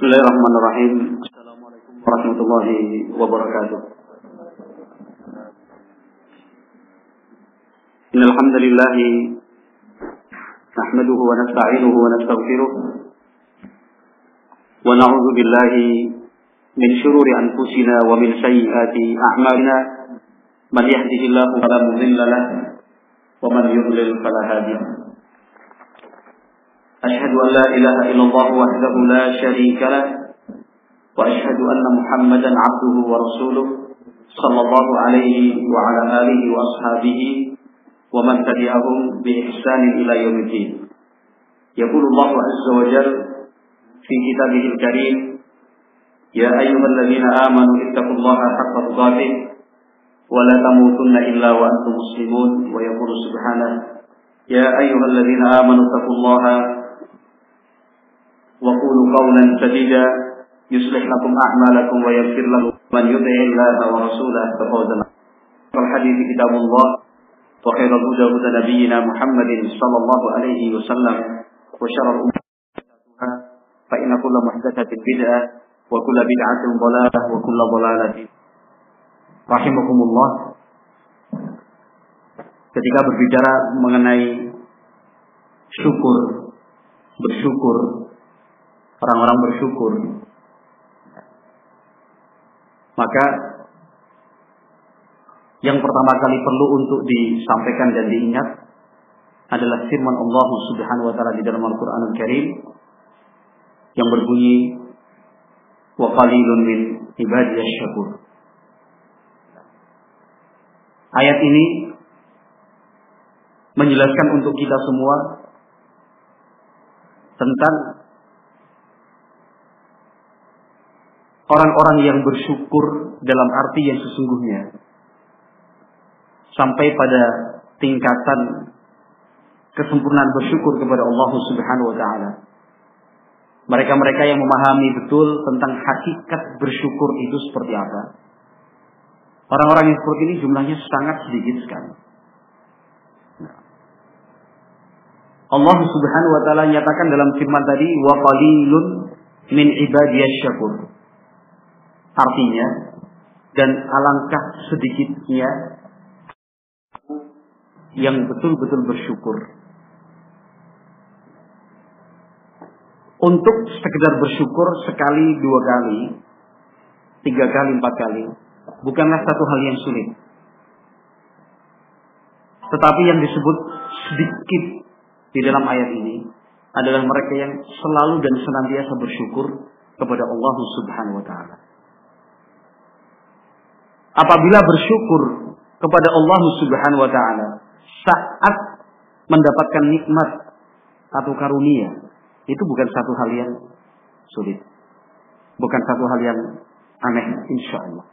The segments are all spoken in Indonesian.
Bismillahirrahmanirrahim. Assalamualaikum warahmatullahi wabarakatuh. Innal hamdalillah wa nasta'inuhu wa nastaghfiruh wa billahi min shururi anfusina wa min sayyiati a'malina man yahdihillahu fala mudilla wa man yudlil fala أشهد أن لا إله إلا الله وحده لا شريك له وأشهد أن محمدا عبده ورسوله صلى الله عليه وعلى آله وأصحابه ومن تبعهم بإحسان إلى يوم الدين. يقول الله عز وجل في كتابه الكريم يا أيها الذين آمنوا اتقوا الله حق تقاته ولا تموتن إلا وأنتم مسلمون. ويقول سبحانه يا أيها الذين آمنوا اتقوا الله وقولوا قولا سديدا يصلح لكم أعمالكم ويغفر لكم من يطع الله ورسوله ففوز الحديث كتاب الله وخير الهدى هدى نبينا محمد صلى الله عليه وسلم وشر الأمور فإن كل محدثة بدعة وكل بدعة ضلالة وكل ضلالة رحمكم الله ketika berbicara mengenai syukur bersyukur orang-orang bersyukur. Maka yang pertama kali perlu untuk disampaikan dan diingat adalah firman Allah Subhanahu wa taala di dalam Al-Qur'an Al-Karim yang berbunyi wa qalilun min ibadiyasy syakur. Ayat ini menjelaskan untuk kita semua tentang orang-orang yang bersyukur dalam arti yang sesungguhnya sampai pada tingkatan kesempurnaan bersyukur kepada Allah Subhanahu wa taala. Mereka-mereka yang memahami betul tentang hakikat bersyukur itu seperti apa. Orang-orang yang seperti ini jumlahnya sangat sedikit sekali. Nah. Allah Subhanahu wa taala nyatakan dalam firman tadi wa qalilun min ibadiyasy syakur. Artinya, dan alangkah sedikitnya yang betul-betul bersyukur. Untuk sekedar bersyukur sekali, dua kali, tiga kali, empat kali, bukanlah satu hal yang sulit. Tetapi yang disebut sedikit di dalam ayat ini adalah mereka yang selalu dan senantiasa bersyukur kepada Allah Subhanahu wa taala apabila bersyukur kepada Allah Subhanahu wa taala saat mendapatkan nikmat atau karunia itu bukan satu hal yang sulit. Bukan satu hal yang aneh insya Allah.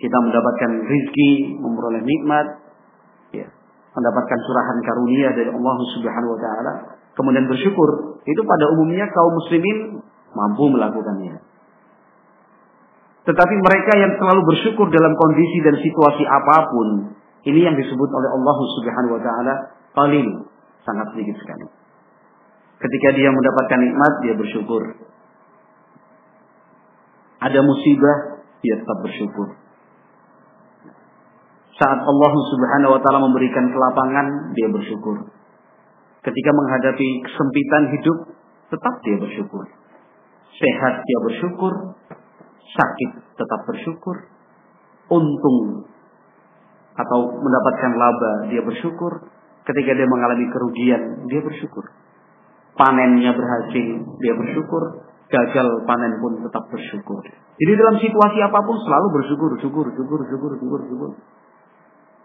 Kita mendapatkan rizki, memperoleh nikmat, ya, mendapatkan curahan karunia dari Allah Subhanahu wa taala, kemudian bersyukur. Itu pada umumnya kaum muslimin mampu melakukannya. Tetapi mereka yang selalu bersyukur dalam kondisi dan situasi apa pun, ini yang disebut oleh Allah Subhanahu wa taala qalil, sangat sedikit sekali. Ketika dia mendapatkan nikmat, dia bersyukur. Ada musibah, dia tetap bersyukur. Saat Allah Subhanahu wa taala memberikan kelapangan, dia bersyukur. Ketika menghadapi kesempitan hidup, tetap dia bersyukur. Sehat dia bersyukur, sakit tetap bersyukur, untung atau mendapatkan laba dia bersyukur, ketika dia mengalami kerugian dia bersyukur. Panennya berhasil dia bersyukur, gagal panen pun tetap bersyukur. Jadi dalam situasi apa pun selalu bersyukur, syukur, syukur, syukur, syukur, syukur.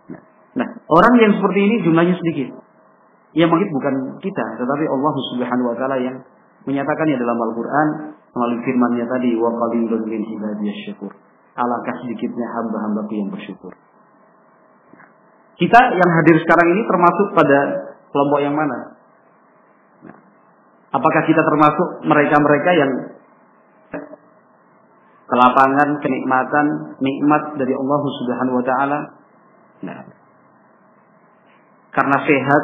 Nah, nah orang yang seperti ini jumlahnya sedikit. Yang mungkin bukan kita, tetapi Allah Subhanahu wa taala yang menyatakannya dalam Al-Qur'an melalui firman-Nya tadi wa qalilun min ibadiyasy syakur. Alangkah sedikitnya hamba-hambaku yang bersyukur. Kita yang hadir sekarang ini termasuk pada kelompok yang mana? Nah, apakah kita termasuk mereka-mereka yang kelapangan, kenikmatan, nikmat dari Allah Subhanahu wa taala? Nah, karena sehat,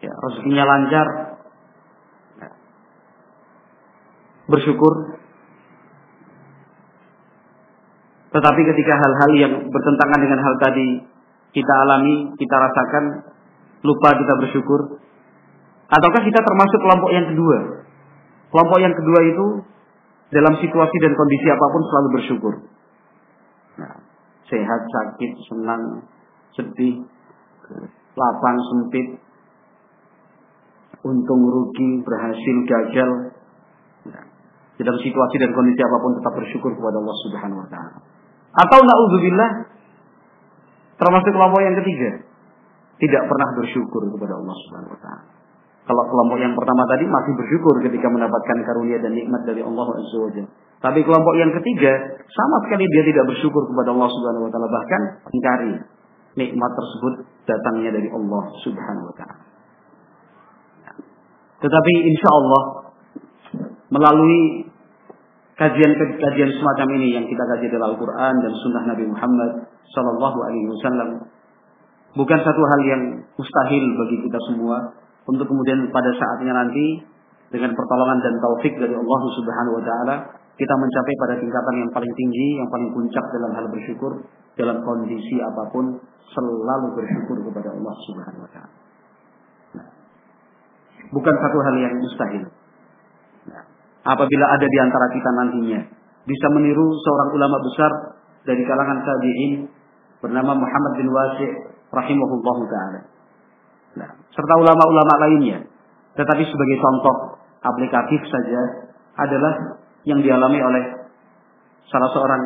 ya, rezekinya lancar, bersyukur. Tetapi ketika hal-hal yang bertentangan dengan hal tadi kita alami, kita rasakan, lupa kita bersyukur. Ataukah kita termasuk kelompok yang kedua? Kelompok yang kedua itu dalam situasi dan kondisi apa pun selalu bersyukur. Nah, sehat, sakit, senang, sedih, lapang, sempit, untung, rugi, berhasil, gagal. Nah, dalam situasi dan kondisi apa pun tetap bersyukur kepada Allah Subhanahu wa taala. Atau naudzubillah termasuk kelompok yang ketiga, tidak pernah bersyukur kepada Allah Subhanahu wa taala. Kalau kelompok yang pertama tadi masih bersyukur ketika mendapatkan karunia dan nikmat dari Allah Azza wa Tapi kelompok yang ketiga sama sekali dia tidak bersyukur kepada Allah Subhanahu wa taala bahkan ingkari nikmat tersebut datangnya dari Allah Subhanahu wa taala. Tetapi insya Allah melalui kajian-kajian semacam ini yang kita kaji dalam Al-Quran dan Sunnah Nabi Muhammad Sallallahu Alaihi Wasallam bukan satu hal yang mustahil bagi kita semua untuk kemudian pada saatnya nanti dengan pertolongan dan taufik dari Allah Subhanahu wa taala kita mencapai pada tingkatan yang paling tinggi, yang paling puncak dalam hal bersyukur dalam kondisi apa pun selalu bersyukur kepada Allah Subhanahu wa taala. Nah, bukan satu hal yang mustahil. Apabila ada di antara kita nantinya bisa meniru seorang ulama besar dari kalangan tabi'in bernama Muhammad bin Wasi' rahimahullahu taala. Nah, serta ulama-ulama lainnya. Tetapi sebagai contoh aplikatif saja adalah yang dialami oleh salah seorang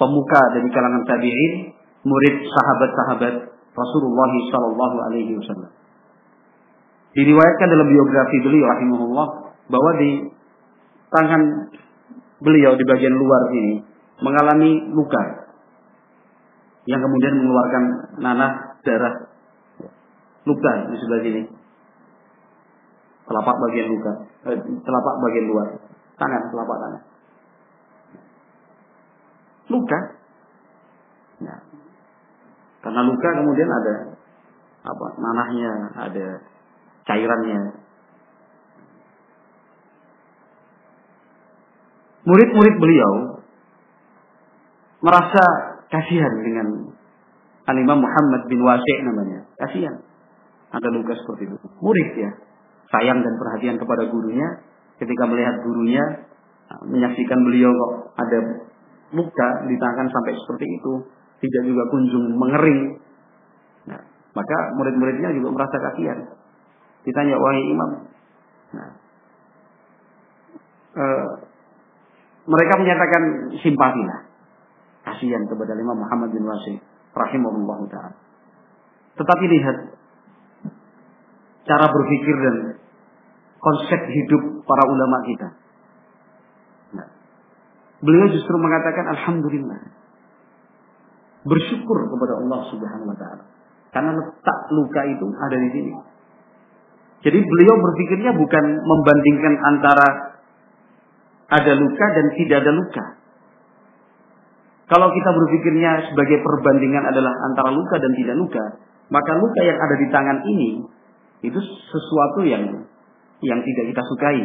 pemuka dari kalangan tabi'in, murid sahabat-sahabat Rasulullah Shallallahu Alaihi Wasallam. Diriwayatkan dalam biografi beliau rahimahullah bahwa di tangan beliau di bagian luar ini mengalami luka yang kemudian mengeluarkan nanah darah luka di sebelah sini. Telapak bagian luka, eh, telapak bagian luar, tangan, telapak tangan. Luka. Nah, karena luka kemudian ada apa? Nanahnya, ada cairannya. Murid-murid beliau merasa kasihan dengan Al-Imam Muhammad bin Wasi' namanya. Kasihan ada luka seperti itu. Murid ya, sayang dan perhatian kepada gurunya. Ketika melihat gurunya, nah, menyaksikan beliau kok ada luka di tangan sampai seperti itu, tidak juga kunjung mengering. Nah, maka murid-muridnya juga merasa kasihan. Ditanya, wahai imam. Nah, e, mereka menyatakan simpati lah. Kasihan kepada Imam Muhammad bin Wasi rahimahullah ta'ala. Tetapi lihat cara berpikir dan konsep hidup para ulama kita. Nah, beliau justru mengatakan alhamdulillah. Bersyukur kepada Allah Subhanahu wa taala. Karena letak luka itu ada di sini. Jadi beliau berpikirnya bukan membandingkan antara ada luka dan tidak ada luka. Kalau kita berpikirnya sebagai perbandingan adalah antara luka dan tidak luka, maka luka yang ada di tangan ini itu sesuatu yang yang tidak kita sukai.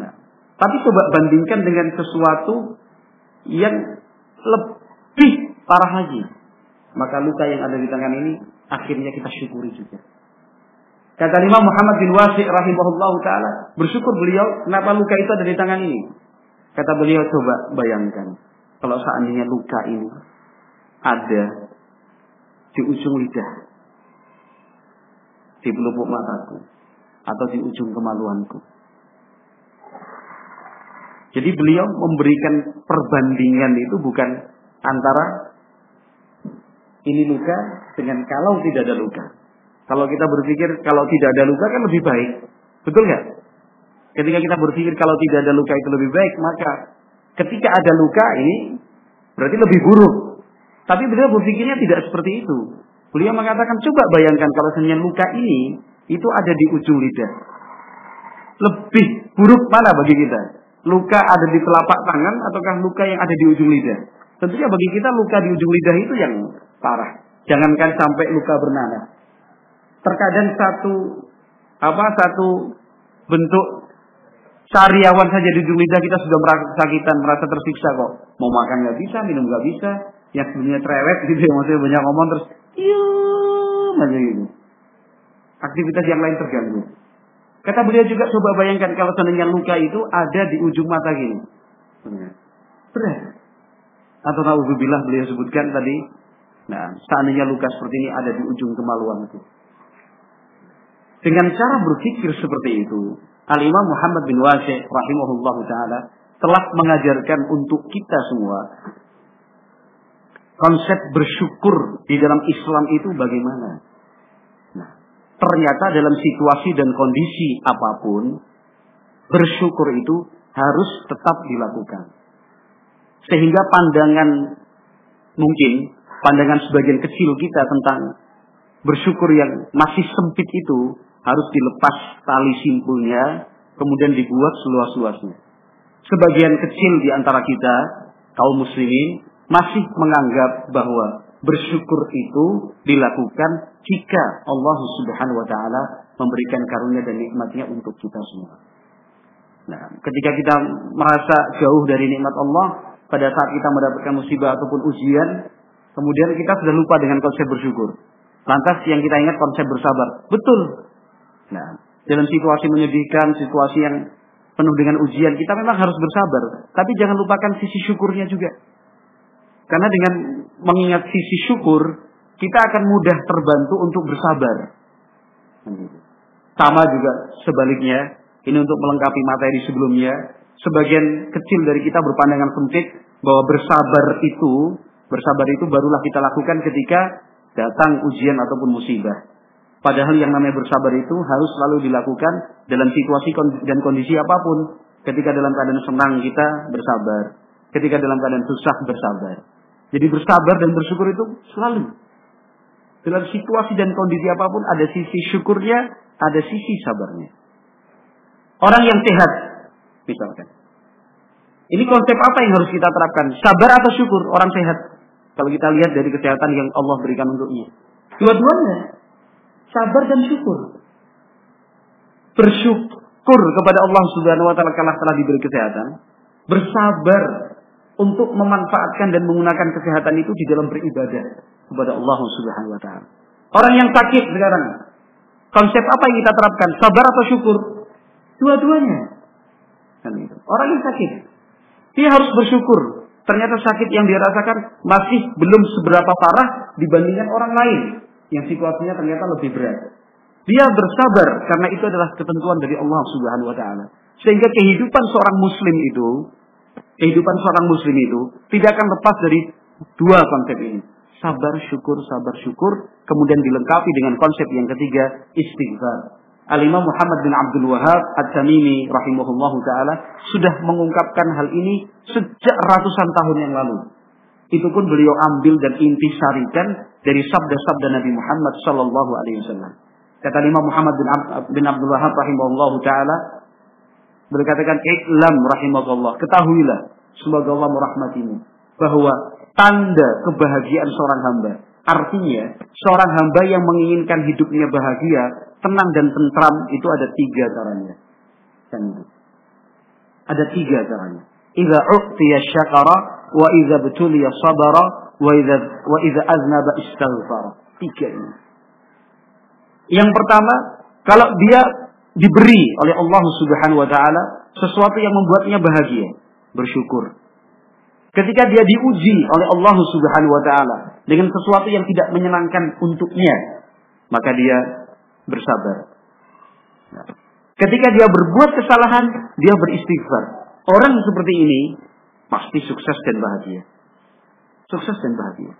Nah, tapi coba bandingkan dengan sesuatu yang lebih parah lagi. Maka luka yang ada di tangan ini akhirnya kita syukuri juga. Kata Imam Muhammad bin Wasi rahimahullah taala, bersyukur beliau kenapa luka itu ada di tangan ini. Kata beliau coba bayangkan kalau seandainya luka ini ada di ujung lidah di pelupuk mataku atau di ujung kemaluanku. Jadi beliau memberikan perbandingan itu bukan antara ini luka dengan kalau tidak ada luka. Kalau kita berpikir kalau tidak ada luka kan lebih baik. Betul nggak? Ketika kita berpikir kalau tidak ada luka itu lebih baik, maka ketika ada luka ini berarti lebih buruk. Tapi beliau berpikirnya tidak seperti itu. Beliau mengatakan, coba bayangkan kalau senyum luka ini itu ada di ujung lidah. Lebih buruk mana bagi kita? Luka ada di telapak tangan ataukah luka yang ada di ujung lidah? Tentunya bagi kita luka di ujung lidah itu yang parah. Jangankan sampai luka bernanah. Terkadang satu apa satu bentuk Sariawan saja di ujung kita sudah merasa kesakitan, merasa tersiksa kok. Mau makan nggak bisa, minum nggak bisa. Yang sebelumnya cerewet gitu ya, maksudnya banyak ngomong terus, iya, aja gitu. Aktivitas yang lain terganggu. Kata beliau juga coba bayangkan kalau seandainya luka itu ada di ujung mata gini. Berat. Atau bilang beliau sebutkan tadi. Nah, seandainya luka seperti ini ada di ujung kemaluan itu. Dengan cara berpikir seperti itu, Al-Imam Muhammad bin Wasi' rahimahullah taala telah mengajarkan untuk kita semua konsep bersyukur di dalam Islam itu bagaimana. Nah, ternyata dalam situasi dan kondisi apa pun bersyukur itu harus tetap dilakukan. Sehingga pandangan mungkin pandangan sebagian kecil kita tentang bersyukur yang masih sempit itu harus dilepas tali simpulnya, kemudian dibuat seluas-luasnya. Sebagian kecil di antara kita, kaum muslimin, masih menganggap bahwa bersyukur itu dilakukan jika Allah Subhanahu wa taala memberikan karunia dan nikmatnya untuk kita semua. Nah, ketika kita merasa jauh dari nikmat Allah pada saat kita mendapatkan musibah ataupun ujian, kemudian kita sudah lupa dengan konsep bersyukur. Lantas yang kita ingat konsep bersabar. Betul, Nah, dalam situasi menyedihkan, situasi yang penuh dengan ujian, kita memang harus bersabar. Tapi jangan lupakan sisi syukurnya juga. Karena dengan mengingat sisi syukur, kita akan mudah terbantu untuk bersabar. Sama juga sebaliknya, ini untuk melengkapi materi sebelumnya, sebagian kecil dari kita berpandangan sempit bahwa bersabar itu, bersabar itu barulah kita lakukan ketika datang ujian ataupun musibah. Padahal yang namanya bersabar itu harus selalu dilakukan dalam situasi dan kondisi apa pun. Ketika dalam keadaan senang kita bersabar. Ketika dalam keadaan susah bersabar. Jadi bersabar dan bersyukur itu selalu. Dalam situasi dan kondisi apa pun ada sisi syukurnya, ada sisi sabarnya. Orang yang sehat, misalkan. Ini konsep apa yang harus kita terapkan? Sabar atau syukur orang sehat? Kalau kita lihat dari kesehatan yang Allah berikan untuknya. Dua-duanya sabar dan syukur. Bersyukur kepada Allah Subhanahu wa taala kalau telah diberi kesehatan, bersabar untuk memanfaatkan dan menggunakan kesehatan itu di dalam beribadah kepada Allah Subhanahu wa taala. Orang yang sakit sekarang, konsep apa yang kita terapkan? Sabar atau syukur? Dua-duanya. Kan Orang yang sakit, dia harus bersyukur. Ternyata sakit yang dia rasakan masih belum seberapa parah dibandingkan orang lain yang situasinya ternyata lebih berat. Dia bersabar karena itu adalah ketentuan dari Allah Subhanahu wa taala. Sehingga kehidupan seorang muslim itu, kehidupan seorang muslim itu tidak akan lepas dari dua konsep ini. Sabar, syukur, sabar, syukur, kemudian dilengkapi dengan konsep yang ketiga, istighfar. Al-Imam Muhammad bin Abdul Wahab At-Tamimi rahimahullah taala sudah mengungkapkan hal ini sejak ratusan tahun yang lalu. Itu pun beliau ambil dan intisarikan dari sabda-sabda Nabi Muhammad sallallahu alaihi wasallam. Kata Imam Muhammad bin, Ab bin Abdul Wahab rahimahullah taala berkatakan iklam rahimahullah ketahuilah semoga Allah merahmatimu bahwa tanda kebahagiaan seorang hamba artinya seorang hamba yang menginginkan hidupnya bahagia tenang dan tentram itu ada tiga caranya. Ada tiga caranya. Idza u'tiya syakara wa idza betuliya sabara wa idza wa. Tiga ini. Yang pertama, kalau dia diberi oleh Allah Subhanahu wa taala sesuatu yang membuatnya bahagia, bersyukur. Ketika dia diuji oleh Allah Subhanahu wa taala dengan sesuatu yang tidak menyenangkan untuknya, maka dia bersabar. Ketika dia berbuat kesalahan, dia beristighfar. Orang seperti ini pasti sukses dan bahagia sukses dan bahagia.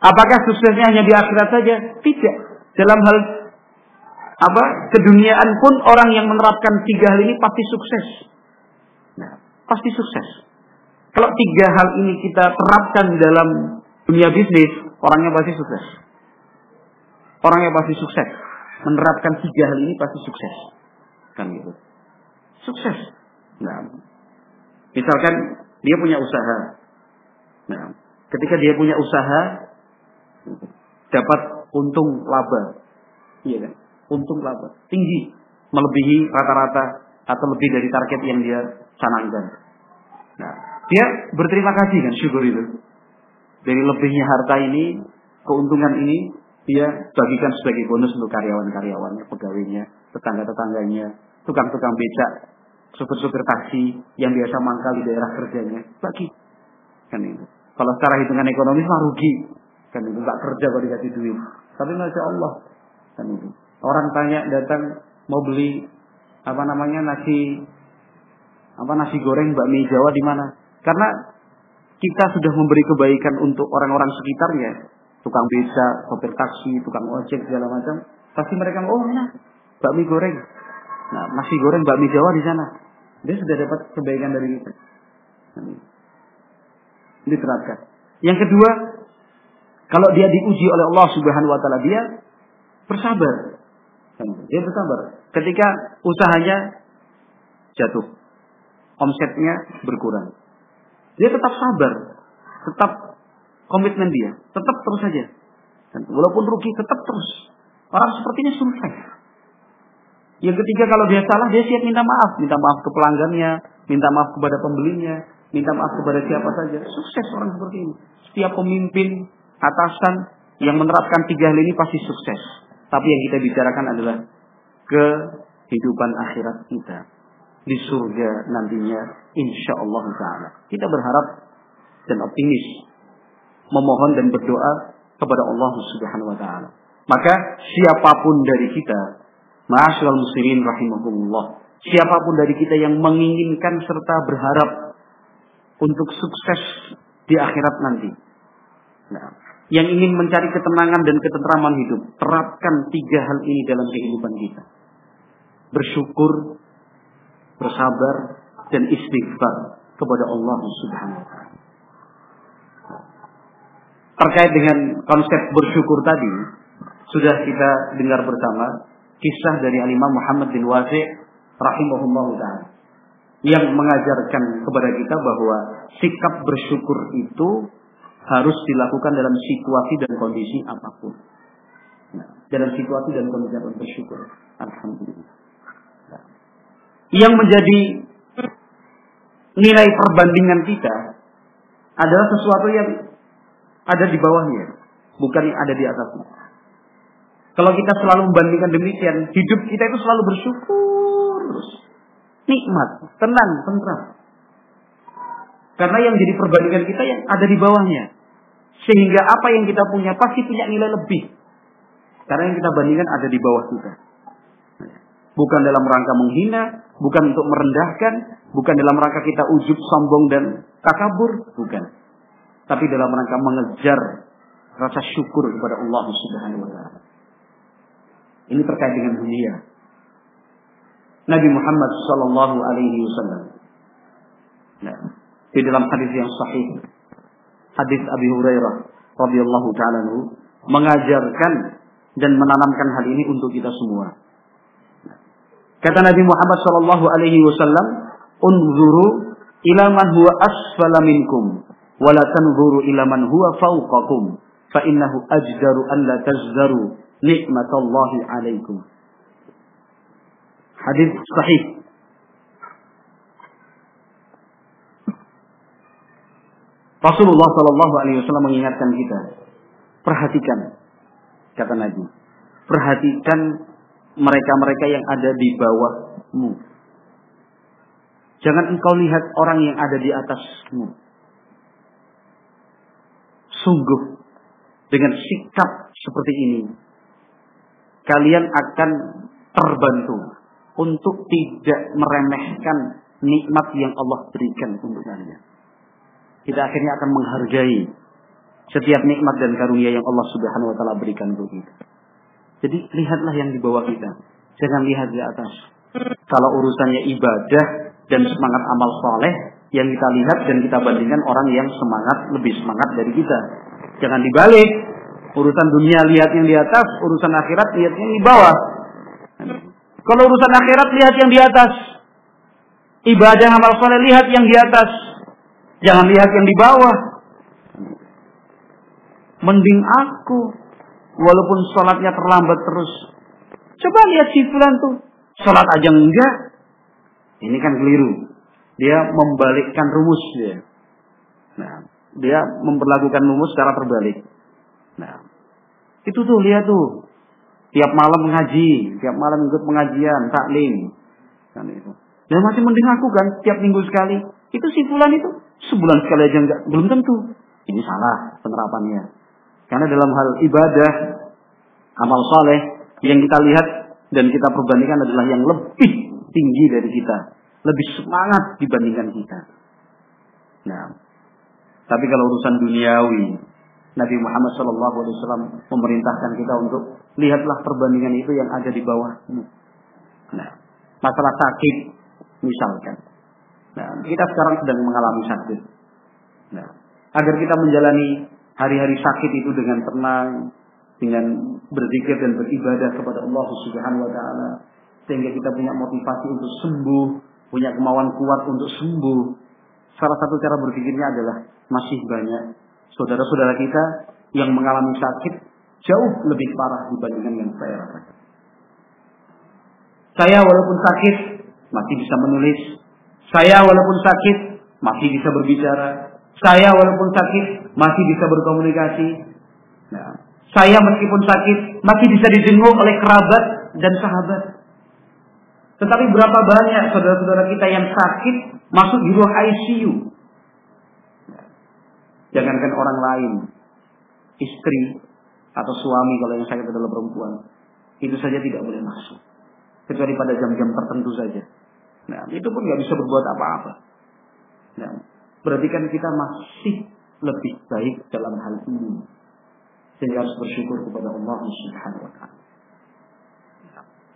Apakah suksesnya hanya di akhirat saja? Tidak. Dalam hal apa keduniaan pun orang yang menerapkan tiga hal ini pasti sukses. Nah, pasti sukses. Kalau tiga hal ini kita terapkan dalam dunia bisnis, orangnya pasti sukses. Orangnya pasti sukses. Menerapkan tiga hal ini pasti sukses. Kan gitu. Sukses. Nah, misalkan dia punya usaha, Nah, ketika dia punya usaha dapat untung laba. Iya kan? Untung laba tinggi melebihi rata-rata atau lebih dari target yang dia canangkan. Nah, dia berterima kasih kan syukur itu. Dari lebihnya harta ini, keuntungan ini dia bagikan sebagai bonus untuk karyawan-karyawannya, pegawainya, tetangga-tetangganya, tukang-tukang becak, supir-supir taksi yang biasa mangkal di daerah kerjanya, bagi. Kan itu. Kalau secara hitungan ekonomis mah rugi. Kan itu tak kerja kalau dikasih duit. Tapi masya Allah, kan itu. Orang tanya datang mau beli apa namanya nasi apa nasi goreng bakmi Jawa di mana? Karena kita sudah memberi kebaikan untuk orang-orang sekitarnya, tukang beca, sopir taksi, tukang ojek segala macam. Pasti mereka oh nah bakmi goreng. Nah nasi goreng bakmi Jawa di sana. Dia sudah dapat kebaikan dari kita. Diterapkan. Yang kedua, kalau dia diuji oleh Allah Subhanahu wa taala dia bersabar. Dia bersabar. Ketika usahanya jatuh, omsetnya berkurang. Dia tetap sabar, tetap komitmen dia, tetap terus saja. Walaupun rugi tetap terus. Orang sepertinya survive. Yang ketiga kalau dia salah dia siap minta maaf, minta maaf ke pelanggannya, minta maaf kepada pembelinya, minta maaf kepada siapa saja. Sukses orang seperti ini. Setiap pemimpin, atasan yang menerapkan tiga hal ini pasti sukses. Tapi yang kita bicarakan adalah kehidupan akhirat kita di surga nantinya insya Allah taala. Kita berharap dan optimis memohon dan berdoa kepada Allah Subhanahu wa taala. Maka siapa pun dari kita, ma'asyiral muslimin rahimahumullah, siapa pun dari kita yang menginginkan serta berharap untuk sukses di akhirat nanti. Nah, yang ingin mencari ketenangan dan ketentraman hidup, terapkan tiga hal ini dalam kehidupan kita. Bersyukur, bersabar, dan istighfar kepada Allah Subhanahu wa taala. Terkait dengan konsep bersyukur tadi, sudah kita dengar bersama kisah dari Imam Muhammad bin Wasi rahimahullah taala yang mengajarkan kepada kita bahwa sikap bersyukur itu harus dilakukan dalam situasi dan kondisi apa pun. Nah, dalam situasi dan kondisi apa pun bersyukur. Alhamdulillah. Nah. Yang menjadi nilai perbandingan kita adalah sesuatu yang ada di bawahnya, bukan yang ada di atasnya. Kalau kita selalu membandingkan demikian, hidup kita itu selalu bersyukur. Nikmat, tenang, tentram. Karena yang jadi perbandingan kita yang ada di bawahnya. Sehingga apa yang kita punya pasti punya nilai lebih. Karena yang kita bandingkan ada di bawah kita. Bukan dalam rangka menghina, bukan untuk merendahkan, bukan dalam rangka kita ujub, sombong dan takabur, bukan. Tapi dalam rangka mengejar rasa syukur kepada Allah Subhanahu wa taala. Ini terkait dengan dunia. Nabi Muhammad sallallahu alaihi wasallam. Nah, di dalam hadis yang sahih, hadis Abi Hurairah radhiyallahu taala mengajarkan dan menanamkan hal ini untuk kita semua. Kata Nabi Muhammad sallallahu alaihi wasallam, "Unzuru ila man huwa asfala minkum wa la tanzuru ila man huwa fawqakum, fa innahu ajdaru an la tazdaru nikmatallahi alaikum." Hadis sahih. Rasulullah Shallallahu Alaihi Wasallam mengingatkan kita, perhatikan, kata Nabi, perhatikan mereka-mereka yang ada di bawahmu. Jangan engkau lihat orang yang ada di atasmu. Sungguh, dengan sikap seperti ini, kalian akan terbantu untuk tidak meremehkan nikmat yang Allah berikan untuk kalian. Kita akhirnya akan menghargai setiap nikmat dan karunia yang Allah Subhanahu wa taala berikan untuk kita. Jadi lihatlah yang di bawah kita. Jangan lihat di atas. Kalau urusannya ibadah dan semangat amal soleh, yang kita lihat dan kita bandingkan orang yang semangat lebih semangat dari kita. Jangan dibalik. Urusan dunia lihat yang di atas, urusan akhirat lihat yang di bawah. Kalau urusan akhirat lihat yang di atas. Ibadah amal soleh lihat yang di atas. Jangan lihat yang di bawah. Mending aku walaupun sholatnya terlambat terus. Coba lihat si fulan tuh, sholat aja enggak, Ini kan keliru. Dia membalikkan rumus dia. Nah, dia memperlakukan rumus secara terbalik. Nah, itu tuh lihat tuh. Tiap malam mengaji, tiap malam ikut pengajian, taklim. Kan itu. Ya masih mending aku kan tiap minggu sekali. Itu si fulan itu sebulan sekali aja enggak belum tentu. Ini salah penerapannya. Karena dalam hal ibadah, amal soleh yang kita lihat dan kita perbandingkan adalah yang lebih tinggi dari kita, lebih semangat dibandingkan kita. Nah, tapi kalau urusan duniawi, Nabi Muhammad SAW memerintahkan kita untuk lihatlah perbandingan itu yang ada di bawahmu. Nah, masalah sakit misalkan. Nah, kita sekarang sedang mengalami sakit. Nah, agar kita menjalani hari-hari sakit itu dengan tenang, dengan berzikir dan beribadah kepada Allah Subhanahu wa taala sehingga kita punya motivasi untuk sembuh, punya kemauan kuat untuk sembuh. Salah satu cara berpikirnya adalah masih banyak saudara-saudara kita yang mengalami sakit jauh lebih parah dibandingkan yang saya rasakan. Saya walaupun sakit masih bisa menulis. Saya walaupun sakit masih bisa berbicara. Saya walaupun sakit masih bisa berkomunikasi. Nah, saya meskipun sakit masih bisa dijenguk oleh kerabat dan sahabat. Tetapi berapa banyak saudara-saudara kita yang sakit masuk di ruang ICU. Jangankan orang lain, istri atau suami kalau yang sakit adalah perempuan, itu saja tidak boleh masuk. Kecuali pada jam-jam tertentu saja. Nah, itu pun nggak bisa berbuat apa-apa. Nah, berarti kan kita masih lebih baik dalam hal ini. Sehingga harus bersyukur kepada Allah Subhanahu wa taala.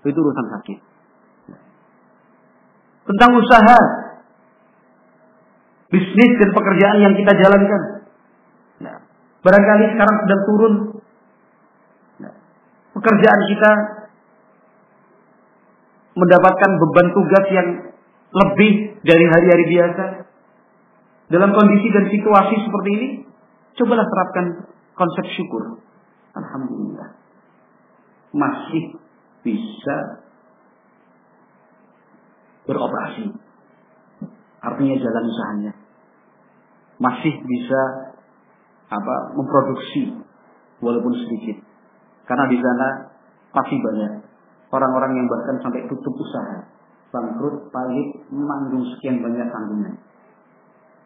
Itu urusan sakit. Tentang usaha, bisnis dan pekerjaan yang kita jalankan. Barangkali sekarang sedang turun pekerjaan kita mendapatkan beban tugas yang lebih dari hari-hari biasa. Dalam kondisi dan situasi seperti ini, cobalah terapkan konsep syukur. Alhamdulillah. Masih bisa beroperasi. Artinya jalan usahanya. Masih bisa apa memproduksi walaupun sedikit. Karena di sana masih banyak orang-orang yang bahkan sampai tutup usaha, bangkrut, pahit, menanggung sekian banyak tanggungan.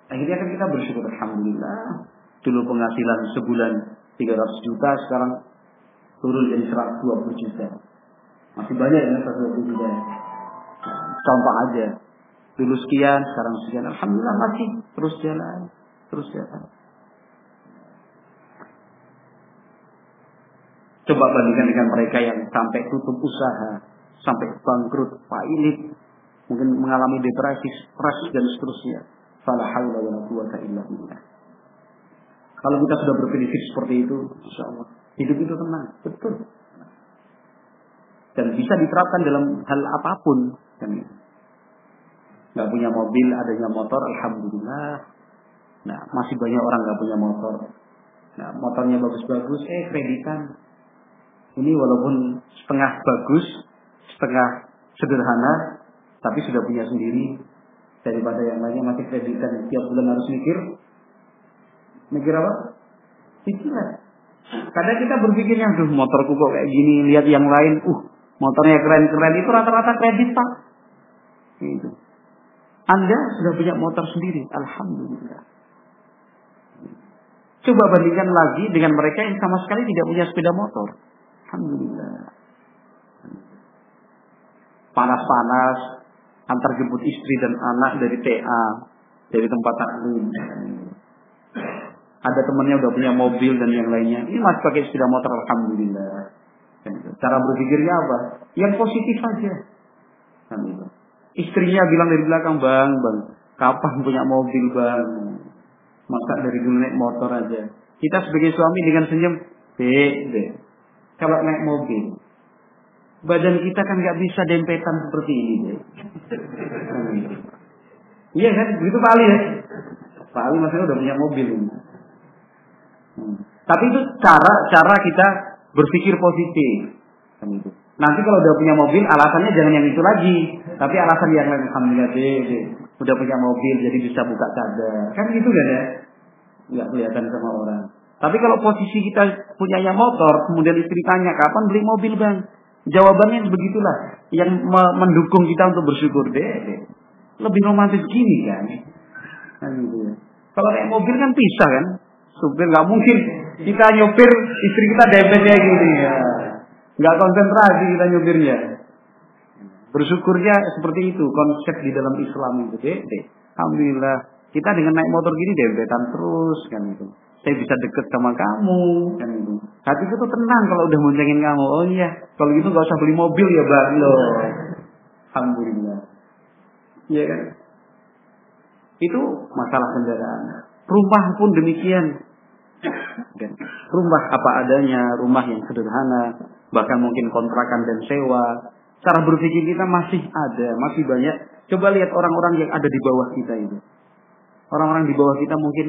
Akhirnya kan kita bersyukur Alhamdulillah Dulu penghasilan sebulan 300 juta, sekarang turun jadi 120 juta. Masih banyak ya 120 juta. Contoh aja. Dulu sekian, sekarang sekian. Alhamdulillah masih terus jalan. Terus jalan. Coba bandingkan dengan mereka yang sampai tutup usaha, sampai bangkrut, pailit, mungkin mengalami depresi, stres dan seterusnya. Fala haula wala quwata illa billah. Kalau kita sudah berprinsip seperti itu, insya Allah hidup itu tenang, betul. Dan bisa diterapkan dalam hal apa pun. Gak punya mobil, adanya motor, alhamdulillah. Nah, masih banyak orang gak punya motor. Nah, motornya bagus-bagus, eh kreditan. Ini walaupun setengah bagus, setengah sederhana, tapi sudah punya sendiri. Daripada yang lainnya masih kreditan, tiap bulan harus mikir, Mikir apa? Pikiran. Kadang kita berpikirnya, aduh motorku kok kayak gini, lihat yang lain, uh motornya keren-keren, itu rata-rata kredit pak. Itu. Anda sudah punya motor sendiri, Alhamdulillah. Coba bandingkan lagi dengan mereka yang sama sekali tidak punya sepeda motor. Alhamdulillah. Panas-panas, antar jemput istri dan anak dari TA, dari tempat taklim ada temannya udah punya mobil dan yang lainnya. Ini masih pakai sepeda motor, alhamdulillah. Cara berpikirnya apa? Yang positif saja. Istrinya bilang dari belakang, bang, bang, kapan punya mobil bang? Masa dari dulu naik motor aja. Kita sebagai suami dengan senyum, deh, Kalau naik mobil, badan kita kan nggak bisa dempetan seperti ini deh. Iya kan, begitu Pak Ali ya. Pak Ali maksudnya udah punya mobil. Hmm. Tapi itu cara cara kita berpikir positif. Kan itu. Nanti kalau udah punya mobil, alasannya jangan yang itu lagi. Tapi alasan yang lain, Alhamdulillah deh, deh. Udah punya mobil, jadi bisa buka cadar. Kan gitu kan ya? Nggak kelihatan sama orang. Tapi kalau posisi kita punyanya motor, kemudian istri tanya, kapan beli mobil bang? Jawabannya begitulah. Yang mendukung kita untuk bersyukur deh. Lebih romantis gini kan. Kalau naik mobil kan pisah kan. Supir nggak mungkin kita nyopir istri kita dempet gini ya. Nggak konsentrasi kita nyopirnya. Bersyukurnya seperti itu konsep di dalam Islam itu deh. Alhamdulillah kita dengan naik motor gini dempetan terus kan itu. Saya bisa deket sama kamu kan itu. Hati itu tenang kalau udah moncengin kamu. Oh iya, kalau gitu nggak usah beli mobil ya bang loh. Alhamdulillah. Iya kan? Itu masalah kendaraan. Rumah pun demikian. Kan? Rumah apa adanya, rumah yang sederhana, bahkan mungkin kontrakan dan sewa. Cara berpikir kita masih ada, masih banyak. Coba lihat orang-orang yang ada di bawah kita itu. Orang-orang di bawah kita mungkin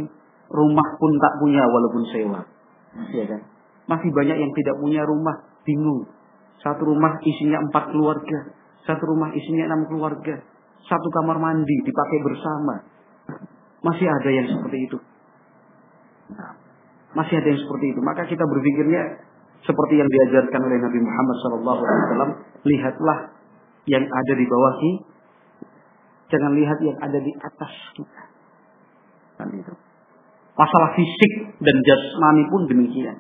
rumah pun tak punya walaupun sewa. Ya kan? Masih banyak yang tidak punya rumah, bingung. Satu rumah isinya empat keluarga, satu rumah isinya enam keluarga, satu kamar mandi dipakai bersama. Masih ada yang seperti itu. Nah, masih ada yang seperti itu. Maka kita berpikirnya seperti yang diajarkan oleh Nabi Muhammad SAW. Lihatlah yang ada di bawah kita. Jangan lihat yang ada di atas kita. Kan itu. Masalah fisik dan jasmani pun demikian.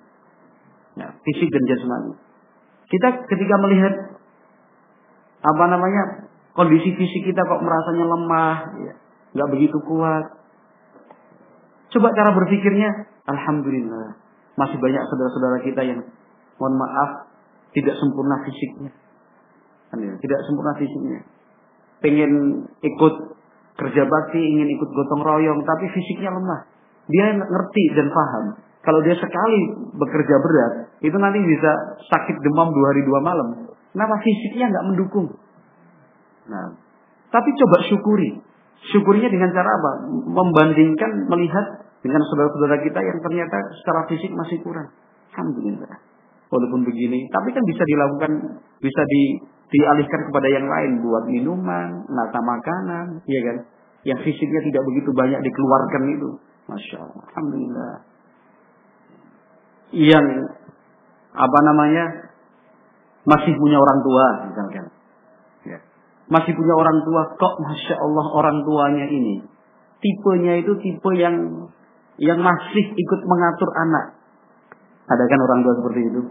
Ya, fisik dan jasmani. Kita ketika melihat apa namanya kondisi fisik kita kok merasanya lemah, ya, nggak begitu kuat. Coba cara berpikirnya, alhamdulillah masih banyak saudara-saudara kita yang mohon maaf tidak sempurna fisiknya, kan ya, tidak sempurna fisiknya. Pengen ikut kerja bakti, ingin ikut gotong royong, tapi fisiknya lemah. Dia ngerti dan paham. Kalau dia sekali bekerja berat, itu nanti bisa sakit demam dua hari dua malam. Kenapa fisiknya nggak mendukung? Nah, tapi coba syukuri. Syukurinya dengan cara apa? Membandingkan melihat dengan saudara-saudara kita yang ternyata secara fisik masih kurang. Alhamdulillah. Walaupun begini, tapi kan bisa dilakukan, bisa di, dialihkan kepada yang lain buat minuman, nata makanan, ya kan? Yang fisiknya tidak begitu banyak dikeluarkan itu. Masya Allah. Alhamdulillah. Yang apa namanya masih punya orang tua misalkan. Ya. Masih punya orang tua kok masya Allah orang tuanya ini tipenya itu tipe yang yang masih ikut mengatur anak. Ada kan orang tua seperti itu?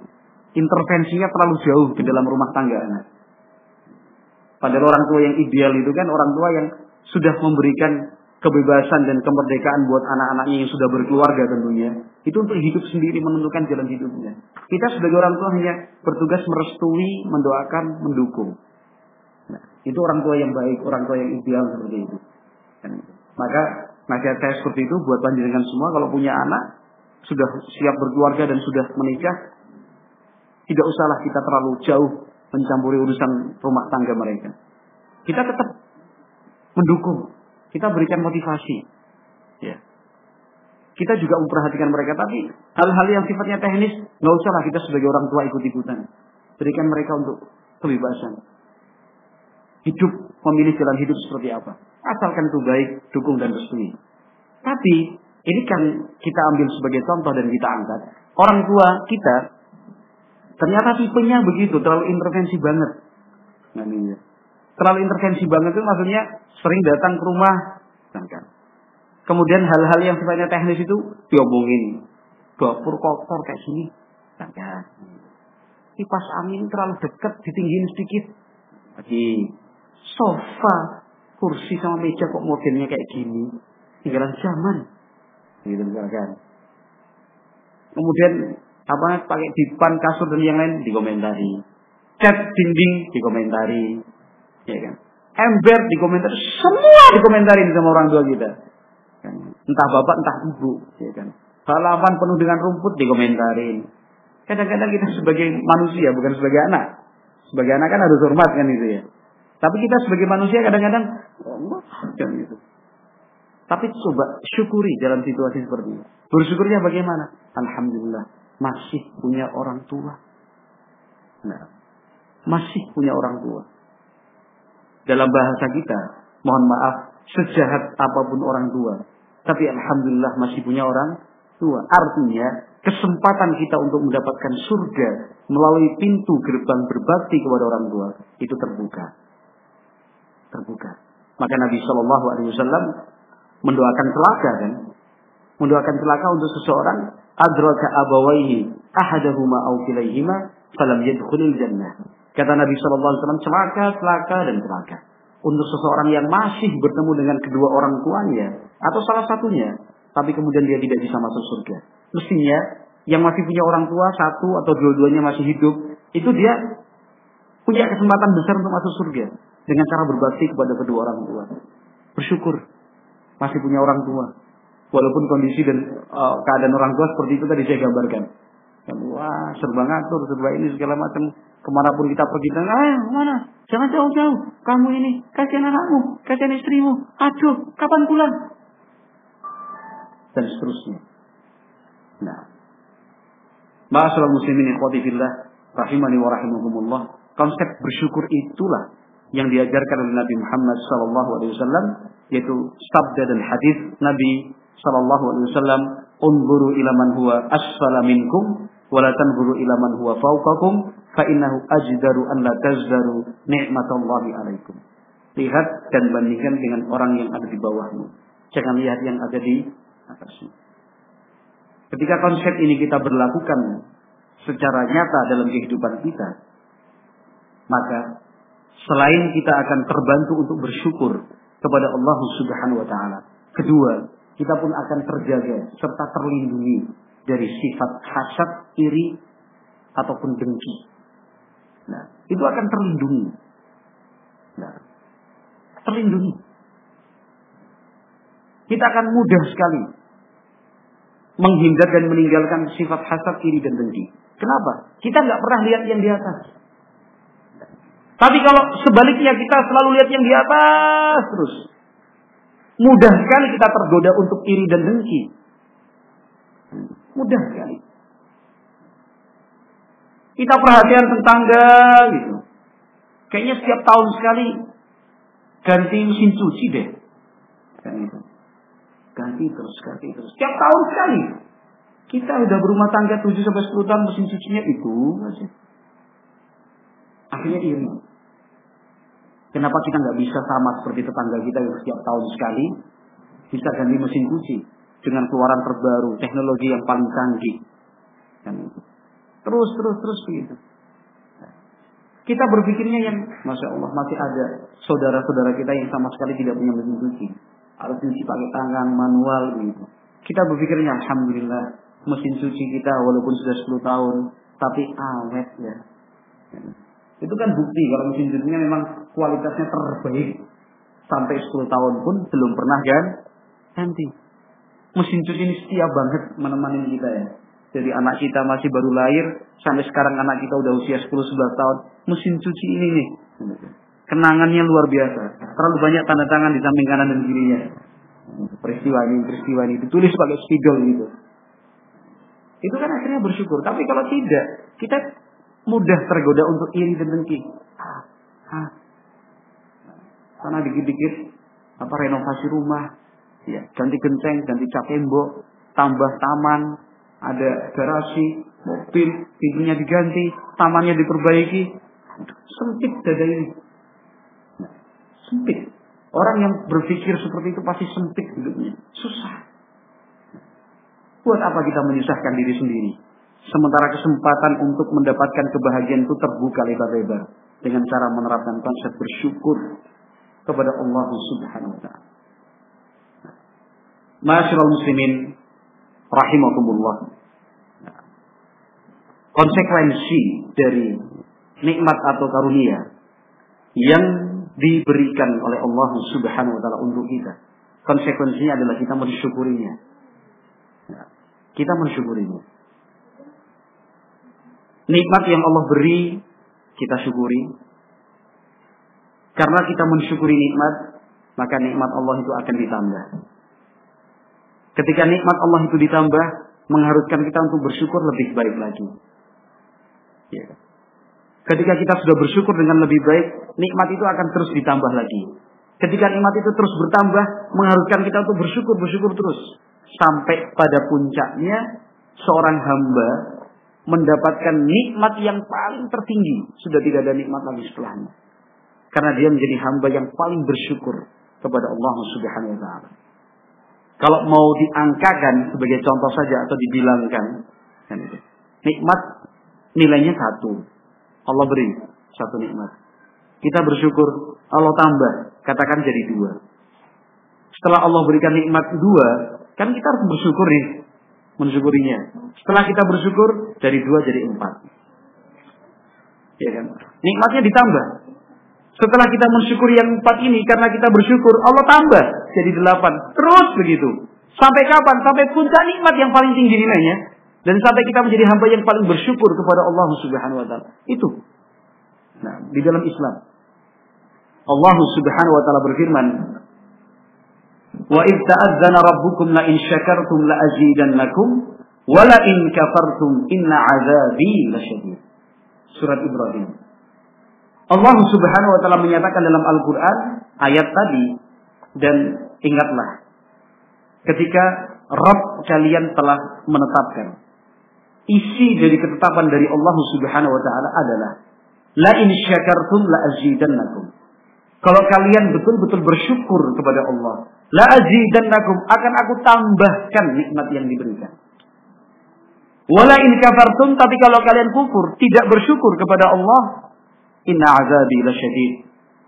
Intervensinya terlalu jauh di dalam rumah tangga anak. Padahal orang tua yang ideal itu kan orang tua yang sudah memberikan kebebasan dan kemerdekaan buat anak-anaknya yang sudah berkeluarga tentunya. Itu untuk hidup sendiri menentukan jalan hidupnya. Kita sebagai orang tua hanya bertugas merestui, mendoakan, mendukung. Nah, itu orang tua yang baik, orang tua yang ideal seperti itu. Maka nasihat saya seperti itu buat panjenengan semua kalau punya anak sudah siap berkeluarga dan sudah menikah, tidak usahlah kita terlalu jauh mencampuri urusan rumah tangga mereka. Kita tetap mendukung, kita berikan motivasi. Ya. Kita juga memperhatikan mereka, tapi hal-hal yang sifatnya teknis, nggak usahlah kita sebagai orang tua ikut-ikutan. Berikan mereka untuk kebebasan. Hidup, memilih jalan hidup seperti apa. Asalkan itu baik, dukung dan restui. Tapi, ini kan kita ambil sebagai contoh dan kita angkat. Orang tua kita, ternyata tipenya begitu, terlalu intervensi banget. Nah, ini ya terlalu intervensi banget itu maksudnya sering datang ke rumah. Kan. Kemudian hal-hal yang sifatnya teknis itu diomongin. Dapur kotor kayak gini. Kan. Kipas angin terlalu dekat ditinggiin sedikit. Lagi. Sofa kursi sama meja kok modelnya kayak gini. Tinggalan zaman. Gitu misalkan. Kemudian apa pakai dipan kasur dan yang lain dikomentari. Cat dinding dikomentari ya kan? Ember dikomentar, semua dikomentarin sama orang tua kita. Kan? Entah bapak, entah ibu, ya kan? Halaman penuh dengan rumput dikomentarin. Kadang-kadang kita sebagai manusia, bukan sebagai anak. Sebagai anak kan harus hormat kan itu ya. Tapi kita sebagai manusia kadang-kadang, oh, kan itu. Tapi coba syukuri dalam situasi seperti ini. Bersyukurnya bagaimana? Alhamdulillah masih punya orang tua. Nah, masih punya orang tua. Dalam bahasa kita, mohon maaf, sejahat apa pun orang tua, tapi alhamdulillah masih punya orang tua. Artinya, kesempatan kita untuk mendapatkan surga melalui pintu gerbang berbakti kepada orang tua itu terbuka. Terbuka. Maka Nabi Shallallahu Alaihi Wasallam mendoakan celaka kan, mendoakan celaka untuk seseorang adraka abawaihi ahadahuma au kilaihima falam yadkhulil jannah. Kata Nabi sallallahu alaihi wasallam celaka, celaka dan celaka. Untuk seseorang yang masih bertemu dengan kedua orang tuanya atau salah satunya, tapi kemudian dia tidak bisa masuk surga. Mestinya yang masih punya orang tua satu atau dua-duanya masih hidup, itu dia punya kesempatan besar untuk masuk surga dengan cara berbakti kepada kedua orang tua. Bersyukur masih punya orang tua. Walaupun kondisi dan uh, keadaan orang tua seperti itu tadi saya gambarkan. Dan, wah, serba ngatur, serba ini segala macam. Ke mana pun kita pergi, dan, ah, mana? Jangan jauh-jauh. Kamu ini, kasihan anakmu, kasihan istrimu. Aduh, kapan pulang? Dan seterusnya. Nah. Ma'asyarul muslimin ikhwati fillah. Rahimani wa rahimakumullah. Konsep bersyukur itulah yang diajarkan oleh Nabi Muhammad sallallahu alaihi wasallam yaitu sabda dan hadis Nabi sallallahu alaihi wasallam unzuru ila man huwa asfala minkum wa tanzuru huwa fawqakum fa innahu ajdaru an la tazdaru ni'matallahi alaikum lihat dan bandingkan dengan orang yang ada di bawahmu. Jangan lihat yang ada di atasmu. Ketika konsep ini kita berlakukan secara nyata dalam kehidupan kita maka selain kita akan terbantu untuk bersyukur kepada Allah Subhanahu wa taala kedua kita pun akan terjaga serta terlindungi dari sifat hasad, iri, ataupun dengki. Nah, itu akan terlindungi. Nah, terlindungi. Kita akan mudah sekali menghindar dan meninggalkan sifat hasad, iri, dan dengki. Kenapa? Kita nggak pernah lihat yang di atas. Tapi kalau sebaliknya kita selalu lihat yang di atas terus, Mudah sekali kita tergoda untuk iri dan dengki. Mudah sekali. Kita perhatian tetangga gitu. Kayaknya setiap tahun sekali ganti mesin cuci deh. Kan itu. Ganti terus, ganti terus. Setiap tahun sekali. Kita udah berumah tangga 7 sampai 10 tahun mesin cucinya itu aja. Akhirnya iri. Kenapa kita nggak bisa sama seperti tetangga kita yang setiap tahun sekali bisa ganti mesin cuci dengan keluaran terbaru, teknologi yang paling canggih. Dan terus terus terus begitu. Kita berpikirnya yang masya Allah masih ada saudara-saudara kita yang sama sekali tidak punya mesin cuci, harus cuci pakai tangan manual gitu. Kita berpikirnya alhamdulillah mesin cuci kita walaupun sudah 10 tahun tapi awet ya. Itu kan bukti kalau mesin cucinya memang kualitasnya terbaik. Sampai 10 tahun pun belum pernah kan ganti. Mesin cuci ini setia banget menemani kita ya. Jadi anak kita masih baru lahir, sampai sekarang anak kita udah usia 10-11 tahun. Mesin cuci ini nih, kenangannya luar biasa. Terlalu banyak tanda tangan di samping kanan dan kirinya. Peristiwa ini, peristiwa ini ditulis pakai spidol gitu. Itu kan akhirnya bersyukur. Tapi kalau tidak, kita mudah tergoda untuk iri dan dengki. Ah, ah. Karena dikit-dikit apa renovasi rumah, ya ganti genteng, ganti cat tembok, tambah taman, ada garasi, mobil, pintunya diganti, tamannya diperbaiki. Sempit dada ini. Sempit. Orang yang berpikir seperti itu pasti sempit hidupnya. Susah. Buat apa kita menyusahkan diri sendiri? Sementara kesempatan untuk mendapatkan kebahagiaan itu terbuka lebar-lebar dengan cara menerapkan konsep bersyukur kepada Allah Subhanahu wa taala. Masyaallah muslimin rahimakumullah. Konsekuensi dari nikmat atau karunia yang diberikan oleh Allah Subhanahu wa taala untuk kita. Konsekuensinya adalah kita mensyukurinya. Kita mensyukurinya. Nikmat yang Allah beri, kita syukuri. Karena kita mensyukuri nikmat, maka nikmat Allah itu akan ditambah. Ketika nikmat Allah itu ditambah, mengharuskan kita untuk bersyukur lebih baik lagi. Ya. Ketika kita sudah bersyukur dengan lebih baik, nikmat itu akan terus ditambah lagi. Ketika nikmat itu terus bertambah, mengharuskan kita untuk bersyukur, bersyukur terus. Sampai pada puncaknya, seorang hamba mendapatkan nikmat yang paling tertinggi. Sudah tidak ada nikmat lagi setelahnya. Karena dia menjadi hamba yang paling bersyukur kepada Allah Subhanahu wa taala. Kalau mau diangkakan sebagai contoh saja atau dibilangkan, kan nikmat nilainya satu. Allah beri satu nikmat. Kita bersyukur, Allah tambah, katakan jadi dua. Setelah Allah berikan nikmat dua, kan kita harus bersyukur nih, mensyukurinya. Setelah kita bersyukur, dari dua jadi empat. Ya kan? Nikmatnya ditambah. Setelah kita mensyukuri yang empat ini, karena kita bersyukur, Allah tambah jadi delapan. Terus begitu. Sampai kapan? Sampai puncak nikmat yang paling tinggi nilainya. Dan sampai kita menjadi hamba yang paling bersyukur kepada Allah Subhanahu wa taala. Itu. Nah, di dalam Islam. Allah Subhanahu wa taala berfirman, "Wa id ta'adzana rabbukum la in syakartum la azidannakum wa in kafartum inna 'adzabi lasyadid." Surat Ibrahim. Allah Subhanahu wa taala menyatakan dalam Al-Qur'an ayat tadi dan ingatlah ketika Rabb kalian telah menetapkan isi dari ketetapan dari Allah Subhanahu wa taala adalah la in syakartum la azidannakum. Kalau kalian betul-betul bersyukur kepada Allah, la azidannakum akan aku tambahkan nikmat yang diberikan. Wala in kafartum tapi kalau kalian kufur, tidak bersyukur kepada Allah, inna azabi lasyadid.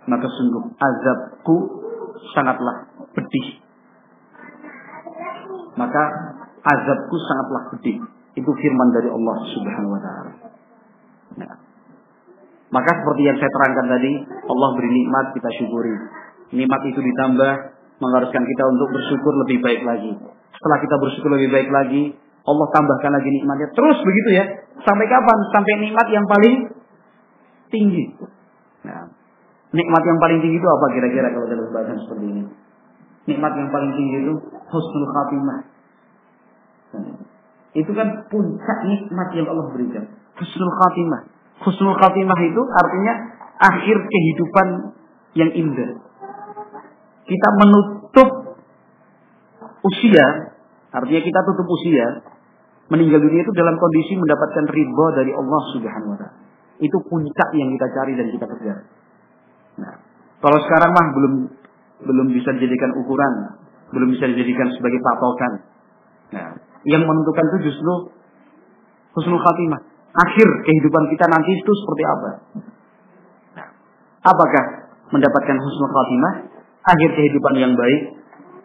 Maka sungguh azabku sangatlah pedih. Maka azabku sangatlah pedih. Itu firman dari Allah Subhanahu wa taala. Nah. Maka seperti yang saya terangkan tadi, Allah beri nikmat kita syukuri. Nikmat itu ditambah mengharuskan kita untuk bersyukur lebih baik lagi. Setelah kita bersyukur lebih baik lagi, Allah tambahkan lagi nikmatnya. Terus begitu ya. Sampai kapan? Sampai nikmat yang paling tinggi. Nah, nikmat yang paling tinggi itu apa kira-kira kalau dalam bahasan seperti ini? Nikmat yang paling tinggi itu husnul khatimah. Nah, itu kan puncak nikmat yang Allah berikan. Husnul khatimah. Husnul khatimah itu artinya akhir kehidupan yang indah. Kita menutup usia, artinya kita tutup usia, meninggal dunia itu dalam kondisi mendapatkan ridho dari Allah Subhanahu wa taala. Itu puncak yang kita cari dan kita kejar. Nah, kalau sekarang mah belum belum bisa dijadikan ukuran, belum bisa dijadikan sebagai patokan. Nah, yang menentukan itu justru husnul khatimah. Akhir kehidupan kita nanti itu seperti apa? Nah, apakah mendapatkan husnul khatimah? Akhir kehidupan yang baik?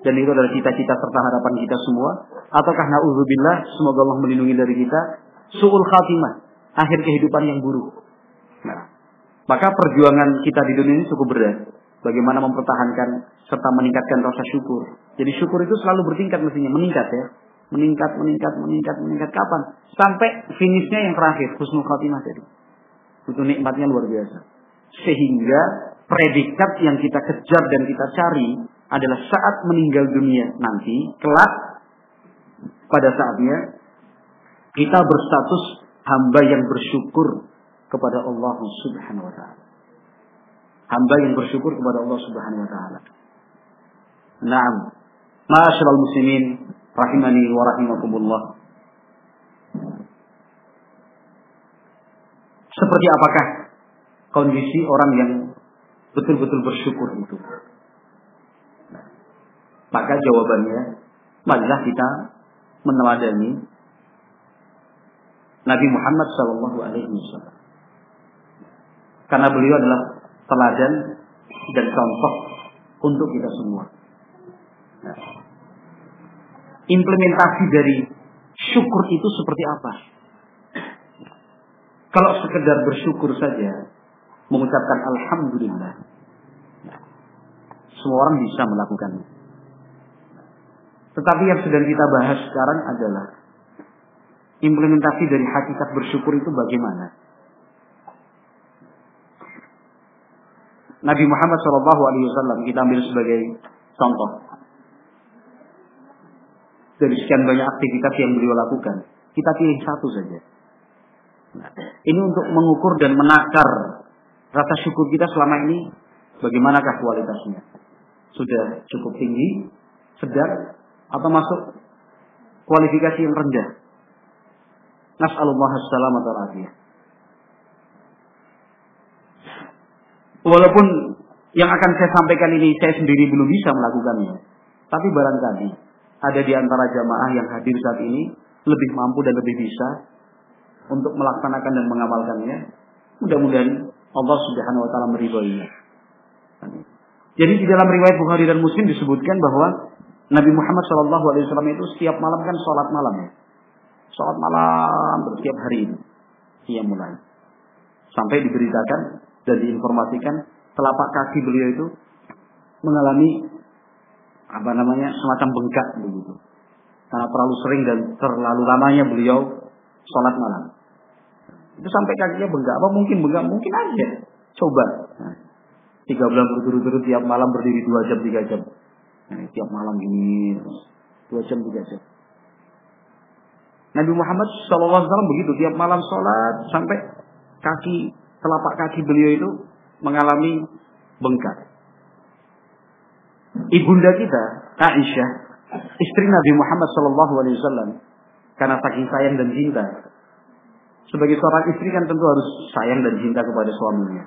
Dan itu adalah cita-cita serta harapan kita semua. Ataukah na'udzubillah, semoga Allah melindungi dari kita. Su'ul khatimah. Akhir kehidupan yang buruk. Maka perjuangan kita di dunia ini cukup berat. Bagaimana mempertahankan serta meningkatkan rasa syukur. Jadi syukur itu selalu bertingkat mestinya, meningkat ya meningkat, meningkat, meningkat, meningkat kapan? Sampai finishnya yang terakhir, husnul khatimah tadi. Itu nikmatnya luar biasa. Sehingga predikat yang kita kejar dan kita cari adalah saat meninggal dunia nanti, kelak pada saatnya kita berstatus hamba yang bersyukur kepada Allah Subhanahu wa taala. Hamba yang bersyukur kepada Allah Subhanahu wa taala. Naam. Masyaallah muslimin, rahimani wa rahimakumullah. Seperti apakah kondisi orang yang betul-betul bersyukur itu? Maka jawabannya, marilah kita meneladani Nabi Muhammad Shallallahu Alaihi Wasallam. Karena beliau adalah teladan dan contoh untuk kita semua. Nah, implementasi dari syukur itu seperti apa? Kalau sekedar bersyukur saja, mengucapkan Alhamdulillah, semua orang bisa melakukannya. Tetapi yang sedang kita bahas sekarang adalah implementasi dari hakikat bersyukur itu bagaimana? Nabi Muhammad SAW kita ambil sebagai contoh dari sekian banyak aktivitas yang beliau lakukan, kita pilih satu saja. Ini untuk mengukur dan menakar rasa syukur kita selama ini bagaimanakah kualitasnya. Sudah cukup tinggi, sedang, atau masuk kualifikasi yang rendah. Nas'alullah as-salamat Walaupun yang akan saya sampaikan ini saya sendiri belum bisa melakukannya. Tapi barangkali ada di antara jamaah yang hadir saat ini lebih mampu dan lebih bisa untuk melaksanakan dan mengamalkannya. Mudah-mudahan Allah Subhanahu wa taala meridhoinya. Jadi di dalam riwayat Bukhari dan Muslim disebutkan bahwa Nabi Muhammad SAW itu setiap malam kan sholat malam ya. Sholat malam setiap hari ini. Ia mulai. Sampai diberitakan dan diinformasikan telapak kaki beliau itu mengalami apa namanya semacam bengkak begitu. Karena terlalu sering dan terlalu lamanya beliau sholat malam. Itu sampai kakinya bengkak. Apa mungkin bengkak? Mungkin aja. Coba. Nah, tiga bulan berturut-turut tiap malam berdiri dua jam tiga jam. Nah, tiap malam gini dua jam tiga jam. Nabi Muhammad SAW begitu tiap malam sholat sampai kaki telapak kaki beliau itu mengalami bengkak. Ibunda kita Aisyah, istri Nabi Muhammad SAW, karena saking sayang dan cinta. Sebagai seorang istri kan tentu harus sayang dan cinta kepada suaminya.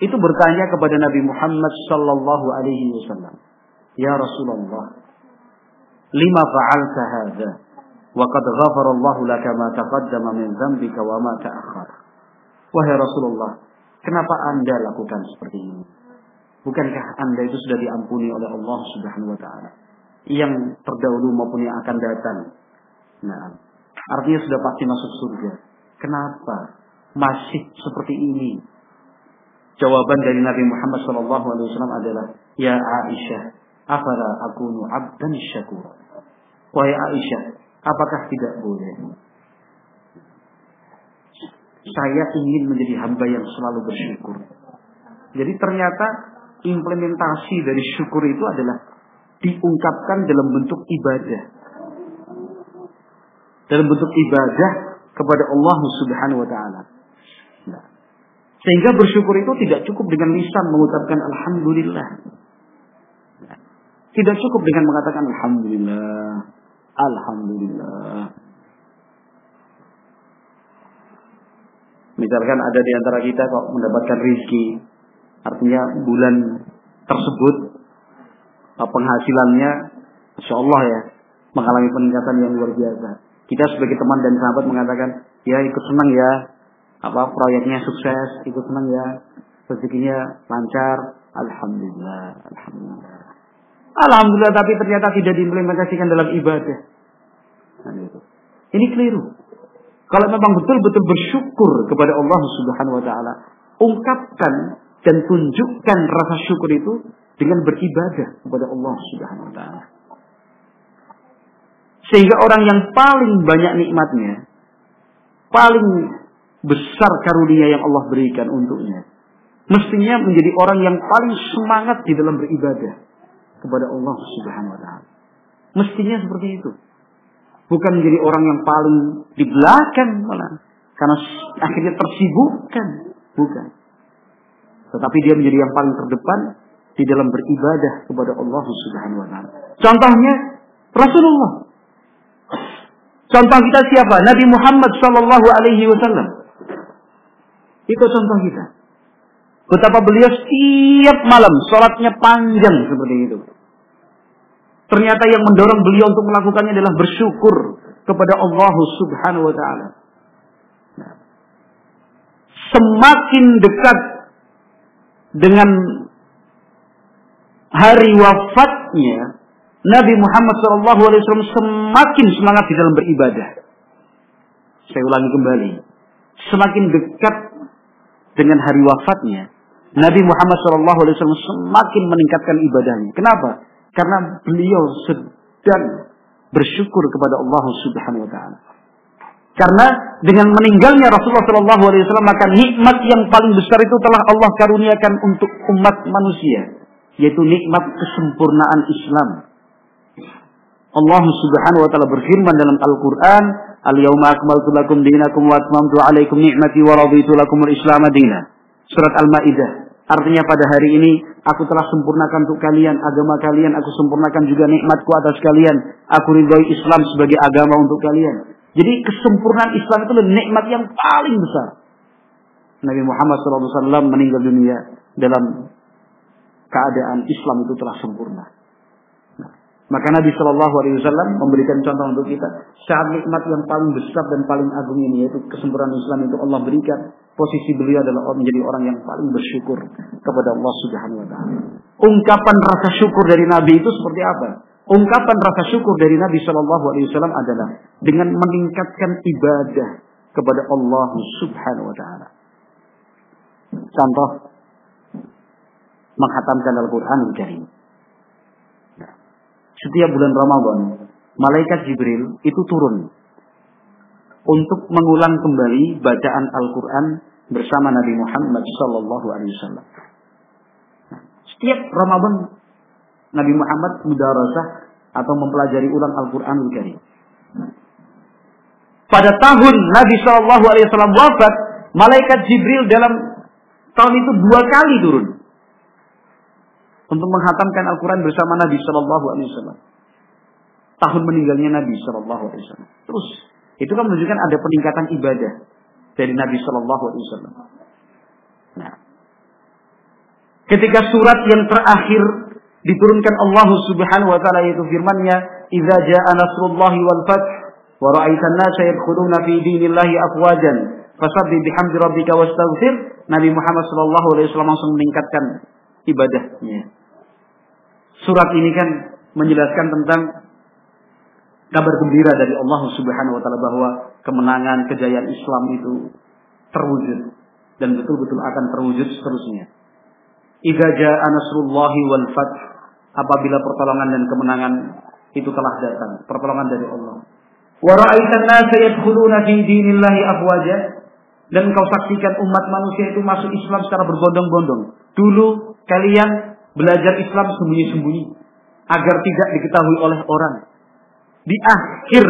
Itu bertanya kepada Nabi Muhammad Sallallahu Alaihi Wasallam, Ya Rasulullah, lima fa'alta hadha? Wa qad ghafara laka min dzambika wa ma ta'akhkhar. Wahai Rasulullah, kenapa Anda lakukan seperti ini? Bukankah Anda itu sudah diampuni oleh Allah Subhanahu wa taala? Yang terdahulu maupun yang akan datang. Nah, artinya sudah pasti masuk surga. Kenapa masih seperti ini? Jawaban dari Nabi Muhammad SAW adalah, Ya Aisyah, afala akunu abdan syakur. Wahai Aisyah, apakah tidak boleh? Saya ingin menjadi hamba yang selalu bersyukur. Jadi ternyata implementasi dari syukur itu adalah diungkapkan dalam bentuk ibadah. Dalam bentuk ibadah kepada Allah Subhanahu wa taala. Nah, sehingga bersyukur itu tidak cukup dengan lisan mengucapkan alhamdulillah. Tidak cukup dengan mengatakan alhamdulillah, alhamdulillah. Misalkan ada di antara kita kok mendapatkan rizki, Artinya bulan tersebut eh, penghasilannya Insya Allah ya mengalami peningkatan yang luar biasa. Kita sebagai teman dan sahabat mengatakan, ya ikut senang ya, apa proyeknya sukses, ikut senang ya, rezekinya lancar, alhamdulillah, alhamdulillah. Alhamdulillah tapi ternyata tidak diimplementasikan dalam ibadah. Nah, itu. Ini keliru. Kalau memang betul-betul bersyukur kepada Allah Subhanahu wa taala, ungkapkan dan tunjukkan rasa syukur itu dengan beribadah kepada Allah Subhanahu wa taala. Sehingga orang yang paling banyak nikmatnya, paling besar karunia yang Allah berikan untuknya, mestinya menjadi orang yang paling semangat di dalam beribadah kepada Allah Subhanahu wa taala. Mestinya seperti itu. Bukan menjadi orang yang paling di belakang malah karena akhirnya tersibukkan, bukan. Tetapi dia menjadi yang paling terdepan di dalam beribadah kepada Allah Subhanahu wa taala. Contohnya Rasulullah. Contoh kita siapa? Nabi Muhammad sallallahu alaihi wasallam. Itu contoh kita. Betapa beliau setiap malam sholatnya panjang seperti itu. Ternyata yang mendorong beliau untuk melakukannya adalah bersyukur kepada Allah Subhanahu wa taala. Nah, semakin dekat dengan hari wafatnya Nabi Muhammad SAW semakin semangat di dalam beribadah. Saya ulangi kembali. Semakin dekat dengan hari wafatnya, Nabi Muhammad SAW semakin meningkatkan ibadahnya. Kenapa? Karena beliau sedang bersyukur kepada Allah Subhanahu wa taala. Karena dengan meninggalnya Rasulullah SAW maka nikmat yang paling besar itu telah Allah karuniakan untuk umat manusia, yaitu nikmat kesempurnaan Islam. Allah Subhanahu wa taala berfirman dalam Al-Qur'an, Al-yawma akmaltu lakum dinakum wa atmamtu alaikum ni'mati wa raditu lakum. Surat Al-Maidah. Artinya pada hari ini aku telah sempurnakan untuk kalian agama kalian, aku sempurnakan juga nikmatku atas kalian. Aku ridhoi Islam sebagai agama untuk kalian. Jadi kesempurnaan Islam itu nikmat yang paling besar. Nabi Muhammad SAW meninggal dunia dalam keadaan Islam itu telah sempurna. Maka Nabi Shallallahu Alaihi Wasallam memberikan contoh untuk kita saat nikmat yang paling besar dan paling agung ini yaitu kesempurnaan Islam itu Allah berikan posisi beliau adalah menjadi orang yang paling bersyukur kepada Allah Subhanahu Wa Taala. Ungkapan rasa syukur dari Nabi itu seperti apa? Ungkapan rasa syukur dari Nabi Shallallahu Alaihi Wasallam adalah dengan meningkatkan ibadah kepada Allah Subhanahu Wa Taala. Contoh menghatamkan Al-Quran Karim setiap bulan Ramadan, malaikat Jibril itu turun untuk mengulang kembali bacaan Al-Quran bersama Nabi Muhammad Sallallahu Alaihi Wasallam. Nah, setiap Ramadan Nabi Muhammad mudarasah atau mempelajari ulang Al-Quran. Pada tahun Nabi Shallallahu Alaihi Wasallam wafat, malaikat Jibril dalam tahun itu dua kali turun untuk menghatamkan Al-Quran bersama Nabi Shallallahu Alaihi Wasallam. Tahun meninggalnya Nabi Shallallahu Alaihi Wasallam. Terus itu kan menunjukkan ada peningkatan ibadah dari Nabi Shallallahu Alaihi Wasallam. Nah, ketika surat yang terakhir diturunkan Allah Subhanahu Wa Taala yaitu firman-Nya, "Idza jaa nasrullahi wal fath wa ra'aitan nasa yadkhuluna fi dinillahi afwajan, fasabbih bihamdi rabbika wastaghfir." Nabi Muhammad Shallallahu Alaihi Wasallam langsung meningkatkan ibadahnya. Surat ini kan menjelaskan tentang kabar gembira dari Allah Subhanahu wa taala bahwa kemenangan kejayaan Islam itu terwujud dan betul-betul akan terwujud seterusnya. Idza jaa nasrullahi wal fath apabila pertolongan dan kemenangan itu telah datang, pertolongan dari Allah. Wa ra'aitan nasa yadkhuluna fi dinillahi afwaja dan kau saksikan umat manusia itu masuk Islam secara berbondong-bondong. Dulu kalian belajar Islam sembunyi-sembunyi agar tidak diketahui oleh orang. Di akhir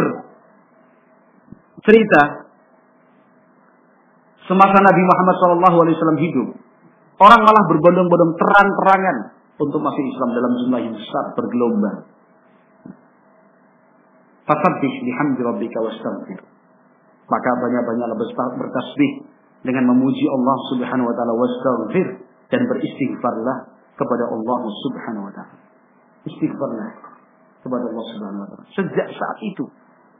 cerita semasa Nabi Muhammad SAW hidup, orang malah berbondong-bondong terang-terangan untuk masuk Islam dalam jumlah yang besar bergelombang. Fasabbih bihamdi rabbika wastaghfir. Maka banyak-banyaklah bertasbih dengan memuji Allah Subhanahu wa taala wastaghfir dan beristighfarlah kepada Allah Subhanahu wa taala. Istighfarlah kepada Allah Subhanahu wa taala. Sejak saat itu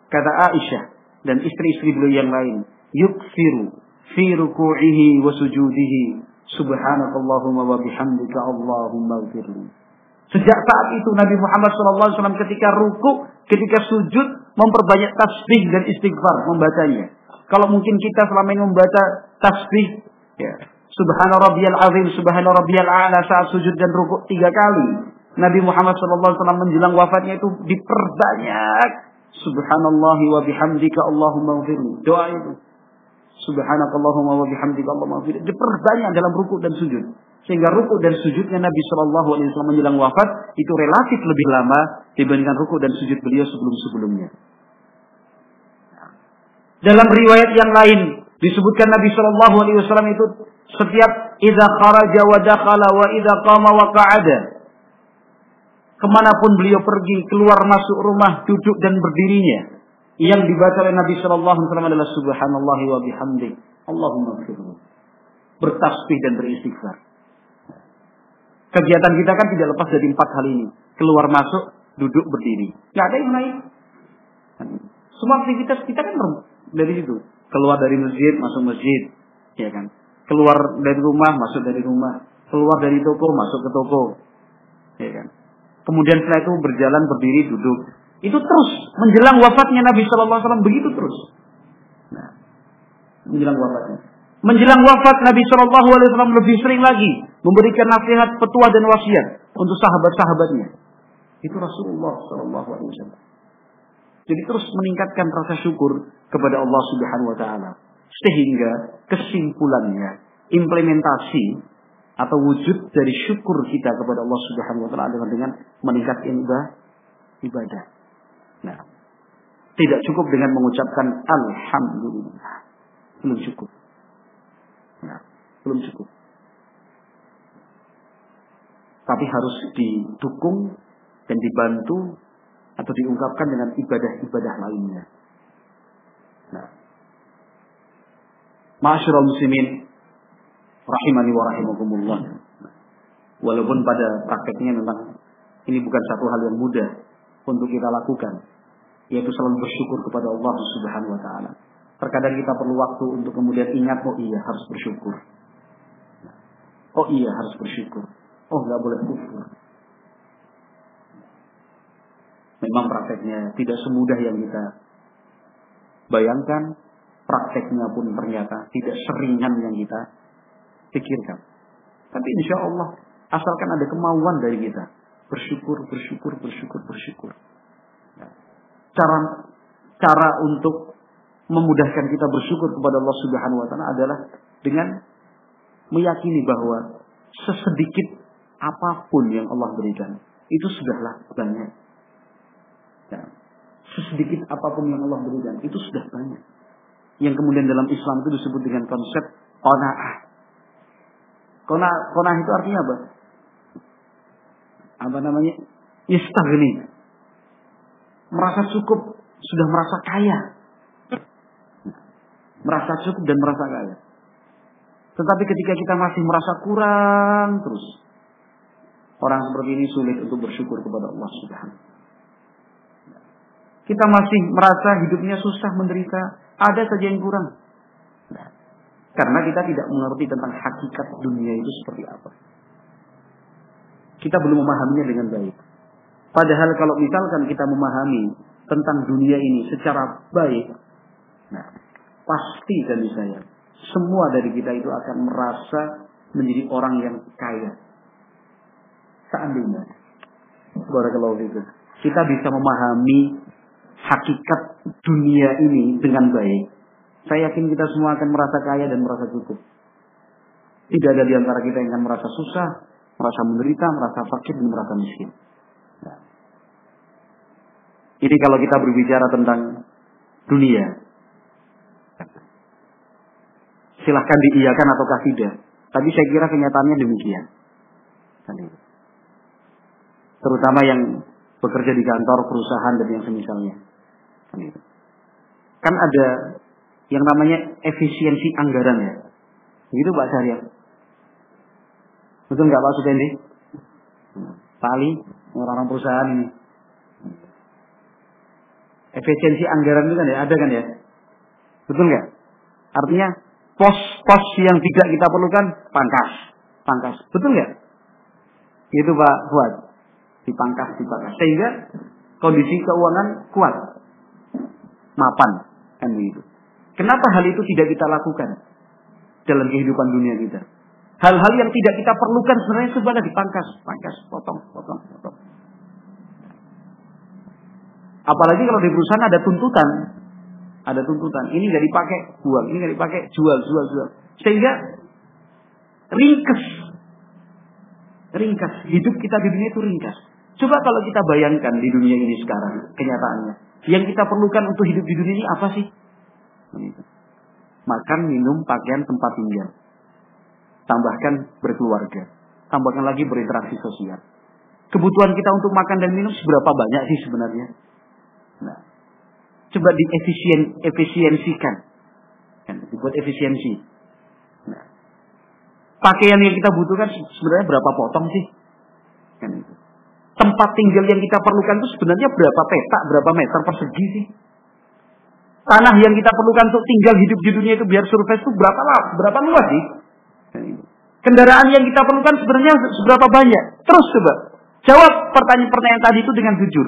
kata Aisyah dan istri-istri beliau yang lain, yuksiru fi ruku'ihi wa sujudihi subhanakallahumma wa bihamdika Allahumma ighfirli. Sejak saat itu Nabi Muhammad SAW ketika ruku, ketika sujud memperbanyak tasbih dan istighfar membacanya. Kalau mungkin kita selama ini membaca tasbih, ya, Subhana rabbiyal azim, subhana rabbiyal a'la saat sujud dan rukuk tiga kali. Nabi Muhammad SAW menjelang wafatnya itu diperbanyak. Subhanallah wa bihamdika Allahumma ghafirli. Doa itu. Subhanakallahumma wa bihamdika Allahumma ghafirli. Diperbanyak dalam rukuk dan sujud. Sehingga rukuk dan sujudnya Nabi Wasallam menjelang wafat itu relatif lebih lama dibandingkan rukuk dan sujud beliau sebelum-sebelumnya. Dalam riwayat yang lain disebutkan Nabi Shallallahu Alaihi itu setiap idza kharaja wa dakhala wa idza qama wa qa'ada. Ke mana pun beliau pergi, keluar masuk rumah, duduk dan berdirinya. Yang dibaca oleh Nabi Shallallahu Alaihi Wasallam adalah Subhanallah wa bihamdi. Allahumma firmu. Bertasbih dan beristighfar. Kegiatan kita kan tidak lepas dari empat hal ini. Keluar masuk, duduk berdiri. Tidak ada yang lain. Semua aktivitas kita kan dari situ. Keluar dari masjid, masuk masjid. Ya kan keluar dari rumah masuk dari rumah. Keluar dari toko masuk ke toko. Ya kan? Kemudian setelah itu berjalan berdiri duduk. Itu terus menjelang wafatnya Nabi Shallallahu Alaihi Wasallam begitu terus. Nah, menjelang wafatnya. Menjelang wafat Nabi Shallallahu Alaihi Wasallam lebih sering lagi memberikan nasihat petua dan wasiat untuk sahabat-sahabatnya. Itu Rasulullah Shallallahu Alaihi Wasallam. Jadi terus meningkatkan rasa syukur kepada Allah Subhanahu Wa Taala sehingga kesimpulannya, implementasi atau wujud dari syukur kita kepada Allah Subhanahu wa taala adalah dengan meningkatkan ibadah. Nah, Tidak cukup dengan mengucapkan Alhamdulillah. Belum cukup. Ya, belum cukup. Tapi harus didukung dan dibantu atau diungkapkan dengan ibadah-ibadah lainnya. Nah. Ma'asyiral muslimin rahimani wa rahimakumullah. Walaupun pada prakteknya memang ini bukan satu hal yang mudah untuk kita lakukan, yaitu selalu bersyukur kepada Allah Subhanahu wa taala. Terkadang kita perlu waktu untuk kemudian ingat, oh iya harus bersyukur. Oh iya harus bersyukur. Oh nggak boleh kufur. Memang prakteknya tidak semudah yang kita bayangkan. Prakteknya pun ternyata tidak seringan yang kita pikirkan. Tapi insya Allah asalkan ada kemauan dari kita bersyukur, bersyukur, bersyukur, bersyukur. Ya. Cara cara untuk memudahkan kita bersyukur kepada Allah Subhanahu wa taala adalah dengan meyakini bahwa sesedikit apa pun yang Allah berikan itu sudahlah banyak. Ya. Sesedikit apa pun yang Allah berikan itu sudah banyak. Yang kemudian dalam Islam itu disebut dengan konsep. Qanaah, qanaah itu artinya apa? Apa namanya? Istagni. Merasa cukup, sudah merasa kaya. Merasa cukup dan merasa kaya. Tetapi ketika kita masih merasa kurang terus, orang seperti ini sulit untuk bersyukur kepada Allah Subhanahu. Kita masih merasa hidupnya susah menderita, ada saja yang kurang. Nah, karena kita tidak mengerti tentang hakikat dunia itu seperti apa. Kita belum memahaminya dengan baik. Padahal kalau misalkan kita memahami tentang dunia ini secara baik, nah, pasti dari saya, semua dari kita itu akan merasa menjadi orang yang kaya. Seandainya, kita bisa memahami hakikat dunia ini dengan baik, saya yakin kita semua akan merasa kaya dan merasa cukup. Tidak ada di antara kita yang akan merasa susah, merasa menderita, merasa fakir, dan merasa miskin. Nah. Ini kalau kita berbicara tentang dunia. Silahkan diiyakan ataukah tidak. Tapi saya kira kenyataannya demikian. Terutama yang bekerja di kantor, perusahaan, dan yang semisalnya. Kan ada yang namanya efisiensi anggaran ya. Begitu Pak Syariah. Betul nggak Pak Sudendi? Pak Ali, orang-orang perusahaan ini. Efisiensi anggaran itu kan ya, ada kan ya? Betul nggak? Artinya pos-pos yang tidak kita perlukan pangkas, pangkas. Betul nggak? Itu Pak Fuad. Dipangkas, dipangkas. Sehingga kondisi keuangan kuat. Mapan. Kan begitu. Kenapa hal itu tidak kita lakukan dalam kehidupan dunia kita? Hal-hal yang tidak kita perlukan sebenarnya sebenarnya dipangkas, pangkas, potong, potong, potong. Apalagi kalau di perusahaan ada tuntutan, ada tuntutan. Ini nggak dipakai, buang. Ini nggak dipakai, jual, jual, jual. Sehingga ringkas, ringkas. Hidup kita di dunia itu ringkas. Coba kalau kita bayangkan di dunia ini sekarang, kenyataannya. Yang kita perlukan untuk hidup di dunia ini apa sih? Makan, minum, pakaian, tempat tinggal. Tambahkan berkeluarga. Tambahkan lagi berinteraksi sosial. Kebutuhan kita untuk makan dan minum seberapa banyak sih sebenarnya? Nah, coba diefisien efisiensikan. Kan, dibuat efisiensi. Nah, pakaian yang kita butuhkan sebenarnya berapa potong sih? Kan itu. Tempat tinggal yang kita perlukan itu sebenarnya berapa petak, berapa meter persegi sih? tanah yang kita perlukan untuk tinggal hidup di dunia itu biar surface itu berapa lah, berapa luas sih? Kendaraan yang kita perlukan sebenarnya seberapa banyak? Terus coba jawab pertanyaan-pertanyaan tadi itu dengan jujur.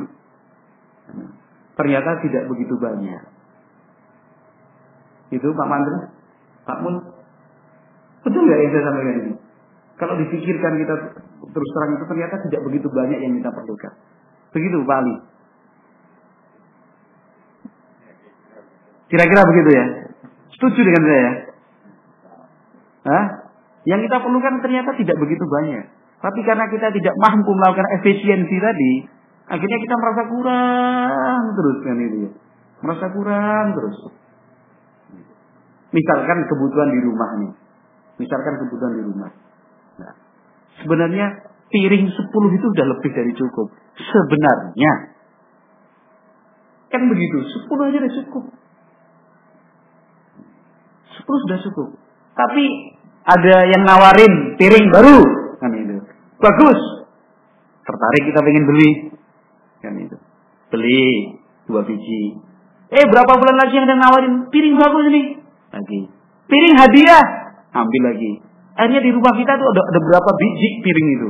Ternyata tidak begitu banyak. Itu Pak Mandra, Pak Mun. Betul nggak yang saya sampaikan ini? Kalau dipikirkan kita terus terang itu ternyata tidak begitu banyak yang kita perlukan. Begitu Pak Ali. Kira-kira begitu ya. Setuju dengan saya? Hah? Yang kita perlukan ternyata tidak begitu banyak. Tapi karena kita tidak mampu melakukan efisiensi tadi, akhirnya kita merasa kurang terus kan itu ya. Merasa kurang terus. Misalkan kebutuhan di rumah nih. Misalkan kebutuhan di rumah. Sebenarnya piring 10 itu sudah lebih dari cukup. Sebenarnya. Kan begitu, 10 aja udah cukup. 10 sudah cukup. Tapi ada yang nawarin piring baru. Kan itu. Bagus. Tertarik kita pengen beli. Kan itu. Beli dua biji. Eh berapa bulan lagi yang ada nawarin piring bagus ini? Lagi. Piring hadiah. Ambil lagi. Akhirnya di rumah kita tuh ada, ada berapa biji piring itu?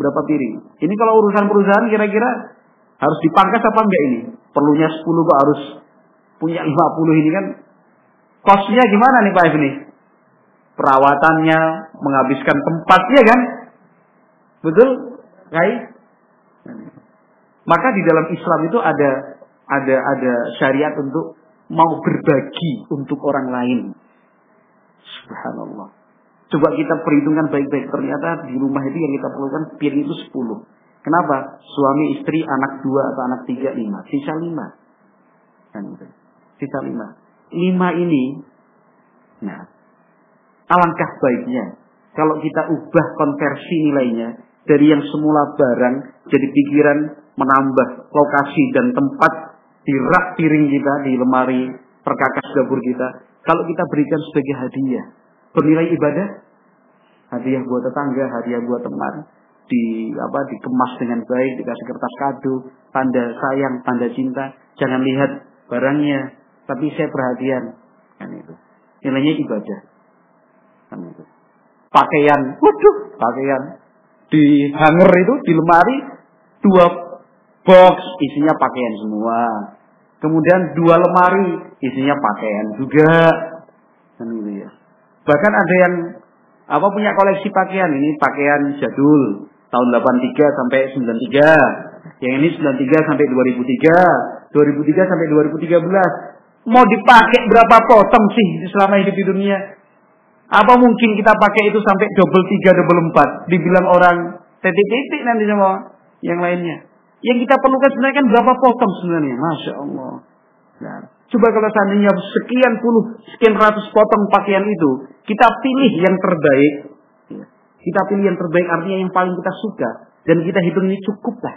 Berapa piring? Ini kalau urusan perusahaan kira-kira harus dipangkas apa enggak ini? Perlunya 10 kok harus punya 50 ini kan? Kosnya gimana nih Pak ini? Perawatannya, menghabiskan tempat, ya kan? Betul? Baik? Maka di dalam Islam itu ada ada ada syariat untuk mau berbagi untuk orang lain. Subhanallah. Coba kita perhitungkan baik-baik. Ternyata di rumah itu yang kita perlukan piring itu 10. Kenapa? Suami, istri, anak dua atau anak tiga, lima. Sisa lima. Kan itu. Sisa lima. Lima ini, nah, alangkah baiknya kalau kita ubah konversi nilainya dari yang semula barang jadi pikiran menambah lokasi dan tempat di rak piring kita, di lemari perkakas dapur kita. Kalau kita berikan sebagai hadiah, bernilai ibadah, hadiah buat tetangga, hadiah buat teman, di apa dikemas dengan baik, dikasih kertas kado, tanda sayang, tanda cinta. Jangan lihat barangnya, tapi saya perhatian, kan itu. Nilainya ibadah, kan itu. Pakaian, waduh, pakaian di hanger itu di lemari dua box isinya pakaian semua. Kemudian dua lemari isinya pakaian juga. Kan gitu ya. Bahkan ada yang apa punya koleksi pakaian ini pakaian jadul tahun 83 sampai 93. Yang ini 93 sampai 2003, 2003 sampai 2013. Mau dipakai berapa potong sih selama hidup di dunia? Apa mungkin kita pakai itu sampai double 3, double 4? Dibilang orang titik-titik nanti sama yang lainnya. Yang kita perlukan sebenarnya kan berapa potong sebenarnya? Masya Allah. Nah, coba kalau seandainya sekian puluh, sekian ratus potong pakaian itu, kita pilih yang terbaik. Kita pilih yang terbaik artinya yang paling kita suka. Dan kita hitung ini cukup lah.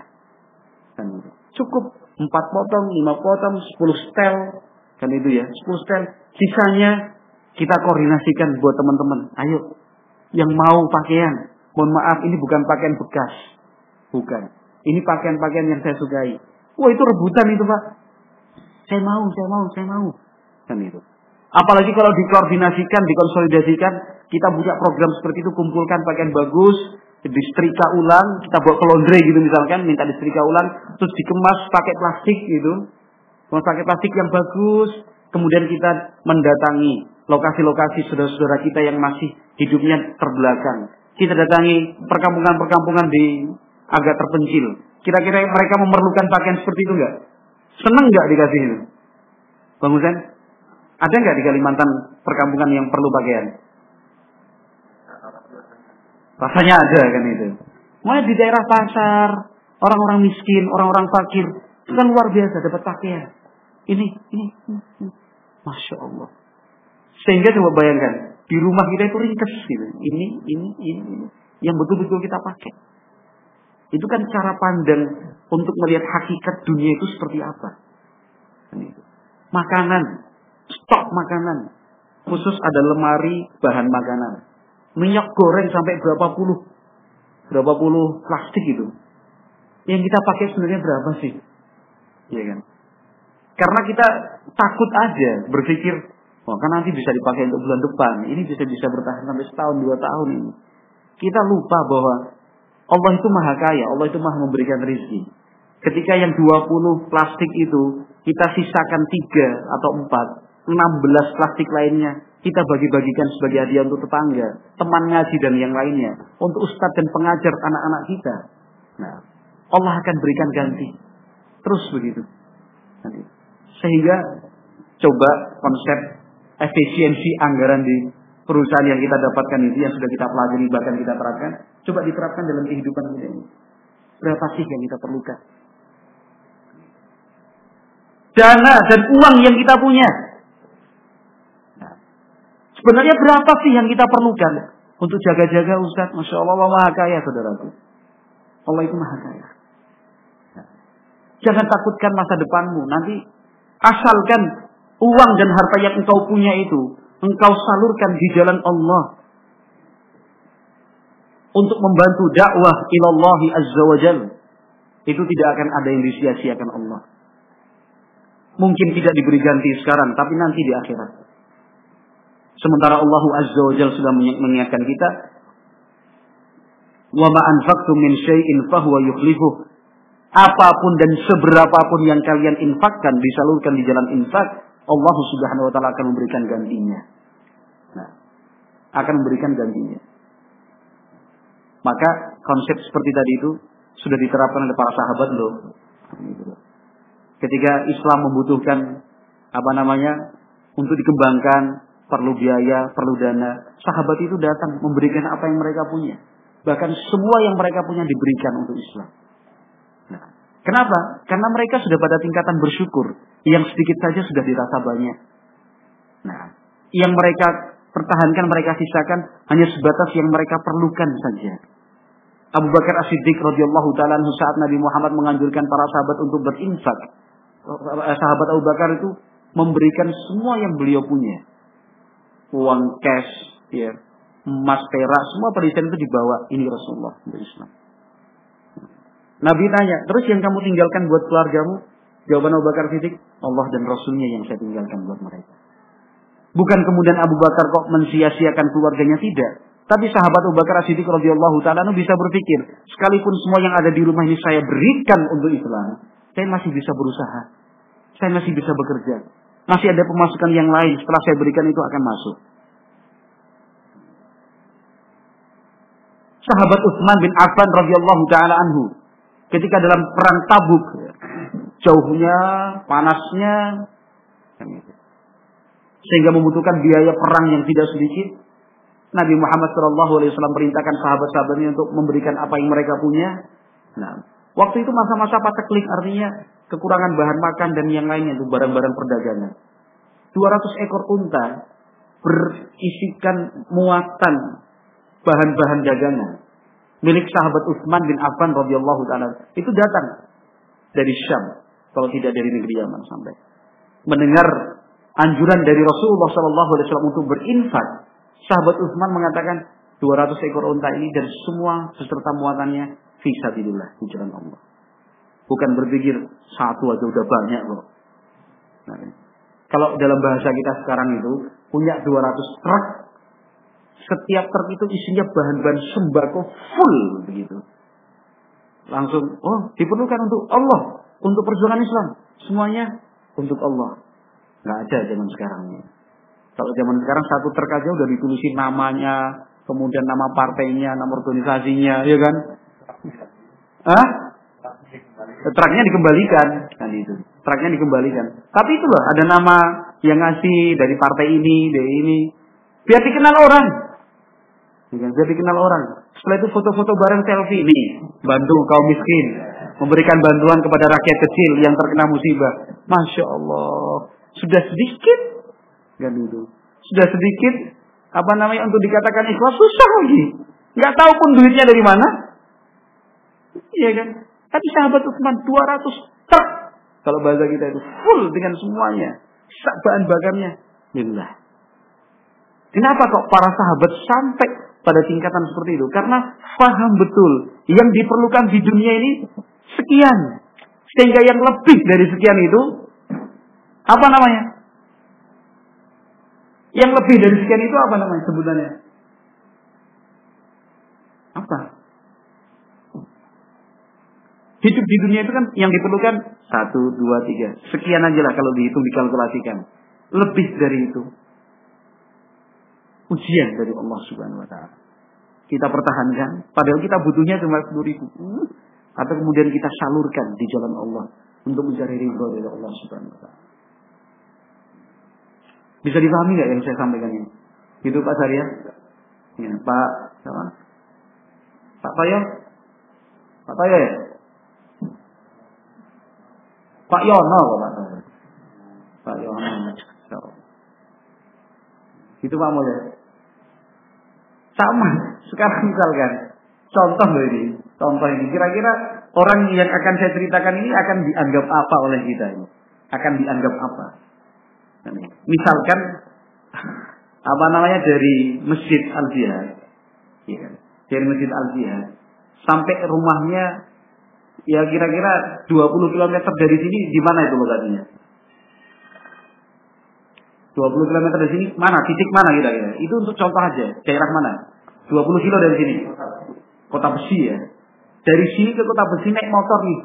Kan gitu. Cukup. Empat potong, lima potong, sepuluh setel. Kan itu ya, sepuluh setel. Sisanya kita koordinasikan buat teman-teman. Ayo, yang mau pakaian. Mohon maaf, ini bukan pakaian bekas. Bukan. Ini pakaian-pakaian yang saya sukai. Wah itu rebutan itu pak. Saya mau, saya mau, saya mau. Kan itu. Apalagi kalau dikoordinasikan, dikonsolidasikan, kita punya program seperti itu, kumpulkan pakaian bagus, disetrika ulang, kita bawa ke laundry gitu misalkan, minta disetrika ulang, terus dikemas pakai plastik gitu. Pakai plastik yang bagus, kemudian kita mendatangi lokasi-lokasi saudara-saudara kita yang masih hidupnya terbelakang. Kita datangi perkampungan-perkampungan di agak terpencil. Kira-kira mereka memerlukan pakaian seperti itu enggak? Seneng enggak dikasih itu? Bang Husen, ada enggak di Kalimantan perkampungan yang perlu pakaian? Rasanya ada kan itu. Mulai di daerah pasar, orang-orang miskin, orang-orang fakir, itu kan luar biasa dapat pakaian. Ini, ini, ini, ini. Masya Allah. Sehingga coba bayangkan, di rumah kita itu ringkes gitu. Ini, ini, ini, ini. Yang betul-betul kita pakai. Itu kan cara pandang untuk melihat hakikat dunia itu seperti apa. Makanan, stok makanan. Khusus ada lemari bahan makanan. Minyak goreng sampai berapa puluh. Berapa puluh plastik itu. Yang kita pakai sebenarnya berapa sih? Iya kan? Karena kita takut aja berpikir, wah kan nanti bisa dipakai untuk bulan depan. Ini bisa bisa bertahan sampai setahun dua tahun ini. Kita lupa bahwa Allah itu maha kaya, Allah itu maha memberikan rezeki. Ketika yang 20 plastik itu kita sisakan 3 atau 4, 16 plastik lainnya kita bagi-bagikan sebagai hadiah untuk tetangga, teman ngaji dan yang lainnya, untuk ustadz dan pengajar anak-anak kita. Nah, Allah akan berikan ganti. Terus begitu. Sehingga coba konsep efisiensi anggaran di perusahaan yang kita dapatkan itu yang sudah kita pelajari bahkan kita terapkan, coba diterapkan dalam kehidupan kita ini. Berapa sih yang kita perlukan? dana dan uang yang kita punya. Nah, sebenarnya berapa sih yang kita perlukan untuk jaga-jaga Ustaz? Masya Allah, Allah maha kaya saudaraku. Allah itu maha kaya. Nah, jangan takutkan masa depanmu. Nanti asalkan uang dan harta yang engkau punya itu engkau salurkan di jalan Allah untuk membantu dakwah ilallahi azza wa jal. Itu tidak akan ada yang disia-siakan Allah. Mungkin tidak diberi ganti sekarang, tapi nanti di akhirat. Sementara Allah azza wa jal sudah mengingatkan kita, "Wa anfaqtum min syai'in fahuwa yukhlifuh." Apa pun dan seberapapun yang kalian infakkan, disalurkan di jalan infak, Allah Subhanahu wa taala akan memberikan gantinya. Nah, akan memberikan gantinya. Maka konsep seperti tadi itu sudah diterapkan oleh para sahabat loh. Ketika Islam membutuhkan apa namanya untuk dikembangkan perlu biaya, perlu dana, sahabat itu datang memberikan apa yang mereka punya. Bahkan semua yang mereka punya diberikan untuk Islam. Nah, kenapa? Karena mereka sudah pada tingkatan bersyukur. Yang sedikit saja sudah dirasa banyak. Nah, yang mereka pertahankan, mereka sisakan hanya sebatas yang mereka perlukan saja. Abu Bakar As-Siddiq radhiyallahu taala saat Nabi Muhammad menganjurkan para sahabat untuk berinfak. Eh, sahabat Abu Bakar itu memberikan semua yang beliau punya. Uang cash, ya, emas, perak, semua perhiasan itu dibawa. Ini Rasulullah. Nabi tanya, terus yang kamu tinggalkan buat keluargamu? Jawaban Abu Bakar Siddiq, Allah dan Rasulnya yang saya tinggalkan buat mereka. Bukan kemudian Abu Bakar kok mensia-siakan keluarganya tidak. Tapi sahabat Abu Bakar Siddiq radhiyallahu taala bisa berpikir, sekalipun semua yang ada di rumah ini saya berikan untuk Islam, saya masih bisa berusaha. Saya masih bisa bekerja. Masih ada pemasukan yang lain setelah saya berikan itu akan masuk. Sahabat Utsman bin Affan radhiyallahu taala anhu ketika dalam perang Tabuk jauhnya, panasnya sehingga membutuhkan biaya perang yang tidak sedikit. Nabi Muhammad SAW perintahkan sahabat-sahabatnya untuk memberikan apa yang mereka punya. Nah, waktu itu masa-masa pateklik artinya kekurangan bahan makan dan yang lainnya itu barang-barang perdagangan. 200 ekor unta berisikan muatan bahan-bahan dagangan milik sahabat Utsman bin Affan radhiyallahu taala itu datang dari Syam kalau tidak dari negeri Yaman sampai mendengar anjuran dari Rasulullah Shallallahu Alaihi Wasallam untuk berinfak, sahabat Utsman mengatakan 200 ekor unta ini dan semua beserta muatannya fisabilillah di jalan Allah. Bukan berpikir satu aja udah banyak loh. Nah, kalau dalam bahasa kita sekarang itu punya 200 truk, setiap truk itu isinya bahan-bahan sembako full begitu. Langsung, oh diperlukan untuk Allah, untuk perjuangan Islam. Semuanya untuk Allah. Nggak ada zaman sekarang. Kalau zaman sekarang satu truk aja udah ditulisin namanya, kemudian nama partainya, nama organisasinya, ya kan? Hah? Truknya dikembalikan, kan itu. Truknya dikembalikan. Tapi itu loh, ada nama yang ngasih dari partai ini, dari ini. Biar dikenal orang. Ya kan? Biar dikenal orang. Setelah itu foto-foto bareng selfie. Nih, bantu kaum miskin. Memberikan bantuan kepada rakyat kecil yang terkena musibah. Masya Allah. Sudah sedikit kan itu. Sudah sedikit apa namanya untuk dikatakan ikhlas susah lagi. Nggak tahu pun duitnya dari mana. Iya kan? Tapi sahabat Utsman 200 truk kalau bahasa kita itu full dengan semuanya. Bahan bakarnya. Billah. Kenapa kok para sahabat sampai pada tingkatan seperti itu? Karena paham betul yang diperlukan di dunia ini sekian. Sehingga yang lebih dari sekian itu apa namanya? Yang lebih dari sekian itu apa namanya sebutannya? Apa? Hidup di dunia itu kan yang diperlukan satu, dua, tiga. Sekian aja lah kalau dihitung, dikalkulasikan. Lebih dari itu. Ujian dari Allah Subhanahu Wa Taala. Kita pertahankan, padahal kita butuhnya cuma sepuluh ribu atau kemudian kita salurkan di jalan Allah untuk mencari ridho dari Allah Subhanahu wa taala. Bisa dipahami nggak yang saya sampaikan ini? Itu Pak Sarya? Ya, iya, Pak siapa? Pak Payo? Pak Payo ya? Pak Yono Pak Sarya? Pak Yono. Itu Pak Mulya. Sama. Sekarang misalkan contoh loh ini contoh ini kira-kira orang yang akan saya ceritakan ini akan dianggap apa oleh kita ini? Akan dianggap apa? Misalkan apa namanya dari Masjid Al Jihad, ya kan? Dari Masjid Al Jihad sampai rumahnya ya kira-kira 20 km dari sini di mana itu lokasinya? 20 km dari sini mana? Titik mana kira-kira? Itu untuk contoh aja. Daerah mana? 20 kilo dari sini. Kota Besi ya. Dari sini ke Kota Besi naik motor nih.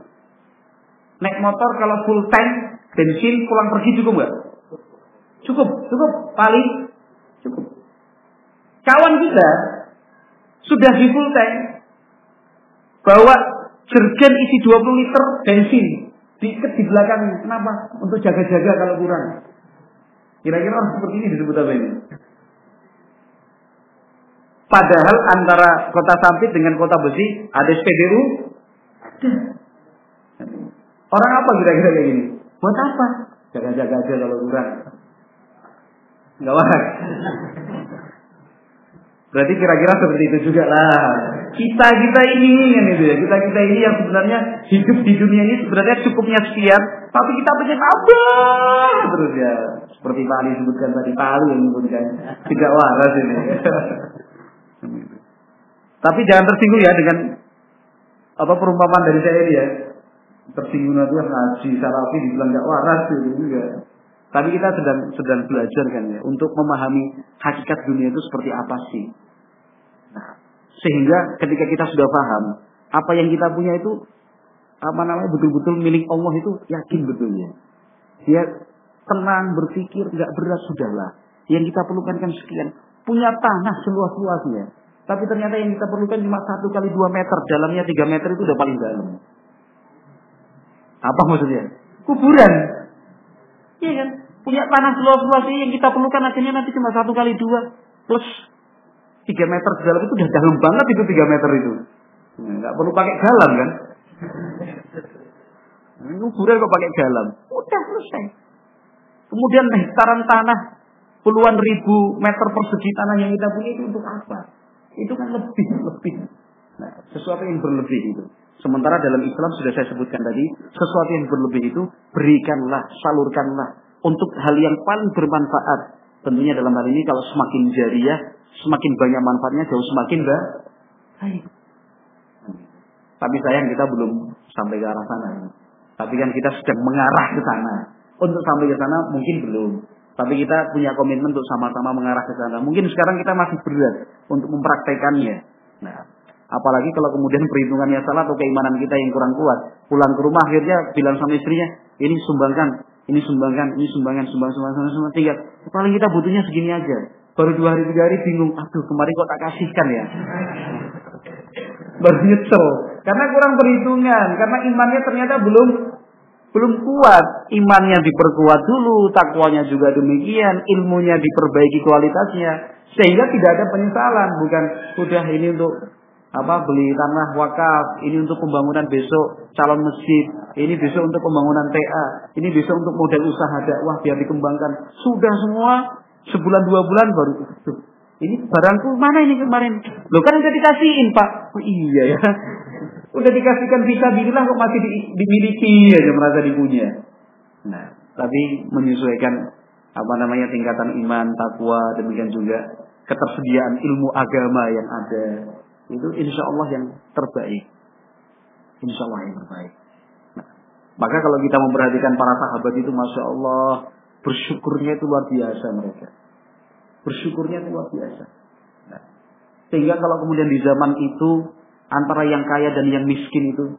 Naik motor kalau full tank bensin pulang pergi cukup nggak? Cukup, cukup. Paling cukup. Kawan kita sudah di full tank bawa jergen isi 20 liter bensin diikat di belakangnya. Kenapa? Untuk jaga-jaga kalau kurang. Kira-kira orang seperti ini disebut apa ini? Padahal antara kota Sampit dengan kota Besi ada SPBU. Ada. Orang apa kira-kira kayak gini? Buat apa? Jaga-jaga aja kalau kurang. Enggak waras. Berarti kira-kira seperti itu juga lah. Kita kita ini kan itu ya. Kita kita ini yang sebenarnya hidup di dunia ini sebenarnya cukupnya sekian, tapi kita pengen apa terus ya. Seperti Pak Ali sebutkan tadi Palu yang menyebutkan tidak waras ini. Tapi jangan tersinggung ya dengan apa perumpamaan dari saya ini ya. Tersinggung nanti ngaji salafi dibilang tidak waras itu juga. Tapi kita sedang sedang belajar kan ya untuk memahami hakikat dunia itu seperti apa sih. Nah, sehingga ketika kita sudah paham apa yang kita punya itu apa namanya betul-betul milik Allah itu yakin betulnya. Dia tenang berpikir nggak berat sudahlah. Yang kita perlukan kan sekian. Punya tanah seluas-luasnya. Tapi ternyata yang kita perlukan cuma satu kali dua meter, dalamnya tiga meter itu udah paling dalam. Apa maksudnya? Kuburan. Iya kan? Punya tanah seluas-luas yang kita perlukan akhirnya nanti cuma satu kali dua plus tiga meter di dalam itu udah dalam banget itu tiga meter itu. Nah, nggak perlu pakai galam kan? Kuburan kok pakai galam? Udah selesai. Kemudian hektaran tanah puluhan ribu meter persegi tanah yang kita punya itu untuk apa? Itu kan lebih lebih. Nah, sesuatu yang berlebih itu. Sementara dalam Islam sudah saya sebutkan tadi, sesuatu yang berlebih itu berikanlah, salurkanlah untuk hal yang paling bermanfaat. Tentunya dalam hal ini kalau semakin jariah, semakin banyak manfaatnya jauh semakin baik. Tapi sayang kita belum sampai ke arah sana. Tapi kan kita sedang mengarah ke sana. Untuk sampai ke sana mungkin belum. Tapi kita punya komitmen untuk sama-sama mengarah ke sana. Mungkin sekarang kita masih berat untuk mempraktekannya. Nah, apalagi kalau kemudian perhitungannya salah atau keimanan kita yang kurang kuat. Pulang ke rumah akhirnya bilang sama istrinya, ini sumbangkan ini sumbangan, ini sumbangan, sumbangan, sumbangan, sumbangan, sumbangan tiga. Paling kita butuhnya segini aja. Baru dua hari tiga hari bingung, aduh kemarin kok tak kasihkan ya. Baru nyesel. Karena kurang perhitungan, karena imannya ternyata belum belum kuat. Imannya diperkuat dulu, takwanya juga demikian, ilmunya diperbaiki kualitasnya, sehingga tidak ada penyesalan. Bukan udah ini untuk apa beli tanah wakaf, ini untuk pembangunan besok calon masjid, ini besok untuk pembangunan TA, ini besok untuk model usaha dakwah biar dikembangkan. Sudah semua sebulan dua bulan baru tuh. Ini barangku mana ini kemarin? Lo kan udah dikasihin pak. Oh, iya ya. Udah dikasihkan bisa bilang kok masih di, dimiliki aja merasa dipunya. Nah, tapi menyesuaikan apa namanya tingkatan iman, takwa, demikian juga ketersediaan ilmu agama yang ada itu insya Allah yang terbaik. Insya Allah yang terbaik. Nah, maka kalau kita memperhatikan para sahabat itu, masya Allah, bersyukurnya itu luar biasa mereka. Bersyukurnya itu luar biasa. Nah, sehingga kalau kemudian di zaman itu antara yang kaya dan yang miskin itu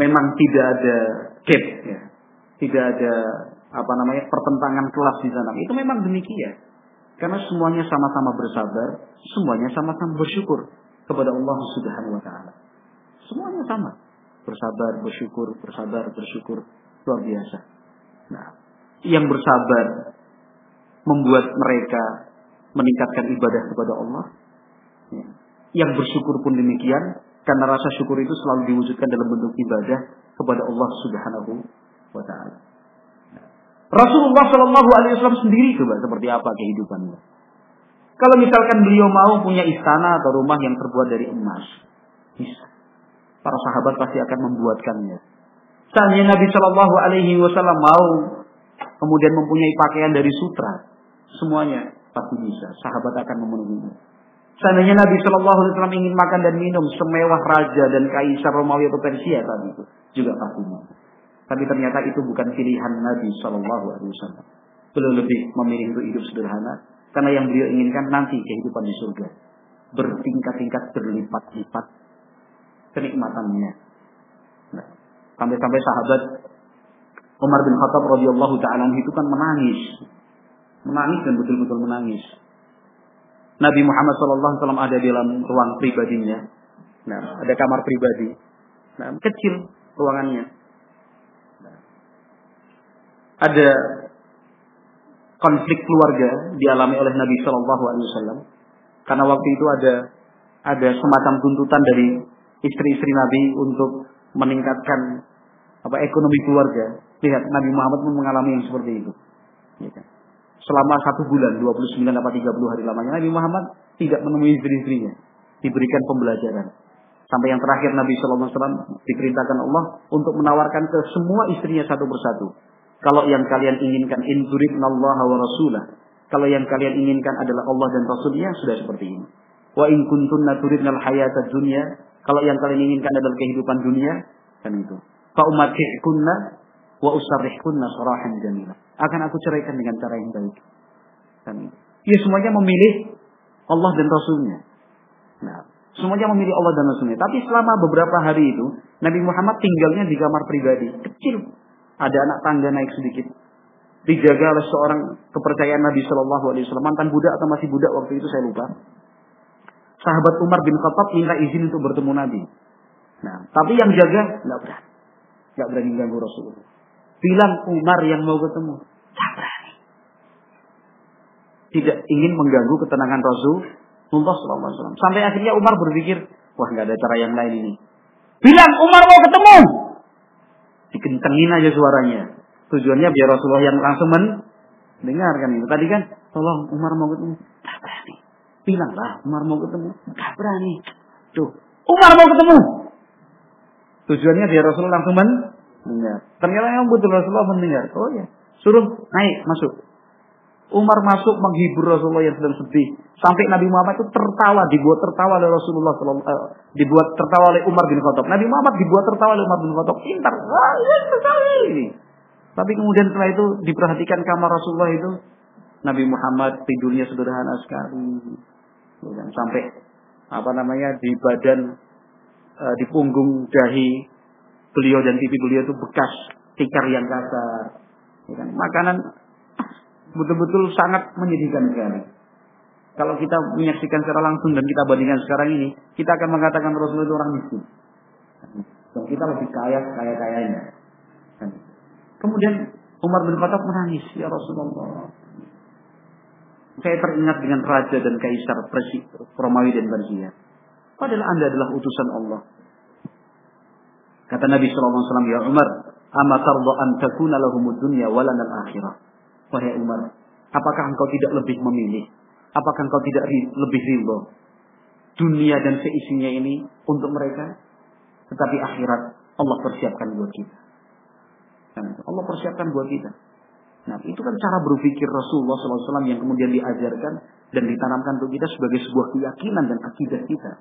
memang tidak ada gap, ya. tidak ada apa namanya pertentangan kelas di sana. Itu memang demikian. Karena semuanya sama-sama bersabar, semuanya sama-sama bersyukur kepada Allah Subhanahu wa taala. Semuanya sama. Bersabar, bersyukur, bersabar, bersyukur. Luar biasa. Nah, yang bersabar membuat mereka meningkatkan ibadah kepada Allah. Ya. Yang bersyukur pun demikian karena rasa syukur itu selalu diwujudkan dalam bentuk ibadah kepada Allah Subhanahu wa taala. Rasulullah Shallallahu alaihi wasallam sendiri coba seperti apa kehidupannya. Kalau misalkan beliau mau punya istana atau rumah yang terbuat dari emas, bisa. Para sahabat pasti akan membuatkannya. Seandainya Nabi Shallallahu Alaihi Wasallam mau kemudian mempunyai pakaian dari sutra, semuanya pasti bisa. Sahabat akan memenuhinya. Seandainya Nabi Shallallahu Alaihi Wasallam ingin makan dan minum semewah raja dan kaisar Romawi atau Persia tadi itu juga pasti mau. Tapi ternyata itu bukan pilihan Nabi Shallallahu Alaihi Wasallam. Beliau lebih memilih untuk hidup sederhana karena yang beliau inginkan nanti kehidupan di surga bertingkat-tingkat berlipat-lipat kenikmatannya. Nah, sampai-sampai sahabat Umar bin Khattab radhiyallahu taala itu kan menangis. Menangis dan betul-betul menangis. Nabi Muhammad SAW ada di dalam ruang pribadinya. Nah, ada kamar pribadi. Nah, kecil ruangannya. Nah, ada konflik keluarga dialami oleh Nabi Wasallam karena waktu itu ada ada semacam tuntutan dari istri-istri Nabi untuk meningkatkan apa ekonomi keluarga. Lihat Nabi Muhammad pun mengalami yang seperti itu. Ya kan? Selama satu bulan, 29 atau 30 hari lamanya, Nabi Muhammad tidak menemui istri-istrinya. Diberikan pembelajaran. Sampai yang terakhir Nabi SAW diperintahkan Allah untuk menawarkan ke semua istrinya satu persatu. Kalau yang kalian inginkan, in Allah wa rasulah. Kalau yang kalian inginkan adalah Allah dan Rasulnya, sudah seperti ini. Wa in kuntunna turidnal hayata dunya kalau yang kalian inginkan adalah kehidupan dunia, kan itu. Fa kunna wa usarrihkunna sarahan jamila. Akan aku ceraikan dengan cara yang baik. Itu. Ya semuanya memilih Allah dan Rasulnya. Nah, semuanya memilih Allah dan Rasulnya. Tapi selama beberapa hari itu, Nabi Muhammad tinggalnya di kamar pribadi. Kecil. Ada anak tangga naik sedikit. Dijaga oleh seorang kepercayaan Nabi Shallallahu Alaihi Wasallam. Mantan budak atau masih budak waktu itu saya lupa sahabat Umar bin Khattab minta izin untuk bertemu Nabi. Nah, tapi yang jaga nggak berani, nggak berani ganggu Rasulullah. Bilang Umar yang mau ketemu, berani. Tidak ingin mengganggu ketenangan Rasulullah SAW. Sampai akhirnya Umar berpikir, wah nggak ada cara yang lain ini. Bilang Umar mau ketemu, dikentengin aja suaranya. Tujuannya biar Rasulullah yang langsung mendengarkan itu. Tadi kan, tolong Umar mau ketemu, nggak berani. Bilanglah Umar mau ketemu. Gak berani. Tuh. Umar mau ketemu. Tujuannya dia Rasulullah langsung mendengar. Ternyata yang betul Rasulullah mendengar. Oh ya. Suruh naik masuk. Umar masuk menghibur Rasulullah yang sedang sedih. Sampai Nabi Muhammad itu tertawa, dibuat tertawa oleh Rasulullah, uh, dibuat tertawa oleh Umar bin Khattab. Nabi Muhammad dibuat tertawa oleh Umar bin Khattab. Pintar, sekali. Tapi kemudian setelah itu diperhatikan kamar Rasulullah itu, Nabi Muhammad tidurnya sederhana sekali. Sampai apa namanya di badan e, di punggung dahi beliau dan pipi beliau itu bekas tikar yang kasar? Makanan betul-betul sangat menyedihkan sekali. Kalau kita menyaksikan secara langsung dan kita bandingkan sekarang ini kita akan mengatakan Rasulullah itu orang miskin. Dan kita lebih kaya kaya kayanya kemudian Umar bin Khattab menangis ya Rasulullah. Saya teringat dengan raja dan kaisar Romawi dan Persia. Padahal anda adalah utusan Allah. Kata Nabi SAW, Ya Umar, ama tarda an takuna lahumud dunya walana akhirah. Wahai Umar, apakah engkau tidak lebih memilih? Apakah engkau tidak lebih ridho? Dunia dan seisinya ini untuk mereka. Tetapi akhirat Allah persiapkan buat kita. Allah persiapkan buat kita. Nah, itu kan cara berpikir Rasulullah SAW yang kemudian diajarkan dan ditanamkan untuk kita sebagai sebuah keyakinan dan akidah kita.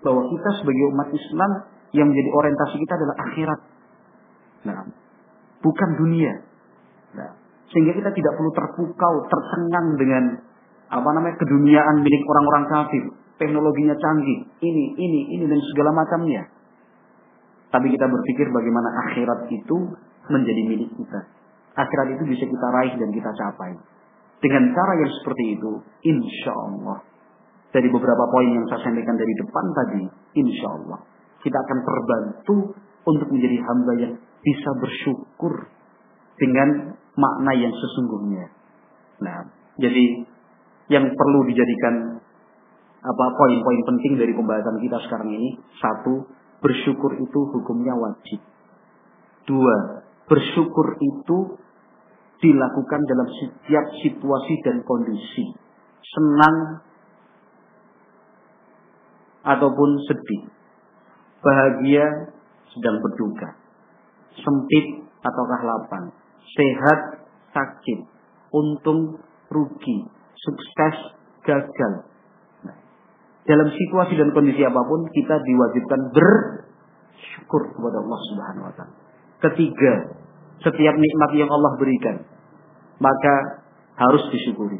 Bahwa kita sebagai umat Islam yang menjadi orientasi kita adalah akhirat. Nah, bukan dunia. Nah, sehingga kita tidak perlu terpukau, tercengang dengan apa namanya keduniaan milik orang-orang kafir. Teknologinya canggih, ini, ini, ini dan segala macamnya. Tapi kita berpikir bagaimana akhirat itu menjadi milik kita akhirat itu bisa kita raih dan kita capai. Dengan cara yang seperti itu, insya Allah. Dari beberapa poin yang saya sampaikan dari depan tadi, insya Allah. Kita akan terbantu untuk menjadi hamba yang bisa bersyukur dengan makna yang sesungguhnya. Nah, jadi yang perlu dijadikan apa poin-poin penting dari pembahasan kita sekarang ini satu bersyukur itu hukumnya wajib dua bersyukur itu dilakukan dalam setiap situasi dan kondisi. Senang ataupun sedih. Bahagia sedang berduka. Sempit ataukah lapang. Sehat, sakit. Untung, rugi. Sukses, gagal. Nah, dalam situasi dan kondisi apa pun kita diwajibkan bersyukur kepada Allah Subhanahu wa taala. Ketiga, setiap nikmat yang Allah berikan maka harus disyukuri.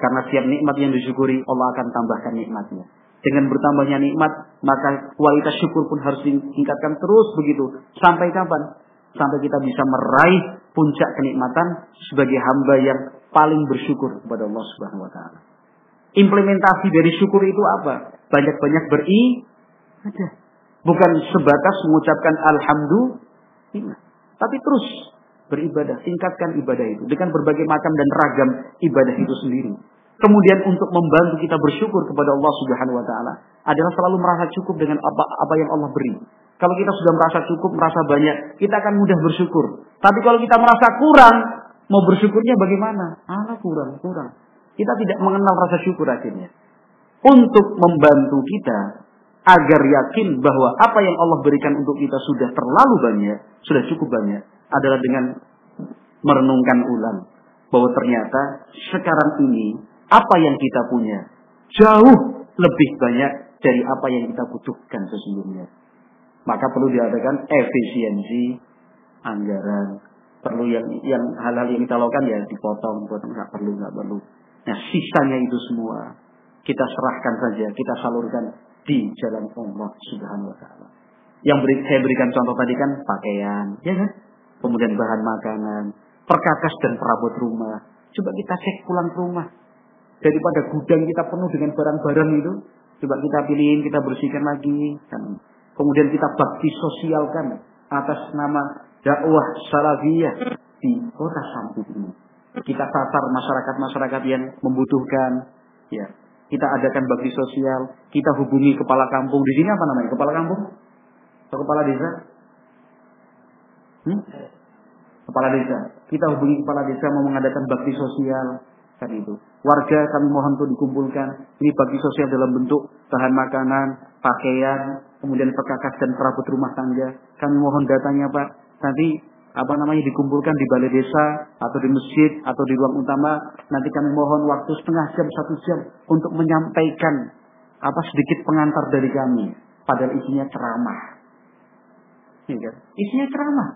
Karena setiap nikmat yang disyukuri Allah akan tambahkan nikmatnya. Dengan bertambahnya nikmat, maka kualitas syukur pun harus ditingkatkan terus begitu. Sampai kapan? Sampai kita bisa meraih puncak kenikmatan sebagai hamba yang paling bersyukur kepada Allah Subhanahu wa taala. Implementasi dari syukur itu apa? Banyak-banyak beribadah. Bukan sebatas mengucapkan alhamdulillah, tapi terus beribadah, tingkatkan ibadah itu dengan berbagai macam dan ragam ibadah itu sendiri. Kemudian untuk membantu kita bersyukur kepada Allah Subhanahu wa taala adalah selalu merasa cukup dengan apa apa yang Allah beri. Kalau kita sudah merasa cukup, merasa banyak, kita akan mudah bersyukur. Tapi kalau kita merasa kurang, mau bersyukurnya bagaimana? Ah, kurang, kurang. Kita tidak mengenal rasa syukur akhirnya. Untuk membantu kita agar yakin bahwa apa yang Allah berikan untuk kita sudah terlalu banyak, sudah cukup banyak, adalah dengan merenungkan ulang bahwa ternyata sekarang ini apa yang kita punya jauh lebih banyak dari apa yang kita butuhkan sesungguhnya. Maka perlu diadakan efisiensi anggaran. Perlu yang yang hal-hal yang kita lakukan ya dipotong, buat nggak perlu nggak perlu. Nah sisanya itu semua kita serahkan saja, kita salurkan di jalan Allah Subhanahu Wa Taala. Yang beri, saya berikan contoh tadi kan pakaian, ya kan? Kemudian bahan makanan, perkakas dan perabot rumah. Coba kita cek pulang ke rumah. Daripada gudang kita penuh dengan barang-barang itu, coba kita pilihin, kita bersihkan lagi. Dan kemudian kita bakti sosialkan atas nama dakwah salafiyah di kota Sampit ini. Kita sasar masyarakat-masyarakat yang membutuhkan. Ya, kita adakan bakti sosial, kita hubungi kepala kampung. Di sini apa namanya? Kepala kampung? Atau kepala desa? Hmm? Kepala desa. Kita hubungi kepala desa mau mengadakan bakti sosial kan itu. Warga kami mohon untuk dikumpulkan. Ini bakti sosial dalam bentuk bahan makanan, pakaian, kemudian perkakas dan perabot rumah tangga. Kami mohon datanya Pak. Nanti apa namanya dikumpulkan di balai desa atau di masjid atau di ruang utama. Nanti kami mohon waktu setengah jam satu jam untuk menyampaikan apa sedikit pengantar dari kami. Padahal isinya ceramah. Ya? Isinya ceramah.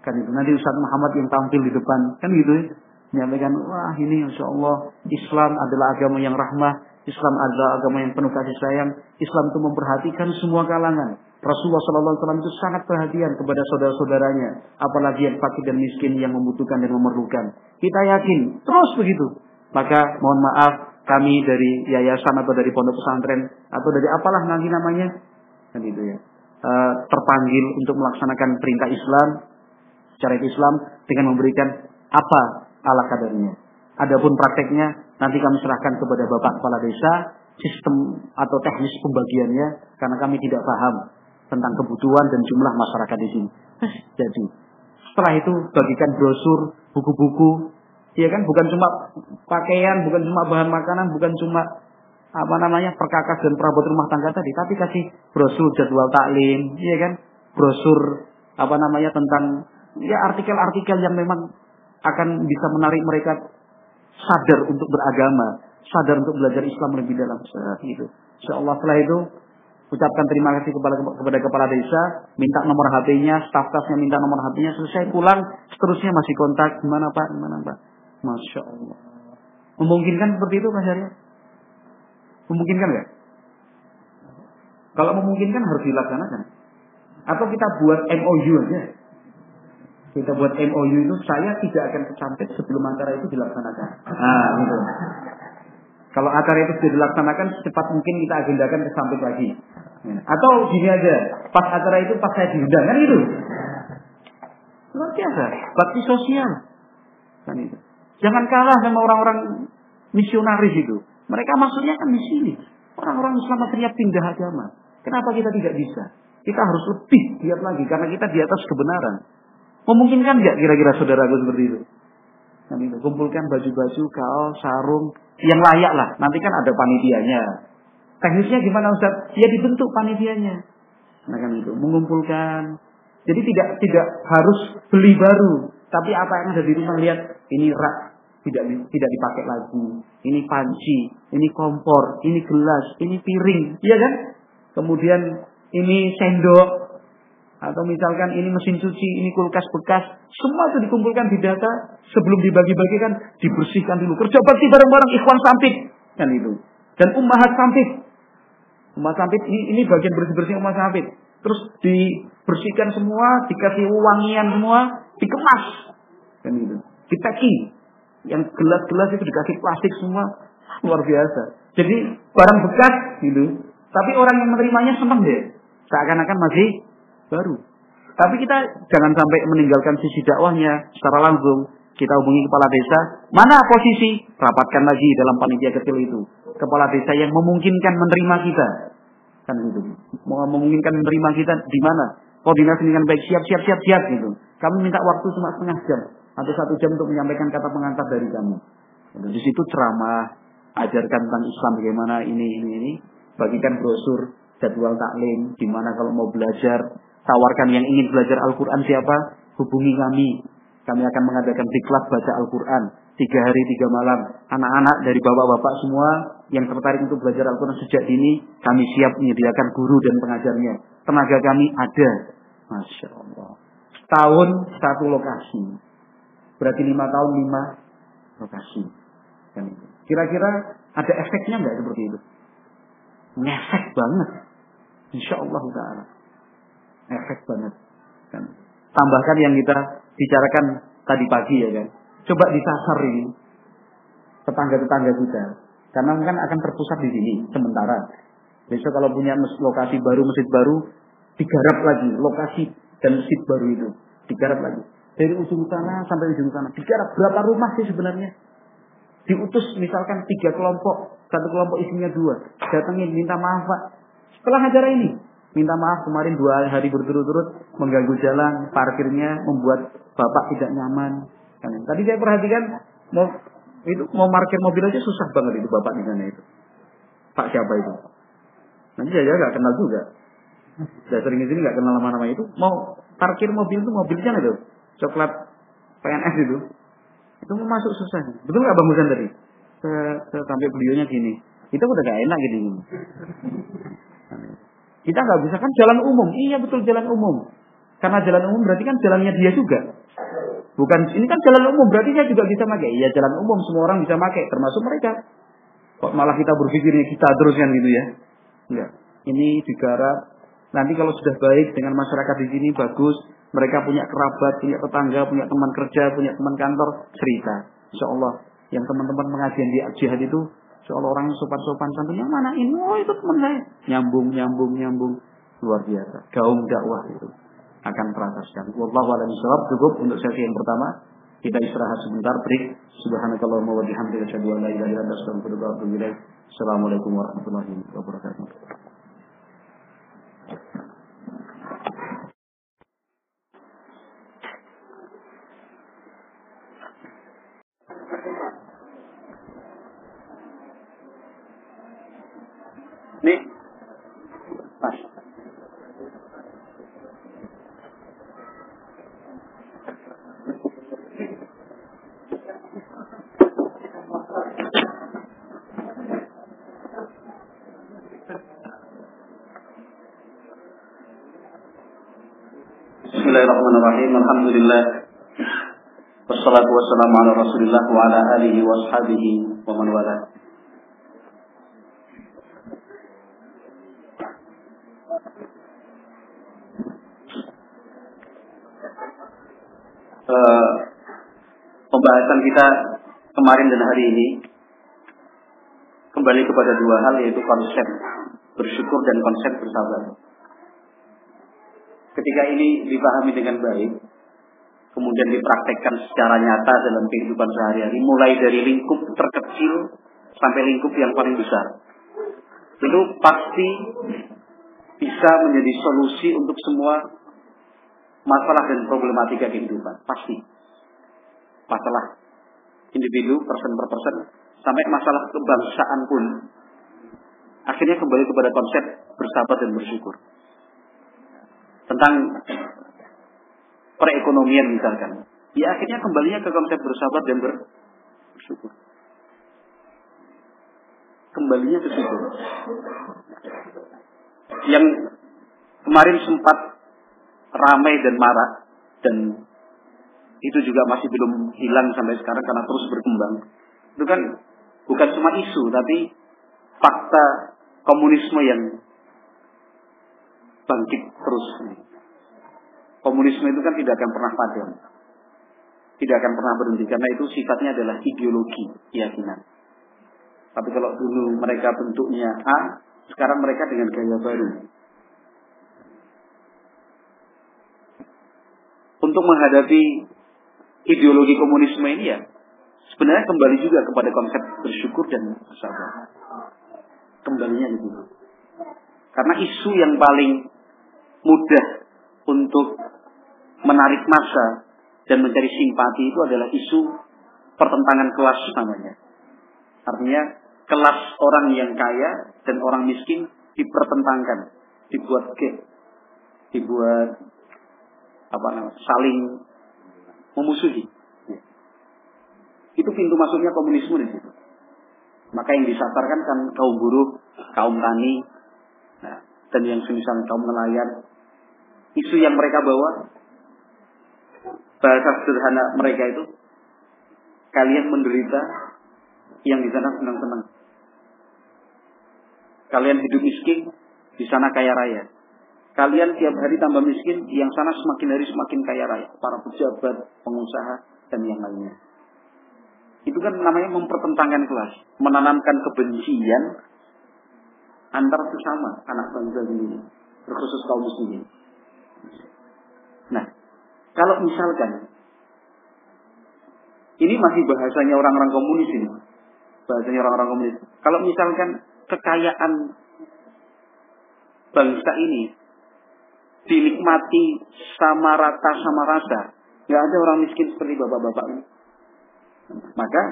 Kan itu nanti Ustaz Muhammad yang tampil di depan kan gitu ya. Menyampaikan wah ini Insya Allah Islam adalah agama yang rahmah, Islam adalah agama yang penuh kasih sayang, Islam itu memperhatikan semua kalangan. Rasulullah SAW itu sangat perhatian kepada saudara-saudaranya, apalagi yang fakir dan miskin yang membutuhkan dan memerlukan. Kita yakin terus begitu. Maka mohon maaf kami dari yayasan atau dari pondok pesantren atau dari apalah nanti namanya kan itu ya uh, terpanggil untuk melaksanakan perintah Islam secara Islam dengan memberikan apa ala kadarnya. Adapun prakteknya nanti kami serahkan kepada Bapak Kepala Desa sistem atau teknis pembagiannya karena kami tidak paham tentang kebutuhan dan jumlah masyarakat di sini. Jadi setelah itu bagikan brosur, buku-buku, ya kan bukan cuma pakaian, bukan cuma bahan makanan, bukan cuma apa namanya perkakas dan perabot rumah tangga tadi, tapi kasih brosur jadwal taklim, ya kan, brosur apa namanya tentang ya artikel-artikel yang memang akan bisa menarik mereka sadar untuk beragama, sadar untuk belajar Islam lebih dalam. Gitu. Insya Allah setelah itu ucapkan terima kasih kepada kepada kepala desa, minta nomor HP-nya, staf-stafnya minta nomor HP-nya, selesai pulang, seterusnya masih kontak, gimana Pak, gimana Pak. Masya Allah. Memungkinkan seperti itu Mas Arya? Memungkinkan nggak? Kalau memungkinkan harus dilaksanakan. Atau kita buat MOU aja kita buat MOU itu saya tidak akan kecampit sebelum acara itu dilaksanakan. Nah, gitu. Kalau acara itu sudah dilaksanakan, secepat mungkin kita agendakan ke samping lagi. Atau gini aja, pas acara itu pas saya diundang kan itu. Luar biasa, bakti sosial. Kan itu. Jangan kalah sama orang-orang misionaris itu. Mereka maksudnya kan di sini. Orang-orang Islam akhirnya pindah agama. Kenapa kita tidak bisa? Kita harus lebih giat lagi karena kita di atas kebenaran. Memungkinkan nggak kira-kira saudaraku seperti itu? Nanti kumpulkan baju-baju, kaos, sarung yang layak lah. Nanti kan ada panitianya. Teknisnya gimana Ustaz? Ya dibentuk panitianya. Nah kan itu, mengumpulkan. Jadi tidak tidak harus beli baru, tapi apa yang ada di rumah lihat ini rak tidak tidak dipakai lagi. Ini panci, ini kompor, ini gelas, ini piring, iya kan? Kemudian ini sendok, atau misalkan ini mesin cuci, ini kulkas bekas, semua itu dikumpulkan di data sebelum dibagi-bagikan, dibersihkan dulu. Kerja bakti bareng-bareng ikhwan sampit kan itu. Dan ummahat sampit. Ummahat sampit ini, ini bagian bersih-bersih ummahat sampit. Terus dibersihkan semua, dikasih wangian semua, dikemas. Kan itu. Di packing. Yang gelas-gelas itu dikasih plastik semua, luar biasa. Jadi barang bekas gitu. Tapi orang yang menerimanya senang deh. Seakan-akan masih baru. Tapi kita jangan sampai meninggalkan sisi dakwahnya secara langsung. Kita hubungi kepala desa, mana posisi? Rapatkan lagi dalam panitia kecil itu. Kepala desa yang memungkinkan menerima kita. Kan itu. Memungkinkan menerima kita di mana? Koordinasi dengan baik, siap, siap, siap, siap gitu. Kami minta waktu cuma setengah jam atau satu jam untuk menyampaikan kata pengantar dari kamu. Di situ ceramah, ajarkan tentang Islam bagaimana ini, ini, ini. Bagikan brosur, jadwal taklim, gimana kalau mau belajar, Tawarkan yang ingin belajar Al-Quran siapa? Hubungi kami. Kami akan mengadakan diklat baca Al-Quran. Tiga hari, tiga malam. Anak-anak dari bapak-bapak semua yang tertarik untuk belajar Al-Quran sejak dini, kami siap menyediakan guru dan pengajarnya. Tenaga kami ada. Masya Allah. Tahun satu lokasi. Berarti lima tahun lima lokasi. Kira-kira ada efeknya nggak seperti itu? Ngefek banget. Insya Allah Ta'ala efek banget. Kan. Tambahkan yang kita bicarakan tadi pagi ya kan. Coba disasar ini tetangga-tetangga kita. Karena kan akan terpusat di sini sementara. Besok kalau punya lokasi baru, masjid baru, digarap lagi lokasi dan masjid baru itu. Digarap lagi. Dari ujung sana sampai ujung sana. Digarap berapa rumah sih sebenarnya? Diutus misalkan tiga kelompok. Satu kelompok isinya dua. Datangin minta maaf pak. Setelah acara ini, minta maaf kemarin dua hari berturut-turut mengganggu jalan, parkirnya membuat bapak tidak nyaman. Kan, tadi saya perhatikan mau itu mau parkir mobil aja susah banget itu bapak di sana itu. Pak siapa itu? Nanti saya nggak kenal juga. Saya sering di sini nggak kenal nama-nama itu. Mau parkir mobil itu mobilnya itu coklat PNS itu. Itu mau masuk susah. Betul nggak Bang Musan tadi? sampai beliaunya gini. Itu udah gak enak gini. Kita nggak bisa kan jalan umum. Iya betul jalan umum. Karena jalan umum berarti kan jalannya dia juga. Bukan ini kan jalan umum berarti saya juga bisa pakai. Iya jalan umum semua orang bisa pakai termasuk mereka. Kok malah kita berpikirnya kita terus kan gitu ya? Enggak. Ini digarap. Nanti kalau sudah baik dengan masyarakat di sini bagus, mereka punya kerabat, punya tetangga, punya teman kerja, punya teman kantor, cerita. Insya Allah yang teman-teman pengajian di jihad itu Soal orang sopan-sopan santun yang mana ini? Oh itu teman saya. Nyambung, nyambung, nyambung. Luar biasa. Gaung dakwah itu akan terasa sekali. Wallahu a'lam Cukup untuk sesi yang pertama. Kita istirahat sebentar, break. Subhanakallahumma wa bihamdika asyhadu an la ilaha illa anta astaghfiruka wa atubu ilaik. Assalamualaikum warahmatullahi wabarakatuh. Nih. Pas. Bismillahirrahmanirrahim. Alhamdulillah. Wassalatu wassalamu ala Rasulillah wa ala alihi wa ashabihi wa man wala. Pembahasan kita kemarin dan hari ini kembali kepada dua hal yaitu konsep bersyukur dan konsep bersabar. Ketika ini dipahami dengan baik, kemudian dipraktekkan secara nyata dalam kehidupan sehari-hari, mulai dari lingkup terkecil sampai lingkup yang paling besar, itu pasti bisa menjadi solusi untuk semua masalah dan problematika kehidupan. Pasti masalah individu, person per person, sampai masalah kebangsaan pun akhirnya kembali kepada konsep bersabar dan bersyukur. Tentang perekonomian misalkan. Ya akhirnya kembalinya ke konsep bersabar dan bersyukur. Kembalinya ke situ. Yang kemarin sempat ramai dan marah dan itu juga masih belum hilang sampai sekarang karena terus berkembang. Itu kan bukan cuma isu tapi fakta komunisme yang bangkit terus. Komunisme itu kan tidak akan pernah padam. Tidak akan pernah berhenti karena itu sifatnya adalah ideologi keyakinan. Tapi kalau dulu mereka bentuknya A, sekarang mereka dengan gaya baru. Untuk menghadapi ideologi komunisme ini ya, sebenarnya kembali juga kepada konsep bersyukur dan bersabar. Kembalinya itu. Karena isu yang paling mudah untuk menarik massa dan mencari simpati itu adalah isu pertentangan kelas namanya. Artinya kelas orang yang kaya dan orang miskin dipertentangkan, dibuat ke, dibuat apa namanya, saling memusuhi. Itu pintu masuknya komunisme di situ. Maka yang disasarkan kan kaum buruh, kaum tani, nah, dan yang semisal kaum nelayan. Isu yang mereka bawa, bahasa sederhana mereka itu, kalian menderita, yang di sana senang-senang. Kalian hidup miskin, di sana kaya raya. Kalian tiap hari tambah miskin, yang sana semakin hari semakin kaya raya. Para pejabat, pengusaha, dan yang lainnya. Itu kan namanya mempertentangkan kelas. Menanamkan kebencian antar sesama anak bangsa ini. Terkhusus kaum muslimin. Nah, kalau misalkan ini masih bahasanya orang-orang komunis ini. Bahasanya orang-orang komunis. Kalau misalkan kekayaan bangsa ini dinikmati sama rata sama rasa, nggak ada orang miskin seperti bapak-bapak ini. Maka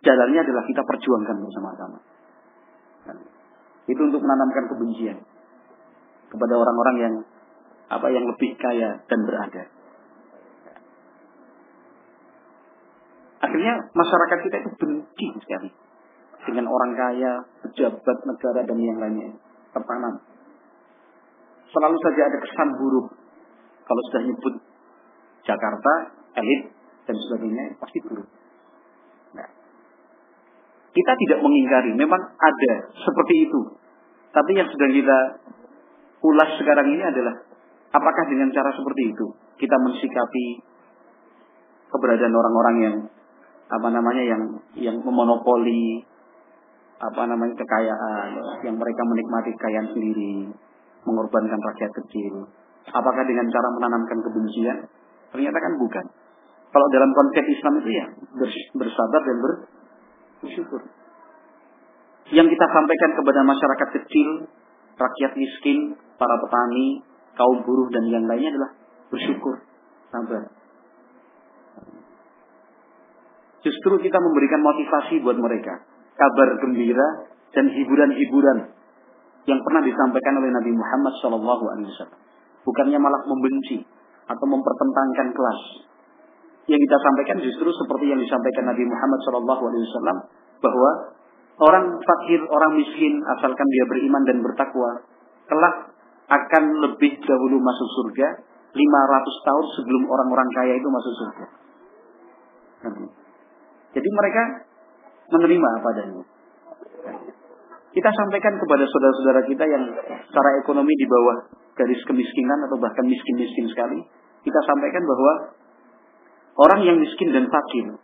jalannya adalah kita perjuangkan bersama-sama. Itu untuk menanamkan kebencian kepada orang-orang yang apa yang lebih kaya dan berada. Akhirnya masyarakat kita itu benci sekali dengan orang kaya, pejabat negara dan yang lainnya tertanam. Selalu saja ada kesan buruk kalau sudah nyebut Jakarta, elit dan sebagainya pasti buruk. Nah, kita tidak mengingkari, memang ada seperti itu. Tapi yang sedang kita ulas sekarang ini adalah apakah dengan cara seperti itu kita mensikapi keberadaan orang-orang yang apa namanya yang yang memonopoli apa namanya kekayaan yang mereka menikmati kekayaan sendiri mengorbankan rakyat kecil apakah dengan cara menanamkan kebencian? Ternyata kan bukan. Kalau dalam konsep Islam itu ya bersabar dan bersyukur. Yang kita sampaikan kepada masyarakat kecil rakyat miskin para petani kaum buruh dan yang lainnya adalah bersyukur sabar. Justru kita memberikan motivasi buat mereka. Kabar gembira dan hiburan-hiburan yang pernah disampaikan oleh Nabi Muhammad SAW. Bukannya malah membenci atau mempertentangkan kelas. Yang kita sampaikan justru seperti yang disampaikan Nabi Muhammad SAW bahwa orang fakir, orang miskin, asalkan dia beriman dan bertakwa, kelak akan lebih dahulu masuk surga 500 tahun sebelum orang-orang kaya itu masuk surga. Jadi mereka menerima apa adanya. Kita sampaikan kepada saudara-saudara kita yang secara ekonomi di bawah garis kemiskinan atau bahkan miskin-miskin sekali. Kita sampaikan bahwa orang yang miskin dan fakir,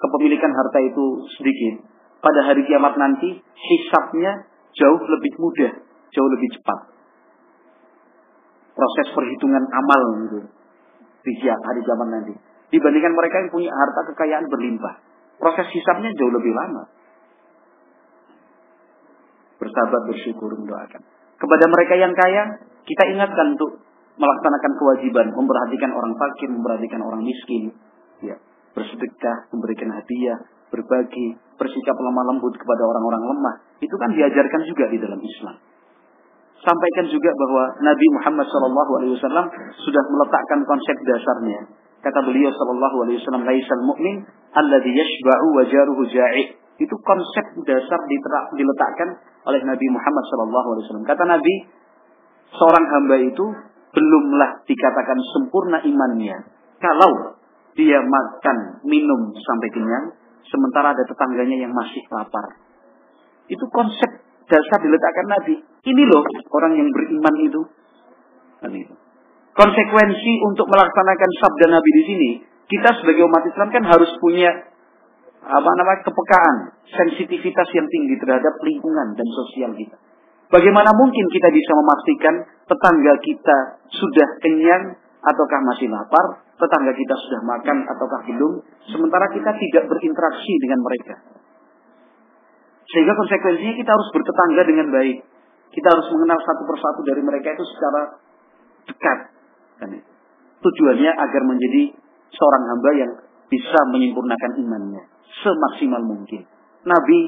kepemilikan harta itu sedikit. Pada hari kiamat nanti, hisapnya jauh lebih mudah, jauh lebih cepat. Proses perhitungan amal gitu, di hari kiamat nanti dibandingkan mereka yang punya harta kekayaan berlimpah. Proses hisapnya jauh lebih lama. Bersabar, bersyukur, mendoakan. Kepada mereka yang kaya, kita ingatkan untuk melaksanakan kewajiban, memperhatikan orang fakir, memperhatikan orang miskin, ya, bersedekah, memberikan hadiah, berbagi, bersikap lemah lembut kepada orang-orang lemah. Itu kan diajarkan juga di dalam Islam. Sampaikan juga bahwa Nabi Muhammad SAW sudah meletakkan konsep dasarnya. Kata beliau Wasallam, "Laisal mu'min alladhi yashba'u wa jaruhu ja'i." Itu konsep dasar diletakkan oleh Nabi Muhammad SAW. Kata Nabi, seorang hamba itu belumlah dikatakan sempurna imannya kalau dia makan minum sampai kenyang sementara ada tetangganya yang masih lapar. Itu konsep dasar diletakkan Nabi. Ini loh orang yang beriman itu. Konsekuensi untuk melaksanakan sabda Nabi di sini, kita sebagai umat Islam kan harus punya apa namanya kepekaan, sensitivitas yang tinggi terhadap lingkungan dan sosial kita. Bagaimana mungkin kita bisa memastikan tetangga kita sudah kenyang ataukah masih lapar, tetangga kita sudah makan ataukah belum, sementara kita tidak berinteraksi dengan mereka. Sehingga konsekuensinya kita harus bertetangga dengan baik. Kita harus mengenal satu persatu dari mereka itu secara dekat. Tujuannya agar menjadi seorang hamba yang bisa menyempurnakan imannya semaksimal mungkin. Nabi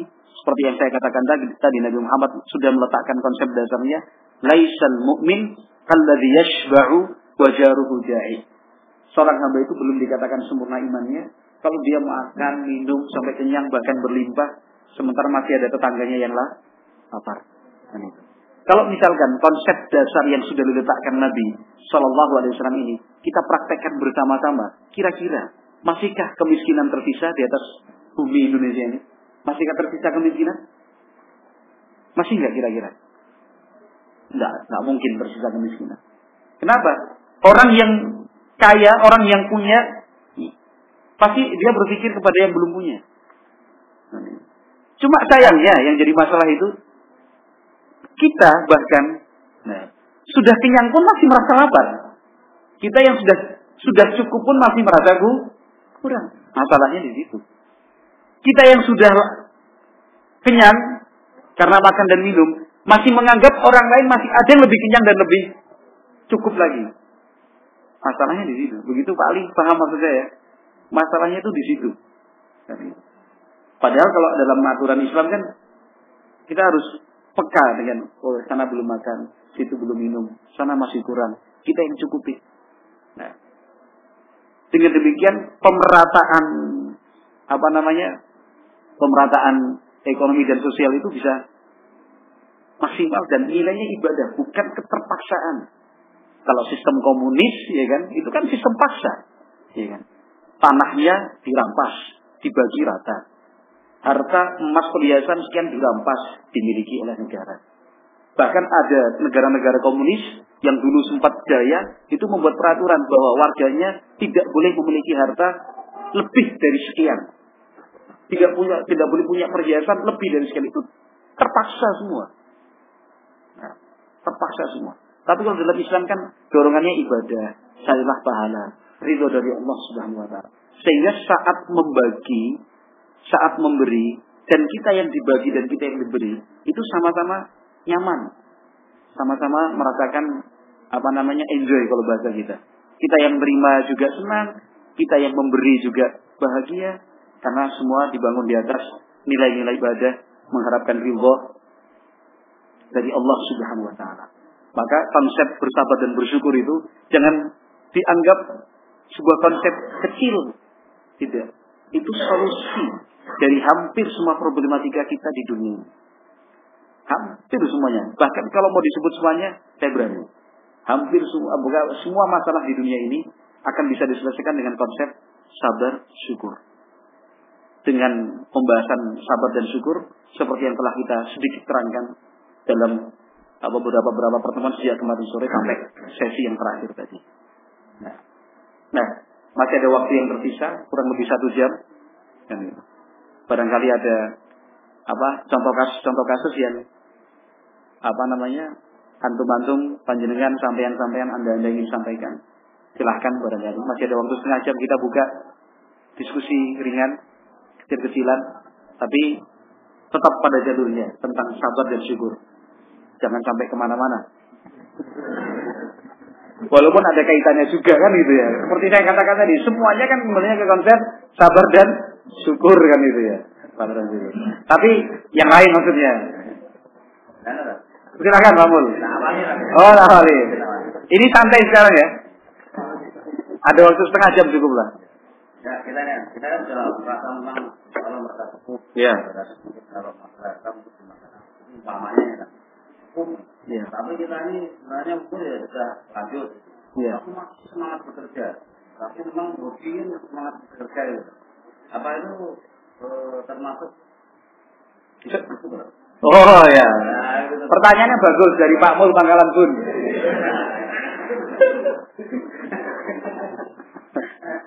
seperti yang saya katakan tadi, tadi Nabi Muhammad sudah meletakkan konsep dasarnya laisal mu'min alladhi yashba'u wajaruhu ja'i. Seorang hamba itu belum dikatakan sempurna imannya kalau dia makan, minum sampai kenyang bahkan berlimpah sementara masih ada tetangganya yang lah lapar. Kalau misalkan konsep dasar yang sudah diletakkan Nabi Shallallahu Alaihi Wasallam ini kita praktekkan bersama-sama, kira-kira masihkah kemiskinan tersisa di atas bumi Indonesia ini? Masihkah tersisa kemiskinan? Masih nggak kira-kira? Nggak, nggak mungkin tersisa kemiskinan. Kenapa? Orang yang kaya, orang yang punya, pasti dia berpikir kepada yang belum punya. Cuma sayangnya yang jadi masalah itu, kita bahkan nah, sudah kenyang pun masih merasa lapar. Kita yang sudah sudah cukup pun masih merasa kurang. Masalahnya di situ. Kita yang sudah kenyang karena makan dan minum, masih menganggap orang lain masih ada yang lebih kenyang dan lebih cukup lagi. Masalahnya di situ. Begitu Pak Ali paham maksud saya. Masalahnya itu di situ. Padahal kalau dalam aturan Islam kan kita harus peka dengan oh sana belum makan, situ belum minum, sana masih kurang. Kita yang cukupi. Nah, dengan demikian pemerataan apa namanya pemerataan ekonomi dan sosial itu bisa maksimal dan nilainya ibadah bukan keterpaksaan. Kalau sistem komunis ya kan itu kan sistem paksa, ya kan. Tanahnya dirampas, dibagi rata. Harta emas perhiasan sekian dirampas, dimiliki oleh negara. Bahkan ada negara-negara komunis yang dulu sempat jaya itu membuat peraturan bahwa warganya tidak boleh memiliki harta lebih dari sekian tidak punya tidak boleh punya perhiasan lebih dari sekali itu terpaksa semua. Nah, terpaksa semua. Tapi kalau dalam Islam kan dorongannya ibadah, carilah pahala, ridho dari Allah Subhanahu wa taala. Sehingga saat membagi, saat memberi dan kita yang dibagi dan kita yang diberi itu sama-sama nyaman. Sama-sama merasakan apa namanya enjoy kalau bahasa kita. Kita yang terima juga senang, kita yang memberi juga bahagia, karena semua dibangun di atas nilai-nilai ibadah, mengharapkan ridho dari Allah Subhanahu wa taala. Maka konsep bersabar dan bersyukur itu jangan dianggap sebuah konsep kecil. Tidak. Itu solusi dari hampir semua problematika kita di dunia. Hampir semuanya. Bahkan kalau mau disebut semuanya, saya berani. Hampir semua, semua masalah di dunia ini akan bisa diselesaikan dengan konsep sabar syukur dengan pembahasan sabar dan syukur seperti yang telah kita sedikit terangkan dalam beberapa beberapa pertemuan sejak kemarin sore sampai sesi yang terakhir tadi. Nah, nah masih ada waktu yang tersisa kurang lebih satu jam. Barangkali ada apa contoh kasus contoh kasus yang apa namanya antum-antum panjenengan sampean-sampean anda-anda ingin sampaikan silahkan barangkali masih ada waktu setengah jam kita buka diskusi ringan kecil-kecilan, tapi tetap pada jalurnya tentang sabar dan syukur. Jangan sampai ke mana-mana. Walaupun ada kaitannya juga kan gitu ya. Seperti saya katakan tadi, semuanya kan kembalinya ke konsep sabar dan syukur kan itu ya. Tapi yang lain maksudnya. Silakan Pak Mul. Oh, awali. Ini santai sekarang ya. Ada waktu setengah jam cukup lah. Ya, kita kita sudah merasa memang kalau merasa Ya. kalau umpamanya ya. Ya. Tapi kita ini sebenarnya umur ya sudah lanjut. Ya. Aku masih semangat bekerja. Tapi memang semangat bekerja itu. Apa itu eh, termasuk Oh ya. Nah, itu Pertanyaannya bagus dari Pak Mul Pangkalan Bun.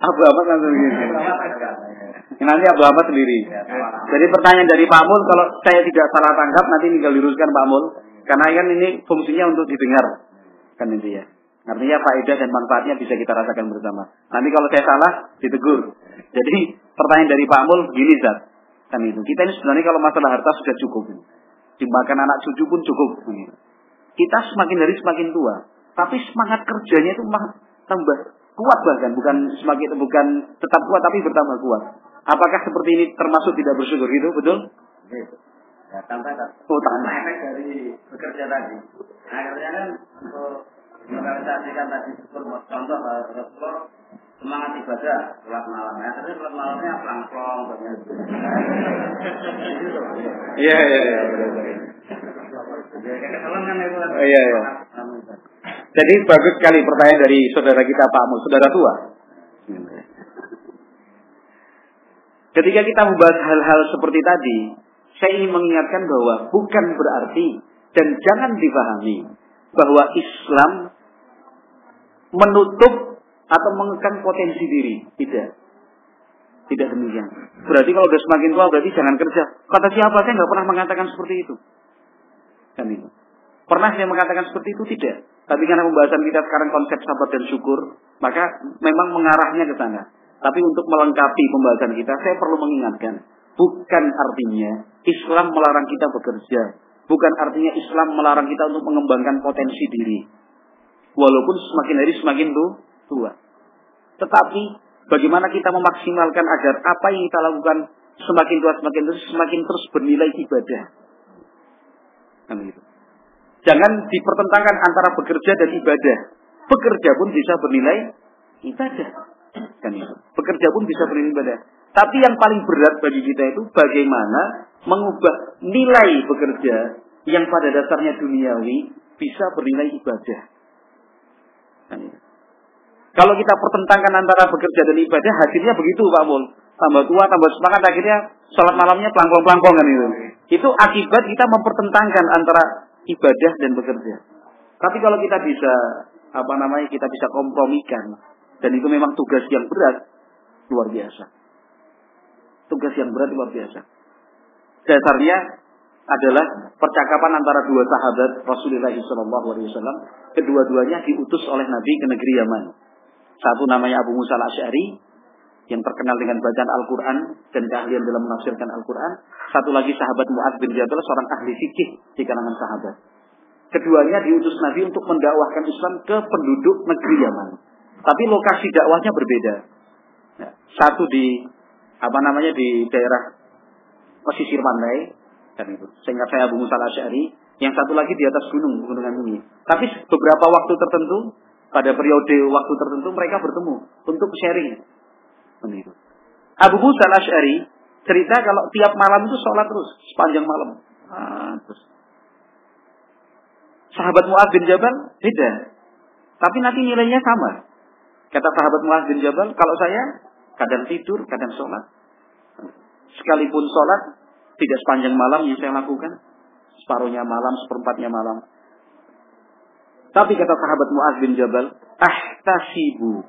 Abu Ahmad langsung begini. Nanti Abu Ahmad sendiri. Jadi pertanyaan dari Pak Mul, kalau saya tidak salah tangkap nanti tinggal diluruskan Pak Mul. Karena kan ini fungsinya untuk didengar. Kan itu ya. Artinya faedah dan manfaatnya bisa kita rasakan bersama. Nanti kalau saya salah, ditegur. Jadi pertanyaan dari Pak Mul begini Zat. Kan itu. Kita ini sebenarnya kalau masalah harta sudah cukup. Dimakan anak cucu pun cukup. Kita semakin hari semakin tua. Tapi semangat kerjanya itu tambah kuat bahkan. Bukan semakin bukan tetap kuat tapi bertambah kuat. Apakah seperti ini termasuk tidak bersyukur gitu? Betul? Gitu. Ya, tambah. Oh, tambah. Efek dari bekerja tadi. Akhirnya kan untuk merealisasikan tadi sebuah contoh Rasulullah semangat ibadah sholat malam. Akhirnya sholat malamnya plangklong banyak. Gitu. Iya, iya, iya. Ya, kayak kesalahan kan kan. Oh, iya, iya. Jadi bagus sekali pertanyaan dari saudara kita Pak Mul, saudara tua. Ketika kita membahas hal-hal seperti tadi, saya ingin mengingatkan bahwa bukan berarti dan jangan dipahami bahwa Islam menutup atau mengekang potensi diri. Tidak. Tidak demikian. Berarti kalau sudah semakin tua berarti jangan kerja. Kata siapa? Saya nggak pernah mengatakan seperti itu. Kan itu. Pernah saya mengatakan seperti itu? Tidak. Tapi karena pembahasan kita sekarang konsep sabar dan syukur, maka memang mengarahnya ke sana. Tapi untuk melengkapi pembahasan kita, saya perlu mengingatkan. Bukan artinya Islam melarang kita bekerja. Bukan artinya Islam melarang kita untuk mengembangkan potensi diri. Walaupun semakin hari semakin tua. Tetapi bagaimana kita memaksimalkan agar apa yang kita lakukan semakin tua semakin terus semakin terus bernilai ibadah. Kan gitu. Jangan dipertentangkan antara bekerja dan ibadah. Bekerja pun bisa bernilai ibadah. Kan itu. Bekerja pun bisa bernilai ibadah. Tapi yang paling berat bagi kita itu bagaimana mengubah nilai bekerja yang pada dasarnya duniawi bisa bernilai ibadah. Kan itu. Kalau kita pertentangkan antara bekerja dan ibadah, hasilnya begitu Pak Mul. Tambah tua, tambah semangat, akhirnya sholat malamnya pelangkong-pelangkong kan itu. Itu akibat kita mempertentangkan antara ibadah dan bekerja. Tapi kalau kita bisa, apa namanya, kita bisa kompromikan. Dan itu memang tugas yang berat, luar biasa. Tugas yang berat luar biasa. Dasarnya adalah percakapan antara dua sahabat Rasulullah SAW. Kedua-duanya diutus oleh Nabi ke negeri Yaman. Satu namanya Abu Musa al-Asy'ari yang terkenal dengan bacaan Al-Quran dan keahlian dalam menafsirkan Al-Quran. Satu lagi sahabat Mu'ad bin Jabal, seorang ahli fikih di kalangan sahabat. Keduanya diutus Nabi untuk mendakwahkan Islam ke penduduk negeri Yaman. Tapi lokasi dakwahnya berbeda. Ya, Satu di apa namanya di daerah pesisir pantai dan itu. Sehingga saya Abu Musa al-Asy'ari, yang satu lagi di atas gunung, gunungan tinggi. Tapi beberapa waktu tertentu, pada periode waktu tertentu mereka bertemu untuk sharing. Begitu. Abu Musa al-Asy'ari cerita kalau tiap malam itu sholat terus sepanjang malam. Ah, terus. Sahabat Mu'ad bin Jabal beda. Tapi nanti nilainya sama. Kata sahabat Mu'ad bin Jabal, kalau saya kadang tidur, kadang sholat. Sekalipun sholat, tidak sepanjang malam yang saya lakukan. Separuhnya malam, seperempatnya malam. Tapi kata sahabat Mu'ad bin Jabal, ahtasibu.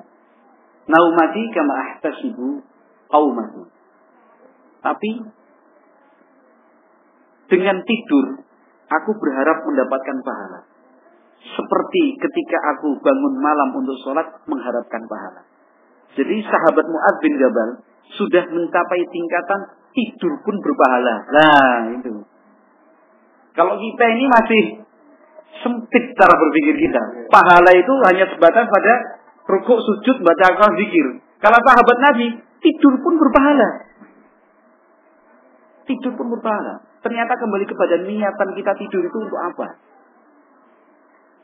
Naumati kama ahtasibu qaumati. Tapi dengan tidur, aku berharap mendapatkan pahala. Seperti ketika aku bangun malam untuk sholat, mengharapkan pahala. Jadi sahabat Mu'ad bin Jabal sudah mencapai tingkatan tidur pun berpahala. Nah, itu. Kalau kita ini masih sempit cara berpikir kita. Pahala itu hanya sebatas pada rukuk, sujud, baca Al-Quran, zikir. Kalau sahabat Nabi, tidur pun berpahala. Tidur pun berpahala. Ternyata kembali kepada niatan kita tidur itu untuk apa?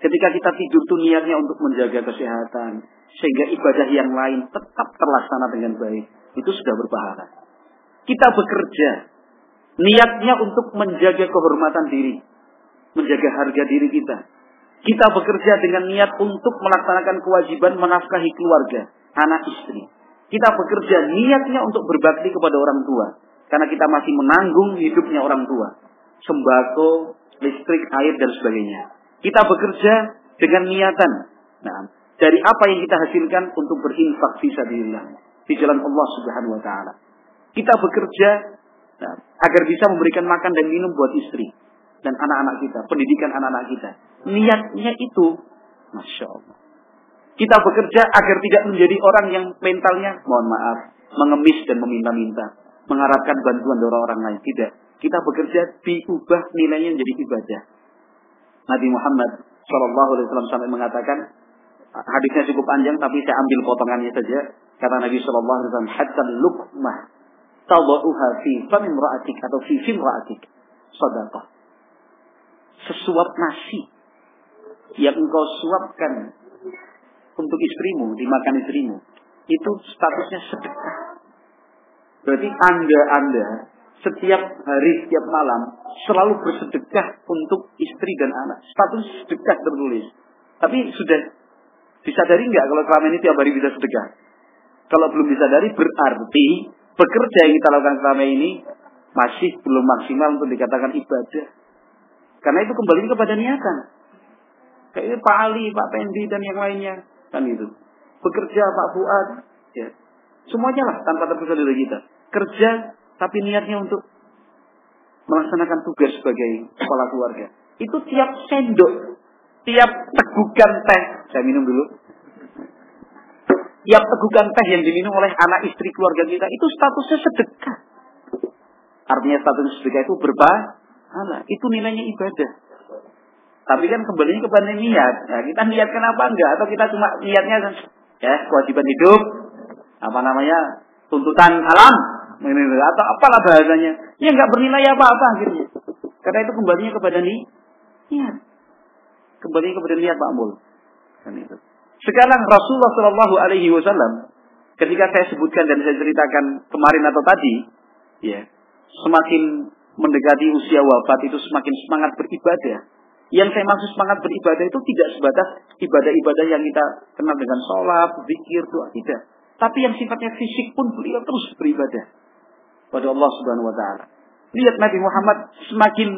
Ketika kita tidur itu niatnya untuk menjaga kesehatan. Sehingga ibadah yang lain tetap terlaksana dengan baik. Itu sudah berpahala. Kita bekerja. Niatnya untuk menjaga kehormatan diri. Menjaga harga diri kita. Kita bekerja dengan niat untuk melaksanakan kewajiban menafkahi keluarga. Anak istri. Kita bekerja niatnya untuk berbakti kepada orang tua. Karena kita masih menanggung hidupnya orang tua. Sembako, listrik, air, dan sebagainya. Kita bekerja dengan niatan. Nah, dari apa yang kita hasilkan untuk berinfak fisabilillah di jalan Allah Subhanahu wa taala. Kita bekerja nah, agar bisa memberikan makan dan minum buat istri dan anak-anak kita, pendidikan anak-anak kita. Niatnya itu Masya Allah. Kita bekerja agar tidak menjadi orang yang mentalnya, mohon maaf, mengemis dan meminta-minta. Mengharapkan bantuan dari orang lain. Tidak. Kita bekerja diubah nilainya menjadi ibadah. Nabi Muhammad Shallallahu Alaihi Wasallam sampai mengatakan hadisnya cukup panjang tapi saya ambil potongannya saja. Kata Nabi Shallallahu Alaihi Wasallam hatta lukmah tawaduha fi ra'atik atau fi fim ra'atik. Sadaqah. Sesuap nasi yang engkau suapkan untuk istrimu dimakan istrimu itu statusnya sedekah. Berarti anda anda setiap hari, setiap malam selalu bersedekah untuk istri dan anak. Status sedekah tertulis. Tapi sudah disadari nggak kalau selama ini tiap hari bisa sedekah? Kalau belum disadari berarti bekerja yang kita lakukan selama ini masih belum maksimal untuk dikatakan ibadah. Karena itu kembali kepada niatan. Kayak Pak Ali, Pak Pendi dan yang lainnya kan itu. Bekerja Pak Fuad, ya. Semuanya lah tanpa terpisah dari kita. Kerja tapi niatnya untuk melaksanakan tugas sebagai kepala keluarga. Itu tiap sendok, tiap tegukan teh, saya minum dulu. Tiap tegukan teh yang diminum oleh anak istri keluarga kita itu statusnya sedekah. Artinya status sedekah itu berpahala. Itu nilainya ibadah. Tapi kan kembali kepada niat. Nah, kita niat kenapa enggak? Atau kita cuma niatnya ya kewajiban hidup, apa namanya tuntutan alam, atau apalah bahasanya. Ya nggak bernilai apa-apa akhirnya. Karena itu kembalinya kepada niat. Niat. Kembali kepada niat Pak Mul. Kan. Sekarang Rasulullah Shallallahu Alaihi Wasallam ketika saya sebutkan dan saya ceritakan kemarin atau tadi, ya semakin mendekati usia wafat itu semakin semangat beribadah. Yang saya maksud semangat beribadah itu tidak sebatas ibadah-ibadah yang kita kenal dengan sholat, zikir, doa, tidak. Tapi yang sifatnya fisik pun beliau terus beribadah pada Allah Subhanahu wa taala. Lihat Nabi Muhammad semakin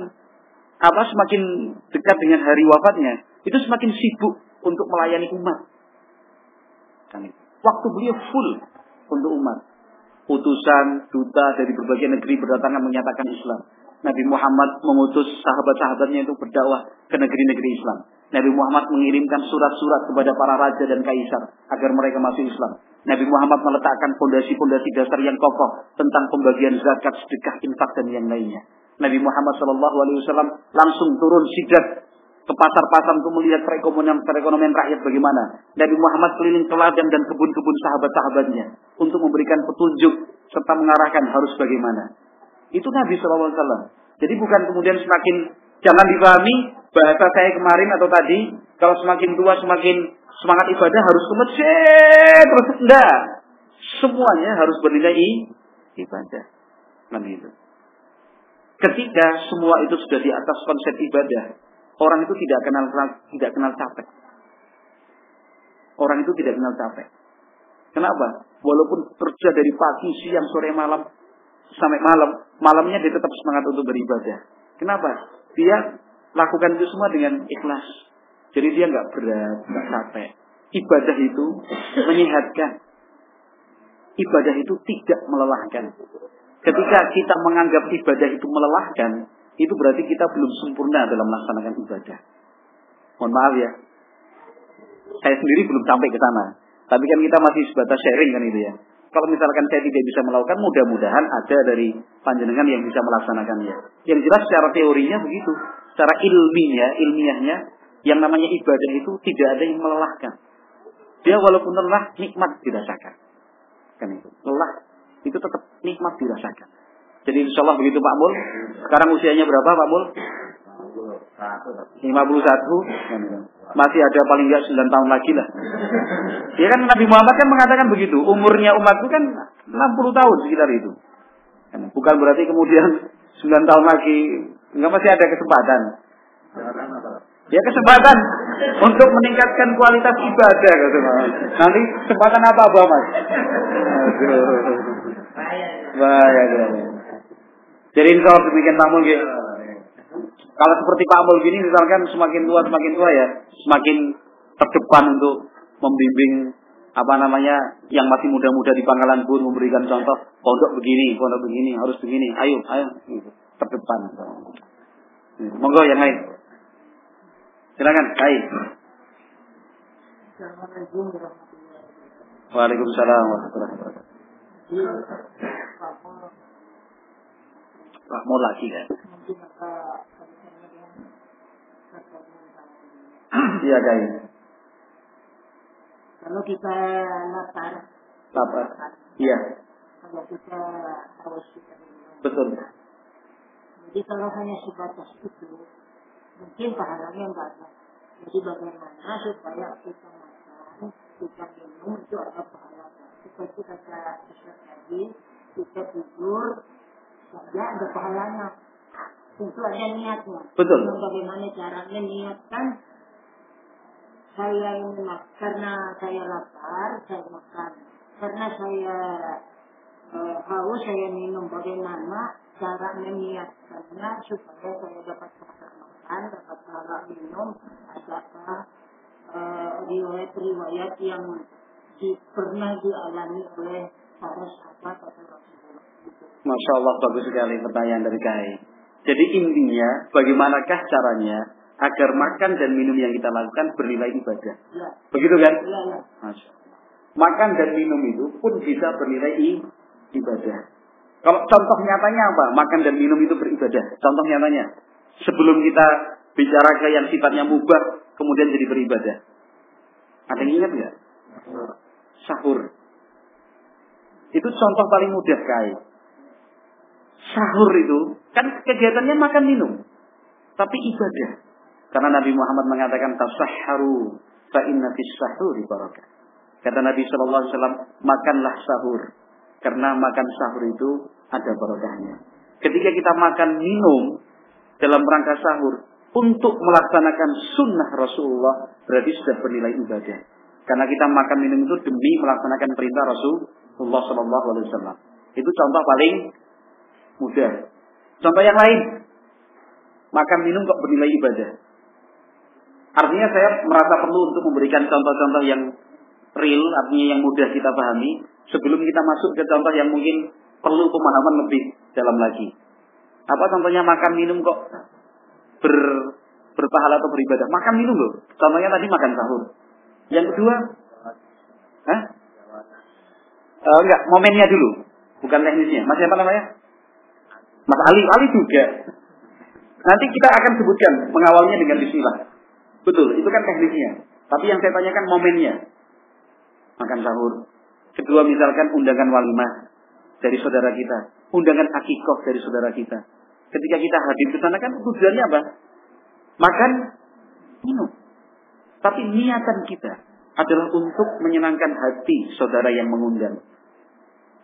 apa semakin dekat dengan hari wafatnya, itu semakin sibuk untuk melayani umat. Waktu beliau full untuk umat. Utusan duta dari berbagai negeri berdatangan menyatakan Islam. Nabi Muhammad mengutus sahabat-sahabatnya itu berdakwah ke negeri-negeri Islam. Nabi Muhammad mengirimkan surat-surat kepada para raja dan kaisar agar mereka masuk Islam. Nabi Muhammad meletakkan fondasi-fondasi dasar yang kokoh tentang pembagian zakat, sedekah, infak dan yang lainnya. Nabi Muhammad Shallallahu Alaihi Wasallam langsung turun sidat ke pasar-pasar untuk melihat perekonomian, perekonomian rakyat bagaimana. Nabi Muhammad keliling ke ladang dan kebun-kebun sahabat-sahabatnya untuk memberikan petunjuk serta mengarahkan harus bagaimana. Itu Nabi Shallallahu Alaihi Wasallam. Jadi bukan kemudian semakin jangan dipahami bahasa saya kemarin atau tadi kalau semakin tua semakin semangat ibadah harus ke masjid terus enggak. Semuanya harus bernilai ibadah. Kan itu. Ketika semua itu sudah di atas konsep ibadah, orang itu tidak kenal tidak kenal capek. Orang itu tidak kenal capek. Kenapa? Walaupun kerja dari pagi, siang, sore, malam sampai malam, malamnya dia tetap semangat untuk beribadah. Kenapa? Dia lakukan itu semua dengan ikhlas. Jadi dia nggak berat, nggak capek. Ibadah itu menyehatkan. Ibadah itu tidak melelahkan. Ketika kita menganggap ibadah itu melelahkan, itu berarti kita belum sempurna dalam melaksanakan ibadah. Mohon maaf ya. Saya sendiri belum sampai ke sana. Tapi kan kita masih sebatas sharing kan itu ya. Kalau misalkan saya tidak bisa melakukan, mudah-mudahan ada dari panjenengan yang bisa melaksanakannya. Yang jelas secara teorinya begitu. Secara ilmiah, ilmiahnya, yang namanya ibadah itu tidak ada yang melelahkan. Dia walaupun lelah, nikmat dirasakan. Kan itu. Lelah itu tetap nikmat dirasakan. Jadi insya Allah begitu Pak Mul. Sekarang usianya berapa Pak Mul? 51. Masih ada paling enggak 9 tahun lagi lah. Ya kan Nabi Muhammad kan mengatakan begitu. Umurnya umatku kan 60 tahun sekitar itu. Bukan berarti kemudian 9 tahun lagi enggak masih ada kesempatan. Ya kesempatan untuk meningkatkan kualitas ibadah gitu Nanti kesempatan apa apa mas? Bahaya Jadi insya Allah demikian tamu gitu. Kalau seperti Pak Amul gini misalkan semakin tua semakin tua ya, semakin terdepan untuk membimbing apa namanya yang masih muda-muda di Pangkalan Bun memberikan contoh pondok begini, pondok begini, harus begini. Ayo, ayo, terdepan. Monggo yang lain. Silakan, Kai. Waalaikumsalam warahmatullahi wabarakatuh. Pak mau lagi kan? Iya guys. Kalau kita lapar. Lapar. Iya. Kalau kita harus kita Betul. Jadi kalau hanya sebatas itu, mungkin pahalanya enggak ada. Jadi bagaimana supaya kita makan, kita minum itu ada pahalanya. Seperti kata Ustaz tadi, kita tidur, saja ada pahalanya. Tentu ada niatnya. Betul. Bagaimana caranya niatkan saya ini mak karena saya lapar saya makan karena saya e, haus saya minum bagaimana cara meniatkannya supaya saya dapat makan makan dapat pahala minum adakah e, riwayat-riwayat yang di, pernah dialami oleh para sahabat atau Rasulullah. Masya Allah bagus sekali pertanyaan dari Kai. Jadi intinya bagaimanakah caranya agar makan dan minum yang kita lakukan bernilai ibadah. Ya. Begitu kan? Ya, ya. Masya Allah. Makan dan minum itu pun bisa bernilai ibadah. Kalau contoh nyatanya apa? Makan dan minum itu beribadah. Contoh nyatanya. Sebelum kita bicara ke yang sifatnya mubah, kemudian jadi beribadah. Ada yang ingat nggak? Sahur. Itu contoh paling mudah kai. Sahur itu kan kegiatannya makan minum, tapi ibadah. Karena Nabi Muhammad mengatakan tasahharu fa inna fis sahuri barakah. Kata Nabi sallallahu alaihi wasallam, makanlah sahur karena makan sahur itu ada barokahnya. Ketika kita makan minum dalam rangka sahur untuk melaksanakan sunnah Rasulullah berarti sudah bernilai ibadah. Karena kita makan minum itu demi melaksanakan perintah Rasulullah Sallallahu Alaihi Wasallam. Itu contoh paling mudah. Contoh yang lain, makan minum kok bernilai ibadah. Artinya saya merasa perlu untuk memberikan contoh-contoh yang real, artinya yang mudah kita pahami, sebelum kita masuk ke contoh yang mungkin perlu pemahaman lebih dalam lagi. Apa contohnya makan minum kok ber, berpahala atau beribadah? Makan minum loh. Contohnya tadi makan sahur. Yang kedua, Hah? Uh, enggak, momennya dulu. Bukan teknisnya. Mas siapa namanya? Mas Ali. Ali juga. Nanti kita akan sebutkan mengawalnya dengan bismillah. Betul, itu kan teknisnya. Tapi yang saya tanyakan momennya. Makan sahur. Kedua misalkan undangan walimah dari saudara kita. Undangan akikoh dari saudara kita. Ketika kita hadir ke sana kan tujuannya apa? Makan, minum. Tapi niatan kita adalah untuk menyenangkan hati saudara yang mengundang.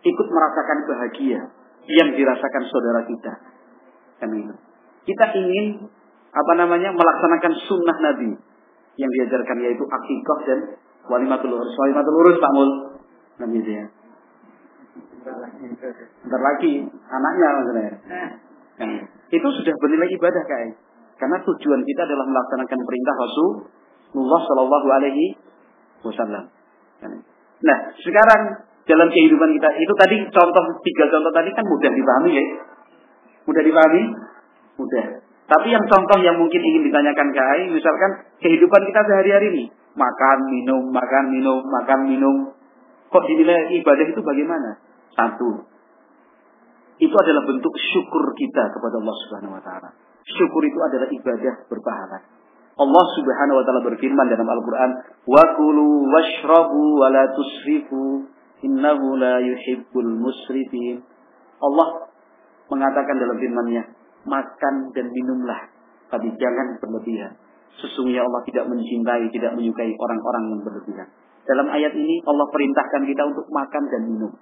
Ikut merasakan bahagia yang dirasakan saudara kita. Itu. Kita ingin apa namanya melaksanakan sunnah Nabi yang diajarkan yaitu akikah dan walimatul urus. Walimatul urus Pak Mul. Ya. Bentar lagi anaknya maksudnya. Kan. Itu sudah bernilai ibadah kayak. Karena tujuan kita adalah melaksanakan perintah Rasulullah Shallallahu Alaihi Wasallam. Nah, sekarang dalam kehidupan kita itu tadi contoh tiga contoh tadi kan mudah dipahami ya. Mudah dipahami? Mudah. Tapi yang contoh yang mungkin ingin ditanyakan ke misalkan kehidupan kita sehari-hari ini, makan, minum, makan, minum, makan, minum. Kok dinilai ibadah itu bagaimana? Satu, itu adalah bentuk syukur kita kepada Allah Subhanahu wa taala. Syukur itu adalah ibadah berpahala. Allah Subhanahu wa taala berfirman dalam Al-Qur'an, "Wa kulu washrabu wa la tusrifu, innahu la yuhibbul musrifin." Allah mengatakan dalam firman-Nya, makan dan minumlah, tapi jangan berlebihan. Sesungguhnya Allah tidak mencintai, tidak menyukai orang-orang yang berlebihan. Dalam ayat ini Allah perintahkan kita untuk makan dan minum.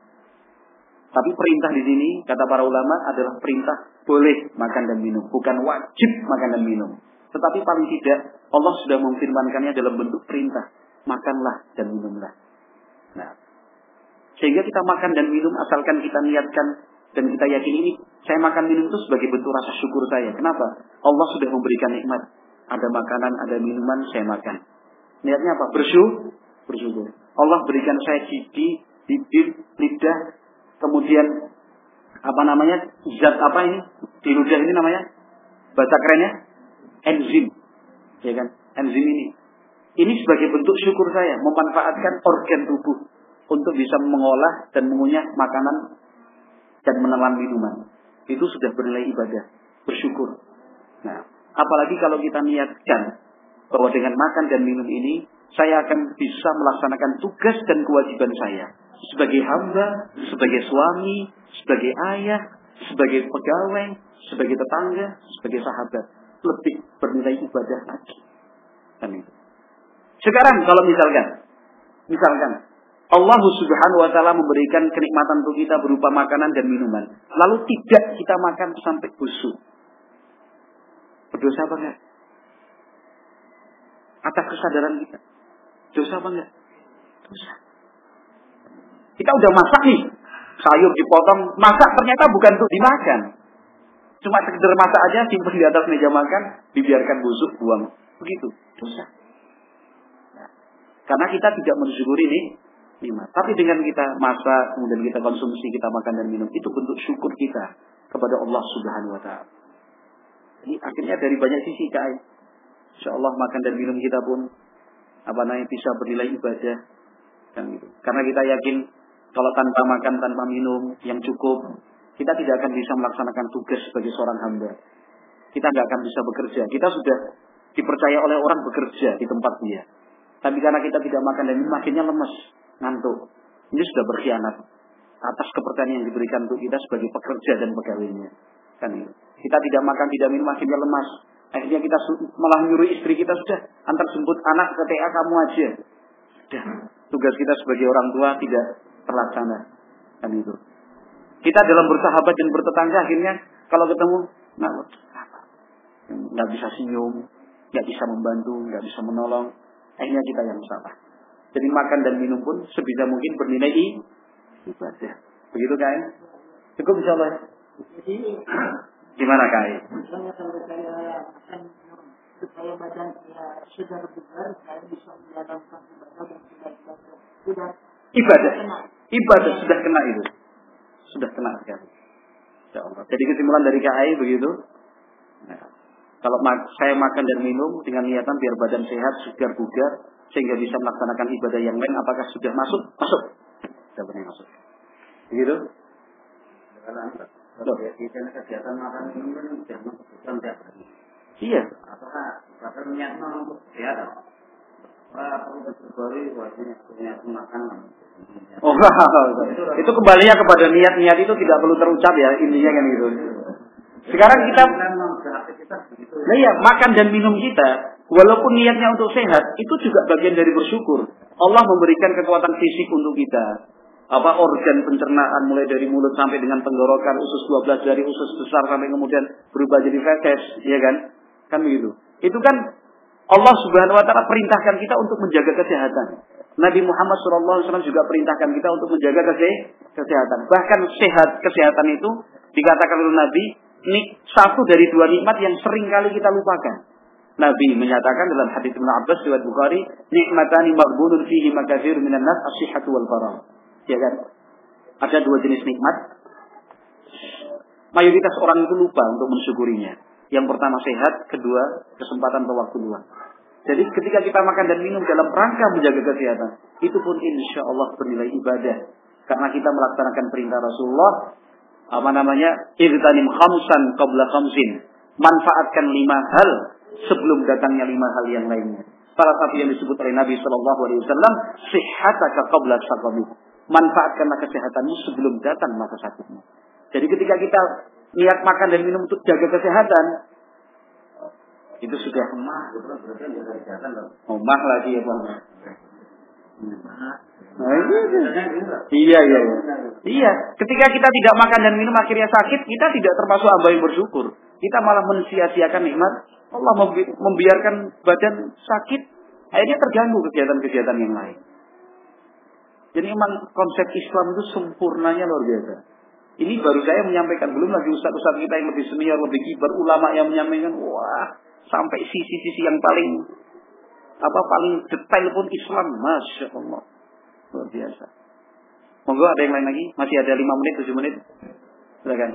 Tapi perintah di sini, kata para ulama, adalah perintah boleh makan dan minum. Bukan wajib makan dan minum. Tetapi paling tidak, Allah sudah memfirmankannya dalam bentuk perintah. Makanlah dan minumlah. Nah, sehingga kita makan dan minum asalkan kita niatkan dan kita yakin ini saya makan minum itu sebagai bentuk rasa syukur saya. Kenapa? Allah sudah memberikan nikmat. Ada makanan, ada minuman, saya makan. Niatnya apa? Bersyukur. Bersyukur. Allah berikan saya gigi, bibir, lidah, kemudian apa namanya? Zat apa ini? Di lidah ini namanya? Bahasa kerennya? Enzim. Ya kan? Enzim ini. Ini sebagai bentuk syukur saya. Memanfaatkan organ tubuh. Untuk bisa mengolah dan mengunyah makanan dan menelan minuman. Itu sudah bernilai ibadah, bersyukur. Nah, apalagi kalau kita niatkan bahwa dengan makan dan minum ini saya akan bisa melaksanakan tugas dan kewajiban saya sebagai hamba, sebagai suami, sebagai ayah, sebagai pegawai, sebagai tetangga, sebagai sahabat, lebih bernilai ibadah lagi. Kan Sekarang kalau misalkan, misalkan Allah Subhanahu wa taala memberikan kenikmatan untuk kita berupa makanan dan minuman. Lalu tidak kita makan sampai busuk. Berdosa apa enggak? Atas kesadaran kita. Dosa apa enggak? Dosa. Kita udah masak nih. Sayur dipotong, masak ternyata bukan untuk dimakan. Cuma sekedar masak aja, simpan di atas meja makan, dibiarkan busuk, buang. Begitu. Dosa. Nah, karena kita tidak mensyukuri lima. Tapi dengan kita masak, kemudian kita konsumsi, kita makan dan minum, itu bentuk syukur kita kepada Allah Subhanahu wa taala. Jadi akhirnya dari banyak sisi kai. Insya Allah makan dan minum kita pun apa namanya bisa bernilai ibadah kan gitu. Karena kita yakin kalau tanpa makan tanpa minum yang cukup, kita tidak akan bisa melaksanakan tugas sebagai seorang hamba. Kita nggak akan bisa bekerja. Kita sudah dipercaya oleh orang bekerja di tempat dia. Tapi karena kita tidak makan dan minum, akhirnya lemes ngantuk. Ini sudah berkhianat atas kepercayaan yang diberikan untuk kita sebagai pekerja dan pegawainya. Kan itu. Kita tidak makan, tidak minum, akhirnya lemas. Akhirnya kita malah nyuruh istri kita sudah antar jemput anak ke TA kamu aja. Sudah. Tugas kita sebagai orang tua tidak terlaksana. Kan itu. Kita dalam bersahabat dan bertetangga akhirnya kalau ketemu nggak nggak bisa senyum, nggak bisa membantu, nggak bisa menolong. Akhirnya kita yang salah. Jadi makan dan minum pun sebisa mungkin bernilai ibadah. Begitu kan? Cukup insya Allah. Gimana kai? Kalau saya supaya badan saya sudah bugar, saya bisa menjalankan ibadah dan ibadah. Sudah Ibadah. Ibadah sudah kena itu. Sudah kena sekali. Allah. Jadi kesimpulan dari KAI begitu. Nah, kalau ma- saya makan dan minum dengan niatan biar badan sehat, segar bugar, sehingga bisa melaksanakan ibadah yang lain, apakah sudah masuk? Masuk. Sudah benar masuk. Begitu? Ya, kegiatan makan minum kan. Iya. Apakah kesehatan? Oh, itu kembalinya kepada niat-niat itu tidak perlu terucap ya intinya kan gitu. Sekarang kita. Nah iya, makan dan minum kita, walaupun niatnya untuk sehat, itu juga bagian dari bersyukur. Allah memberikan kekuatan fisik untuk kita. Apa organ pencernaan mulai dari mulut sampai dengan tenggorokan, usus 12 dari usus besar sampai kemudian berubah jadi feses, ya kan? Kan begitu. Itu kan Allah Subhanahu wa taala perintahkan kita untuk menjaga kesehatan. Nabi Muhammad SAW juga perintahkan kita untuk menjaga kese- kesehatan. Bahkan sehat kesehatan itu dikatakan oleh Nabi nik satu dari dua nikmat yang sering kali kita lupakan. Nabi menyatakan dalam hadis Ibnu Abbas riwayat Bukhari, nikmatani maghbunun fihi makathir minan nas as-sihhatu wal farah. Ya kan? Ada dua jenis nikmat. Mayoritas orang itu lupa untuk mensyukurinya. Yang pertama sehat, kedua kesempatan atau waktu luang. Jadi ketika kita makan dan minum dalam rangka menjaga kesehatan, itu pun insya Allah bernilai ibadah. Karena kita melaksanakan perintah Rasulullah, apa namanya, irtanim khamsan qabla khamsin. Manfaatkan lima hal sebelum datangnya lima hal yang lainnya. Salah satu yang disebut oleh Nabi Shallallahu Alaihi Wasallam, sihataka qabla sakamik. Manfaatkanlah kesehatanmu sebelum datang masa sakitmu. Jadi ketika kita niat makan dan minum untuk jaga kesehatan, itu sudah Emah, loh. omah lagi ya Pak. Nah, Nah, iya, iya. sebenarnya gitu. Iya, iya, iya. Iya, ketika kita tidak makan dan minum akhirnya sakit, kita tidak termasuk hamba yang bersyukur. Kita malah mensia-siakan nikmat. Allah membi- membiarkan badan sakit, akhirnya terganggu kegiatan-kegiatan yang lain. Jadi memang konsep Islam itu sempurnanya luar biasa. Ini baru saya menyampaikan, belum lagi ustaz-ustaz kita yang lebih senior, lebih kibar, ulama yang menyampaikan, wah, sampai sisi-sisi yang paling apa paling detail pun Islam, masya Allah, luar biasa. Monggo ada yang lain lagi? Masih ada 5 menit, 7 menit. Silakan.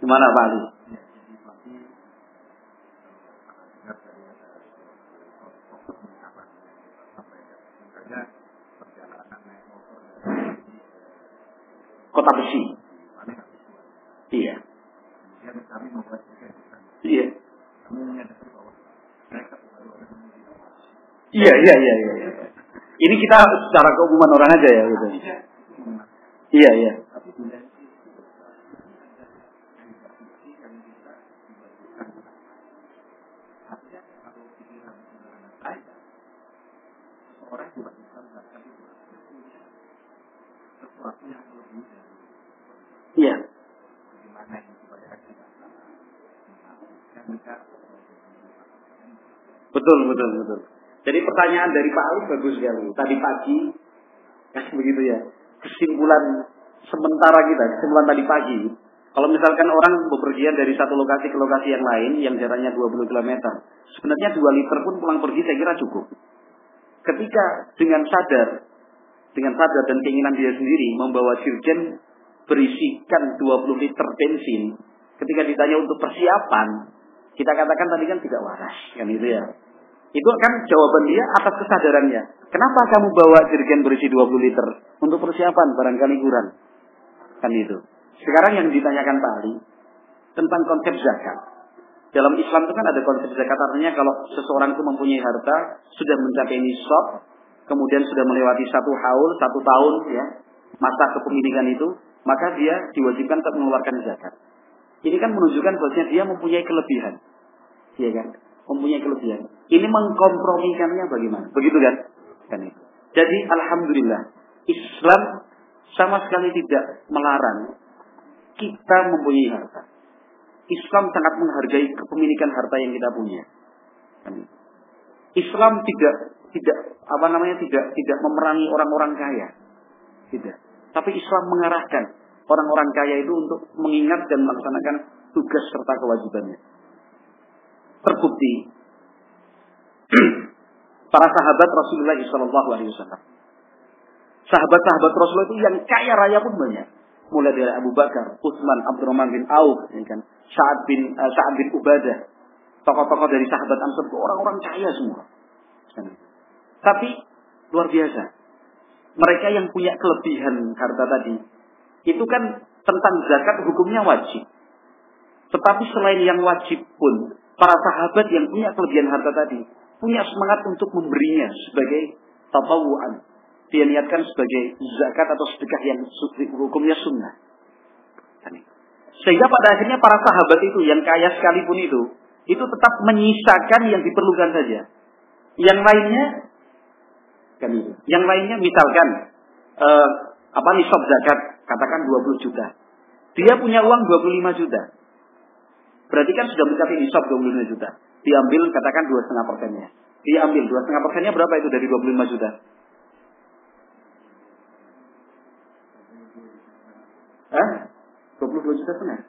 Gimana Pak Ali? Kota besi. Iya. Iya. Iya, iya, iya, iya. iya. Ini kita secara keumuman orang aja ya gitu. Iya, iya. Iya. Betul, betul, betul. Jadi pertanyaan dari Pak Ali bagus sekali. Tadi pagi, kan begitu ya. Kesimpulan sementara kita, kesimpulan tadi pagi. Kalau misalkan orang bepergian dari satu lokasi ke lokasi yang lain, yang jaraknya 20 km, sebenarnya 2 liter pun pulang pergi saya kira cukup. Ketika dengan sadar, dengan sadar dan keinginan dia sendiri membawa dirjen berisikan 20 liter bensin, ketika ditanya untuk persiapan, kita katakan tadi kan tidak waras, kan itu ya. Itu kan jawaban dia atas kesadarannya. Kenapa kamu bawa jerigen berisi 20 liter? Untuk persiapan, barangkali kurang. Kan itu. Sekarang yang ditanyakan Pak Ali, tentang konsep zakat. Dalam Islam itu kan ada konsep zakat, artinya kalau seseorang itu mempunyai harta, sudah mencapai nisab, kemudian sudah melewati satu haul, satu tahun, ya, masa kepemilikan itu, maka dia diwajibkan untuk mengeluarkan zakat. Ini kan menunjukkan bahwasanya dia mempunyai kelebihan. Iya kan? Mempunyai kelebihan. Ini mengkompromikannya bagaimana? Begitu kan? Kan. Jadi alhamdulillah Islam sama sekali tidak melarang kita mempunyai harta. Islam sangat menghargai kepemilikan harta yang kita punya. Kan. Islam tidak tidak apa namanya tidak tidak memerangi orang-orang kaya. Tidak. Tapi Islam mengarahkan orang-orang kaya itu untuk mengingat dan melaksanakan tugas serta kewajibannya. Terbukti para sahabat Rasulullah SAW. Sahabat-sahabat Rasulullah itu yang kaya raya pun banyak. Mulai dari Abu Bakar, Utsman, Abdurrahman bin Auf, ya kan, Sa'ad bin uh, Sa'ad bin Ubadah, tokoh-tokoh dari sahabat Ansar itu orang-orang kaya semua. Tapi luar biasa. Mereka yang punya kelebihan harta tadi, itu kan tentang zakat hukumnya wajib. Tetapi selain yang wajib pun, para sahabat yang punya kelebihan harta tadi, punya semangat untuk memberinya sebagai tatawuan. Dia niatkan sebagai zakat atau sedekah yang hukumnya sunnah. Sehingga pada akhirnya para sahabat itu yang kaya sekalipun itu, itu tetap menyisakan yang diperlukan saja. Yang lainnya, kan. Yang lainnya misalkan eh, apa nisab zakat, katakan 20 juta. Dia punya uang 25 juta. Berarti kan sudah mencapai nisab 25 juta. Diambil katakan 2,5 persennya. Diambil 2,5 persennya berapa itu dari 25 juta? Hah? 22 juta setengah?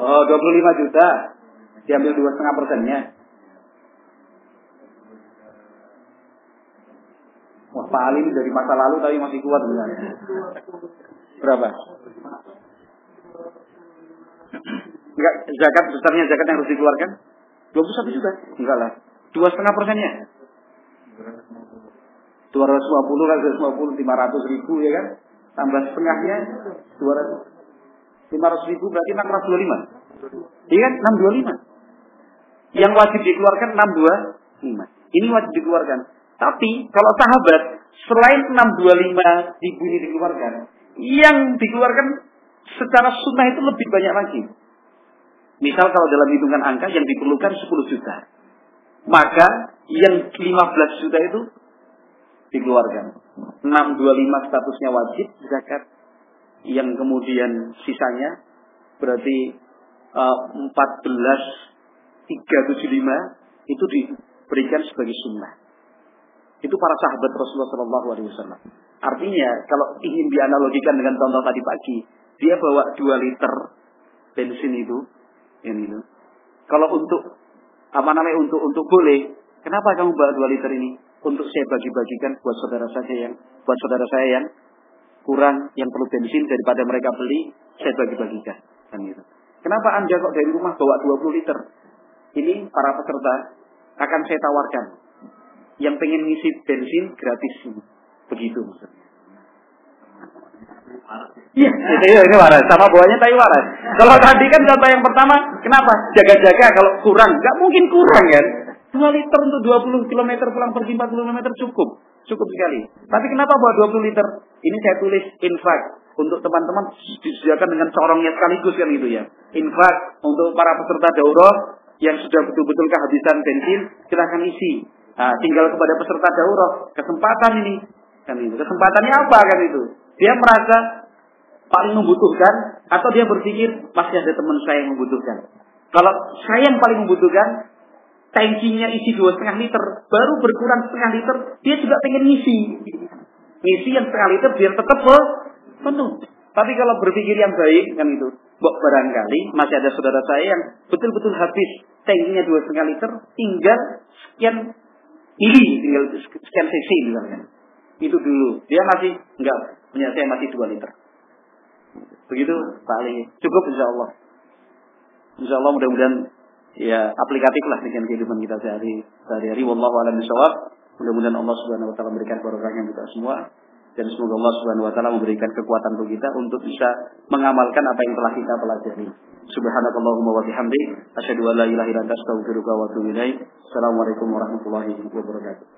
Oh, 25 juta. Diambil 2,5 persennya. Wah, Pak Ali dari masa lalu tapi masih kuat benar. Berapa? Enggak, zakat besarnya zakat yang harus dikeluarkan? 21 juta? Enggak lah. Dua setengah persennya? 250 kan 250 500 ribu ya kan? Tambah setengahnya 200 500 ribu berarti 625. Iya kan? 625. Yang wajib dikeluarkan 625. Ini wajib dikeluarkan. Tapi kalau sahabat selain 625 ribu ini dikeluarkan, yang dikeluarkan secara sunnah itu lebih banyak lagi. Misal kalau dalam hitungan angka yang diperlukan 10 juta. Maka yang 15 juta itu dikeluarkan. 625 statusnya wajib zakat. Yang kemudian sisanya berarti uh, 14 375 itu diberikan sebagai sunnah. Itu para sahabat Rasulullah Wasallam. Artinya kalau ingin dianalogikan dengan contoh tadi pagi, dia bawa 2 liter bensin itu, ini itu. Kalau untuk apa namanya untuk untuk boleh, kenapa kamu bawa 2 liter ini? Untuk saya bagi-bagikan buat saudara saya yang buat saudara saya yang kurang yang perlu bensin daripada mereka beli, saya bagi-bagikan. Kan itu. Kenapa Anda kok dari rumah bawa 20 liter? Ini para peserta akan saya tawarkan. Yang pengen ngisi bensin gratis. Begitu maksudnya. Iya, itu ya, ini waras. Sama bawahnya tapi waras. Kalau tadi kan contoh yang pertama, kenapa? Jaga-jaga kalau kurang. Gak mungkin kurang kan. 2 liter untuk 20 km pulang pergi 40 km cukup. Cukup sekali. Tapi kenapa bawa 20 liter? Ini saya tulis infak. Untuk teman-teman disediakan dengan corongnya sekaligus kan gitu ya. Infak untuk para peserta daurah yang sudah betul-betul kehabisan bensin, silahkan isi. Nah, tinggal kepada peserta daurah, kesempatan ini. Kan itu. Kesempatannya apa kan itu? Dia merasa paling membutuhkan atau dia berpikir masih ada teman saya yang membutuhkan. Kalau saya yang paling membutuhkan, tankinya isi dua setengah liter, baru berkurang setengah liter, dia juga pengen ngisi. Ngisi yang setengah liter biar tetap penuh. Tapi kalau berpikir yang baik kan itu, Bok barangkali masih ada saudara saya yang betul-betul habis tankinya dua setengah liter, tinggal sekian mili, tinggal sekian cc misalnya. Itu dulu. Dia masih enggak punya saya masih dua liter. Begitu Ali. Cukup insya Allah. Insya Allah mudah-mudahan ya aplikatif lah dengan kehidupan kita sehari sehari-hari. Wallahu a'lam bishawab. Mudah-mudahan Allah Subhanahu wa taala memberikan barokahnya kita semua dan semoga Allah Subhanahu wa taala memberikan kekuatan bagi kita untuk bisa mengamalkan apa yang telah kita pelajari. Subhanakallahumma wa bihamdik asyhadu an la ilaha illa anta astaghfiruka wa atubu. Assalamualaikum warahmatullahi wabarakatuh.